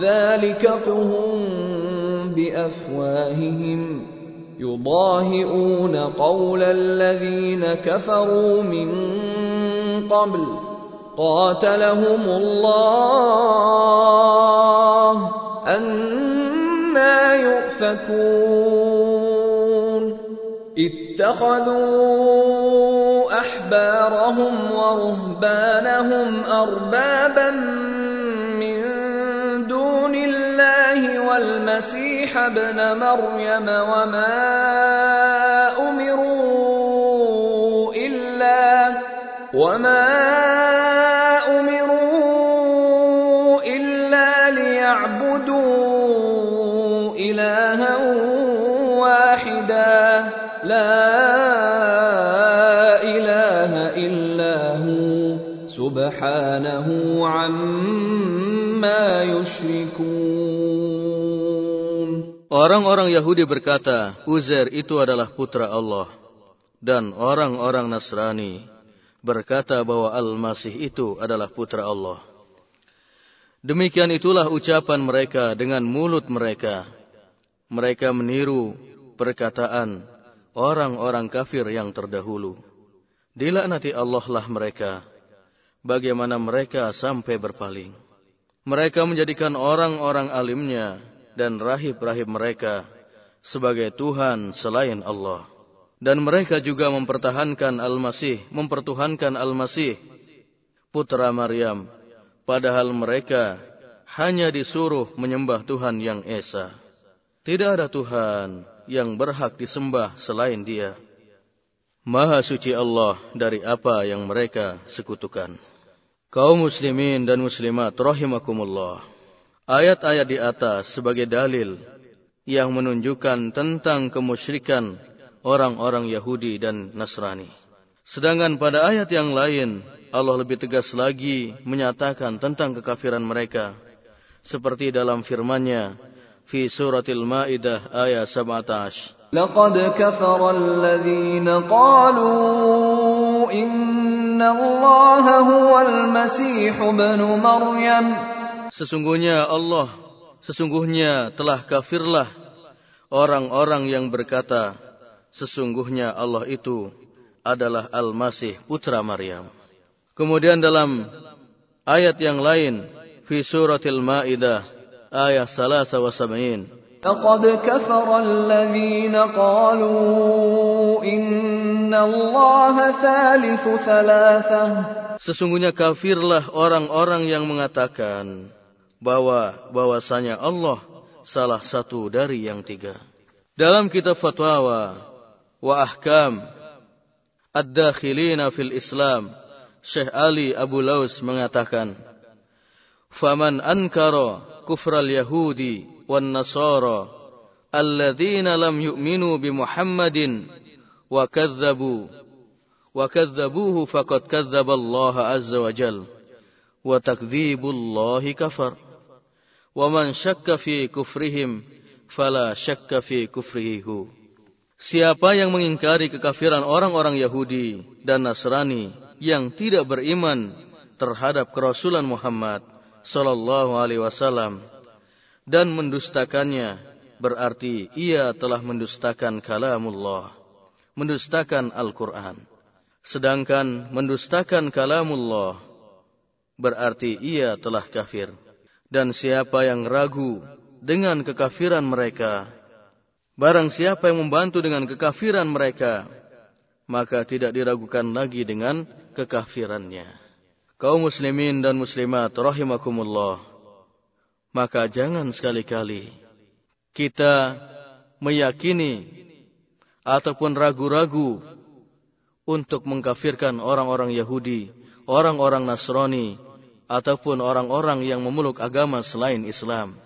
ذلك قهم بأفواههم. يضاهئون قول الذين كفروا من قبل. قاتلهم الله. أنا يؤفكون اتخذوا أحبارهم ورهبانهم أربابا من دون الله والمسيح ابن مريم وما أمروا إلا وما أمروا سبحانه عما يشركون Orang-orang Yahudi berkata, Uzair itu adalah putra Allah. Dan orang-orang Nasrani berkata bahwa Al-Masih itu adalah putra Allah. Demikian itulah ucapan mereka dengan mulut mereka. Mereka meniru perkataan orang-orang kafir yang terdahulu. Dilaknati Allah lah mereka. Bagaimana mereka sampai berpaling. Mereka menjadikan orang-orang alimnya dan rahib-rahib mereka sebagai Tuhan selain Allah. Dan mereka juga mempertahankan Al-Masih, mempertuhankan Al-Masih, putra Maryam, padahal mereka hanya disuruh menyembah Tuhan yang Esa. Tidak ada Tuhan yang berhak disembah selain Dia. Maha suci Allah dari apa yang mereka sekutukan. Kaum muslimin dan muslimat rahimakumullah. Ayat-ayat di atas sebagai dalil yang menunjukkan tentang kemusyrikan orang-orang Yahudi dan Nasrani. Sedangkan pada ayat yang lain Allah lebih tegas lagi menyatakan tentang kekafiran mereka seperti dalam firman-Nya fi suratil Maidah ayat 17. Laqad kafara alladziina qalu Sesungguhnya Allah, sesungguhnya telah kafirlah orang-orang yang berkata, sesungguhnya Allah itu adalah Al-Masih putra Maryam. Kemudian dalam ayat yang lain, fi suratil Maidah ayat 73. Faqad kafara alladhina qalu Sesungguhnya kafirlah orang-orang yang mengatakan bahwa bahwasanya Allah salah satu dari yang tiga. Dalam kitab fatwa wa ahkam ad-dakhilina fil Islam, Syekh Ali Abu Laus mengatakan, "Faman ankara kufral Yahudi wan Nasara alladzina lam yu'minu bi Muhammadin وكذبوا. وكذبوه فقد كذب الله عز وجل. وتكذيب الله كفر. ومن شك في كفرهم فلا شك في كفره هو Siapa yang mengingkari kekafiran orang-orang Yahudi dan Nasrani yang tidak beriman terhadap kerasulan Muhammad sallallahu alaihi wasallam dan mendustakannya berarti ia telah mendustakan kalamullah mendustakan Al-Qur'an sedangkan mendustakan kalamullah berarti ia telah kafir dan siapa yang ragu dengan kekafiran mereka, barang siapa yang membantu dengan kekafiran mereka, maka tidak diragukan lagi dengan kekafirannya. Kaum muslimin dan muslimat rahimakumullah, maka jangan sekali-kali kita meyakini ataupun ragu-ragu untuk mengkafirkan orang-orang Yahudi, orang-orang Nasrani, ataupun orang-orang yang memeluk agama selain Islam.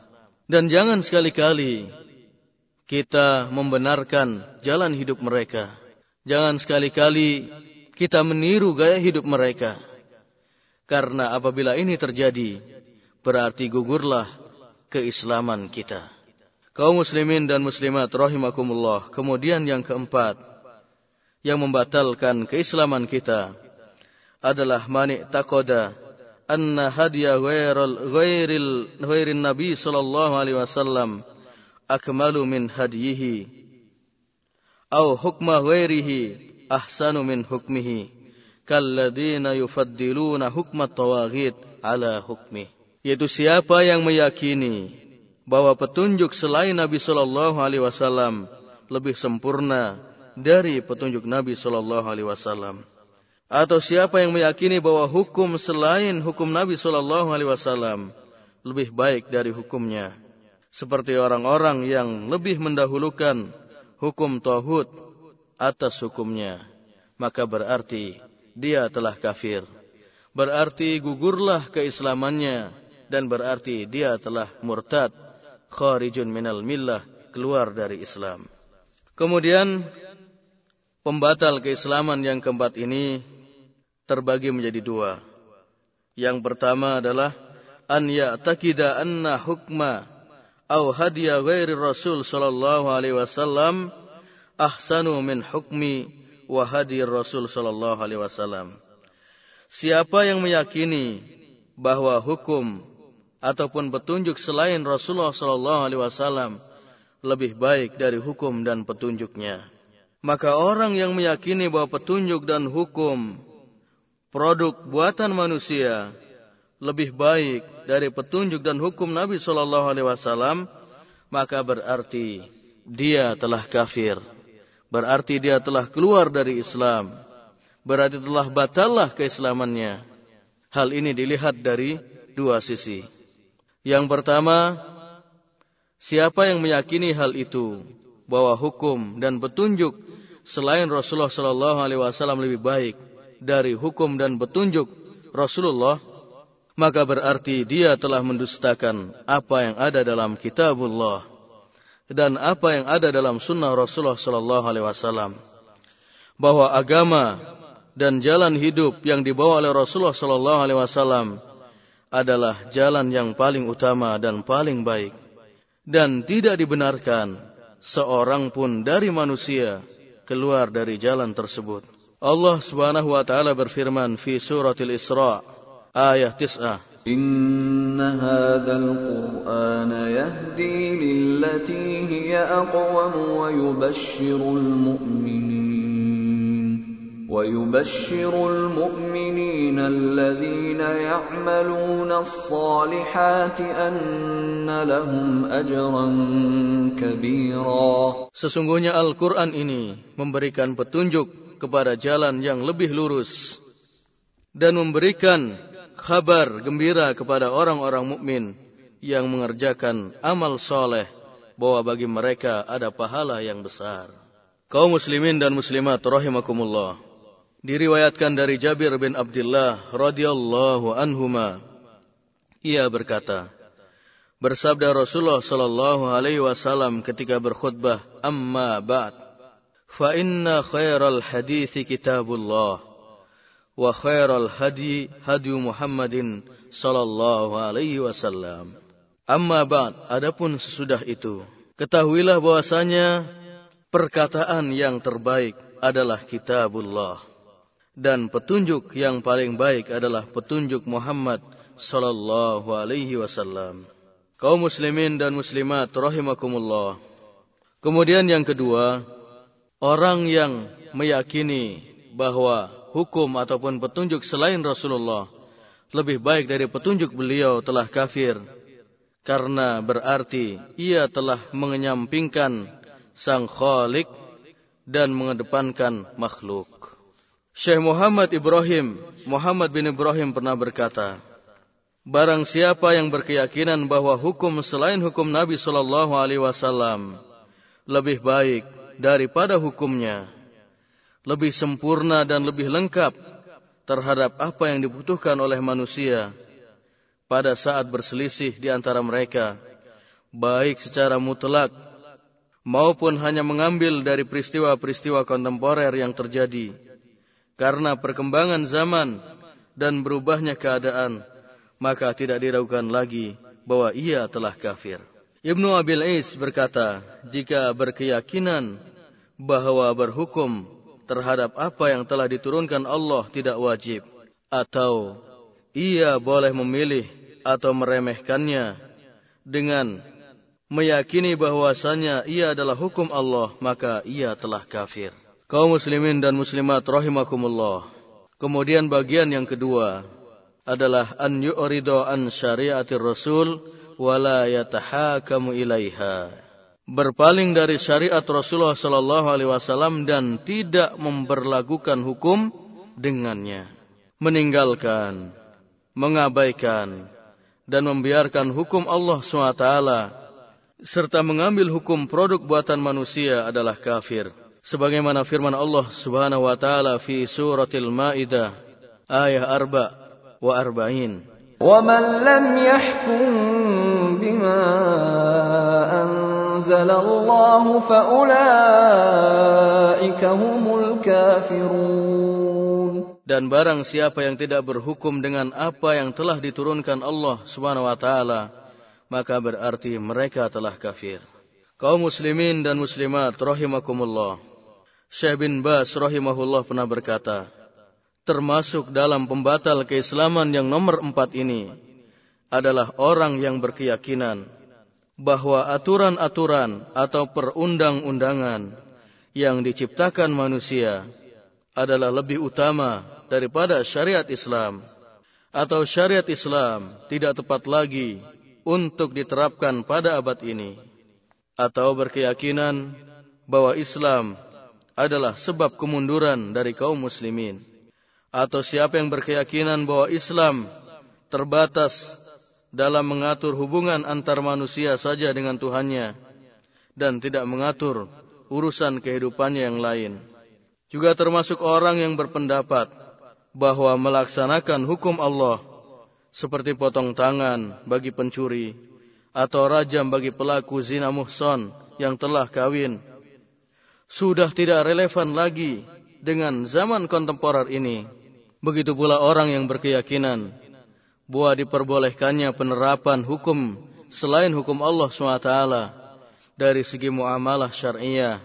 Dan jangan sekali-kali kita membenarkan jalan hidup mereka. Jangan sekali-kali kita meniru gaya hidup mereka. Karena apabila ini terjadi, berarti gugurlah keislaman kita. Kaum muslimin dan muslimat rahimakumullah. Kemudian yang keempat yang membatalkan keislaman kita adalah mani takoda anna hadiya ghairil ghairil ghairin nabi sallallahu alaihi wasallam akmalu min hadiyihi au hukma ghairihi ahsanu min hukmihi kalladina yufaddiluna hukma tawagid ala hukmi yaitu siapa yang meyakini bahwa petunjuk selain Nabi sallallahu alaihi wasallam lebih sempurna dari petunjuk Nabi sallallahu alaihi wasallam. Atau siapa yang meyakini bahwa hukum selain hukum Nabi sallallahu alaihi wasallam lebih baik dari hukumnya? Seperti orang-orang yang lebih mendahulukan hukum tauhid atas hukumnya maka berarti dia telah kafir. Berarti gugurlah keislamannya dan berarti dia telah murtad, kharijun minal millah, keluar dari Islam. Kemudian pembatal keislaman yang keempat ini terbagi menjadi dua. Yang pertama adalah an ya'taqida anna hukma au hadiya ghairi Rasul sallallahu alaihi wasallam ahsanu min hukmi wa hadir Rasul sallallahu alaihi wasallam. Siapa yang meyakini bahwa hukum ataupun petunjuk selain Rasulullah sallallahu alaihi wasallam lebih baik dari hukum dan petunjuknya, maka orang yang meyakini bahwa petunjuk dan hukum produk buatan manusia lebih baik dari petunjuk dan hukum Nabi sallallahu alaihi wasallam, maka berarti dia telah kafir berarti dia telah keluar dari Islam. Berarti telah batallah keislamannya. Hal ini dilihat dari dua sisi. Yang pertama, siapa yang meyakini hal itu? Bahwa hukum dan petunjuk selain Rasulullah Sallallahu Alaihi Wasallam lebih baik dari hukum dan petunjuk Rasulullah, maka berarti dia telah mendustakan apa yang ada dalam kitabullah dan apa yang ada dalam sunnah Rasulullah Sallallahu Alaihi Wasallam. Bahwa agama dan jalan hidup yang dibawa oleh Rasulullah Sallallahu Alaihi Wasallam adalah jalan yang paling utama dan paling baik dan tidak dibenarkan seorang pun dari manusia keluar dari jalan tersebut. Allah Subhanahu wa taala berfirman fi suratil Isra ayat 9 إن هذا القرآن يهدي للتي هي أقوم ويبشر المؤمنين ويبشر المؤمنين الذين يعملون الصالحات أن لهم أجرا كبيرا Sesungguhnya Al-Quran ini memberikan petunjuk kepada jalan yang lebih lurus dan memberikan kabar gembira kepada orang-orang mukmin yang mengerjakan amal soleh bahwa bagi mereka ada pahala yang besar. Kaum muslimin dan muslimat rahimakumullah. Diriwayatkan dari Jabir bin Abdullah radhiyallahu anhuma. Ia berkata, bersabda Rasulullah sallallahu alaihi wasallam ketika berkhutbah, "Amma ba'd, fa inna khairal hadithi kitabullah." wa khairal hadi hadi Muhammadin sallallahu alaihi wasallam. Amma ba'd, adapun sesudah itu, ketahuilah bahwasanya perkataan yang terbaik adalah kitabullah dan petunjuk yang paling baik adalah petunjuk Muhammad sallallahu alaihi wasallam. Kaum muslimin dan muslimat rahimakumullah. Kemudian yang kedua, orang yang meyakini bahwa hukum ataupun petunjuk selain Rasulullah lebih baik dari petunjuk beliau telah kafir karena berarti ia telah mengenyampingkan sang khalik dan mengedepankan makhluk. Syekh Muhammad Ibrahim, Muhammad bin Ibrahim pernah berkata, Barang siapa yang berkeyakinan bahwa hukum selain hukum Nabi Shallallahu Alaihi Wasallam lebih baik daripada hukumnya, lebih sempurna dan lebih lengkap terhadap apa yang dibutuhkan oleh manusia pada saat berselisih di antara mereka, baik secara mutlak maupun hanya mengambil dari peristiwa-peristiwa kontemporer yang terjadi karena perkembangan zaman dan berubahnya keadaan, maka tidak diragukan lagi bahwa ia telah kafir. Ibnu Abil Is berkata, jika berkeyakinan bahwa berhukum terhadap apa yang telah diturunkan Allah tidak wajib atau ia boleh memilih atau meremehkannya dengan meyakini bahwasanya ia adalah hukum Allah maka ia telah kafir. Kaum muslimin dan muslimat rahimakumullah. Kemudian bagian yang kedua adalah an yu'ridu an syariatir rasul wala yatahakamu ilaiha. Berpaling dari syariat Rasulullah sallallahu alaihi wasallam dan tidak memperlakukan hukum dengannya. Meninggalkan, mengabaikan dan membiarkan hukum Allah SWT serta mengambil hukum produk buatan manusia adalah kafir sebagaimana firman Allah Subhanahu wa taala fi suratil Maidah ayat arba wa arba'in. man lam yahkum bima anzalallahu fa ulaika humul kafirun dan barang siapa yang tidak berhukum dengan apa yang telah diturunkan Allah Subhanahu wa taala maka berarti mereka telah kafir. Kaum muslimin dan muslimat rahimakumullah Syekh bin Bas rahimahullah pernah berkata, termasuk dalam pembatal keislaman yang nomor empat ini adalah orang yang berkeyakinan bahwa aturan-aturan atau perundang-undangan yang diciptakan manusia adalah lebih utama daripada syariat Islam atau syariat Islam tidak tepat lagi untuk diterapkan pada abad ini. Atau berkeyakinan bahwa Islam adalah sebab kemunduran dari kaum muslimin. Atau siapa yang berkeyakinan bahwa Islam terbatas dalam mengatur hubungan antar manusia saja dengan Tuhannya dan tidak mengatur urusan kehidupannya yang lain. Juga termasuk orang yang berpendapat bahwa melaksanakan hukum Allah seperti potong tangan bagi pencuri atau rajam bagi pelaku zina muhson yang telah kawin sudah tidak relevan lagi dengan zaman kontemporer ini. Begitu pula orang yang berkeyakinan bahwa diperbolehkannya penerapan hukum selain hukum Allah SWT dari segi muamalah syariah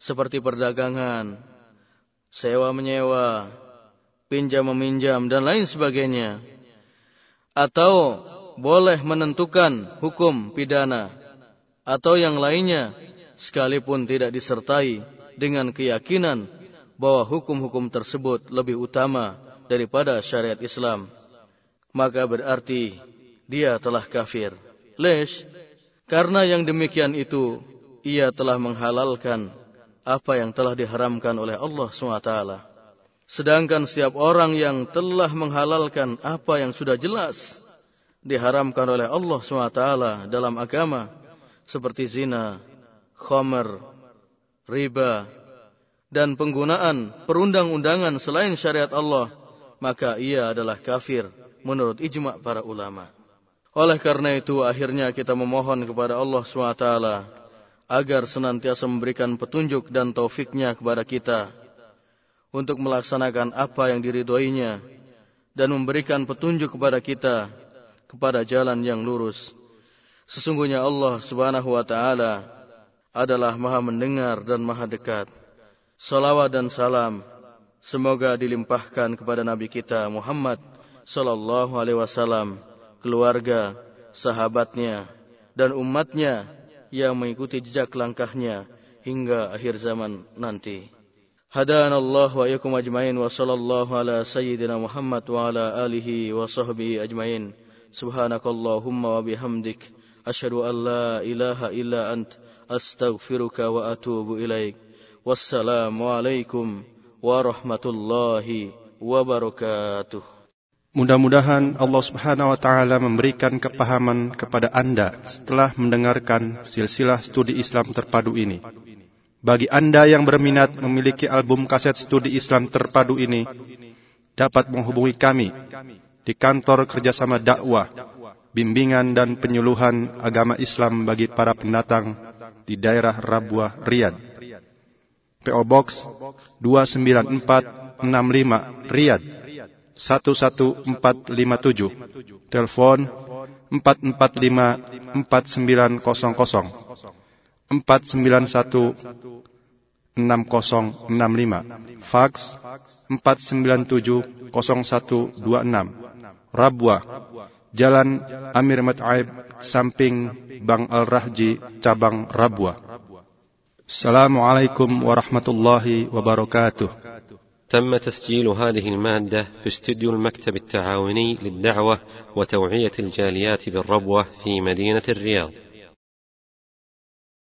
seperti perdagangan, sewa menyewa, pinjam meminjam dan lain sebagainya. Atau boleh menentukan hukum pidana atau yang lainnya sekalipun tidak disertai dengan keyakinan bahwa hukum-hukum tersebut lebih utama daripada syariat Islam, maka berarti dia telah kafir. Lesh, karena yang demikian itu, ia telah menghalalkan apa yang telah diharamkan oleh Allah SWT. Sedangkan setiap orang yang telah menghalalkan apa yang sudah jelas diharamkan oleh Allah SWT dalam agama, seperti zina, khamar, riba, dan penggunaan perundang-undangan selain syariat Allah, maka ia adalah kafir menurut ijma' para ulama. Oleh karena itu akhirnya kita memohon kepada Allah SWT agar senantiasa memberikan petunjuk dan taufiknya kepada kita untuk melaksanakan apa yang diridhoinya dan memberikan petunjuk kepada kita kepada jalan yang lurus. Sesungguhnya Allah Subhanahu wa taala adalah maha mendengar dan maha dekat. Salawat dan salam semoga dilimpahkan kepada Nabi kita Muhammad sallallahu alaihi wasallam, keluarga, sahabatnya dan umatnya yang mengikuti jejak langkahnya hingga akhir zaman nanti. Hadana Allah wa yakum ajmain wa sallallahu ala sayyidina Muhammad wa ala alihi wa sahbihi ajmain. Subhanakallahumma wa bihamdik asyhadu an la illa anta astaghfiruka wa atubu ilaik. Wassalamualaikum warahmatullahi wabarakatuh. Mudah-mudahan Allah Subhanahu wa taala memberikan kepahaman kepada Anda setelah mendengarkan silsilah studi Islam terpadu ini. Bagi Anda yang berminat memiliki album kaset studi Islam terpadu ini, dapat menghubungi kami di kantor kerjasama dakwah, bimbingan dan penyuluhan agama Islam bagi para pendatang di daerah Rabuah, Riyadh. PO Box 29465 Riyadh 11457. Telepon 445 4900 491 6065 Fax 497 0126 Rabuah Jalan Amir Mat'aib samping Bang Al-Rahji cabang Rabwa. Assalamualaikum warahmatullahi wabarakatuh. تم تسجيل هذه المادة في استديو المكتب التعاوني للدعوة وتوعية الجاليات بالربوة في مدينة الرياض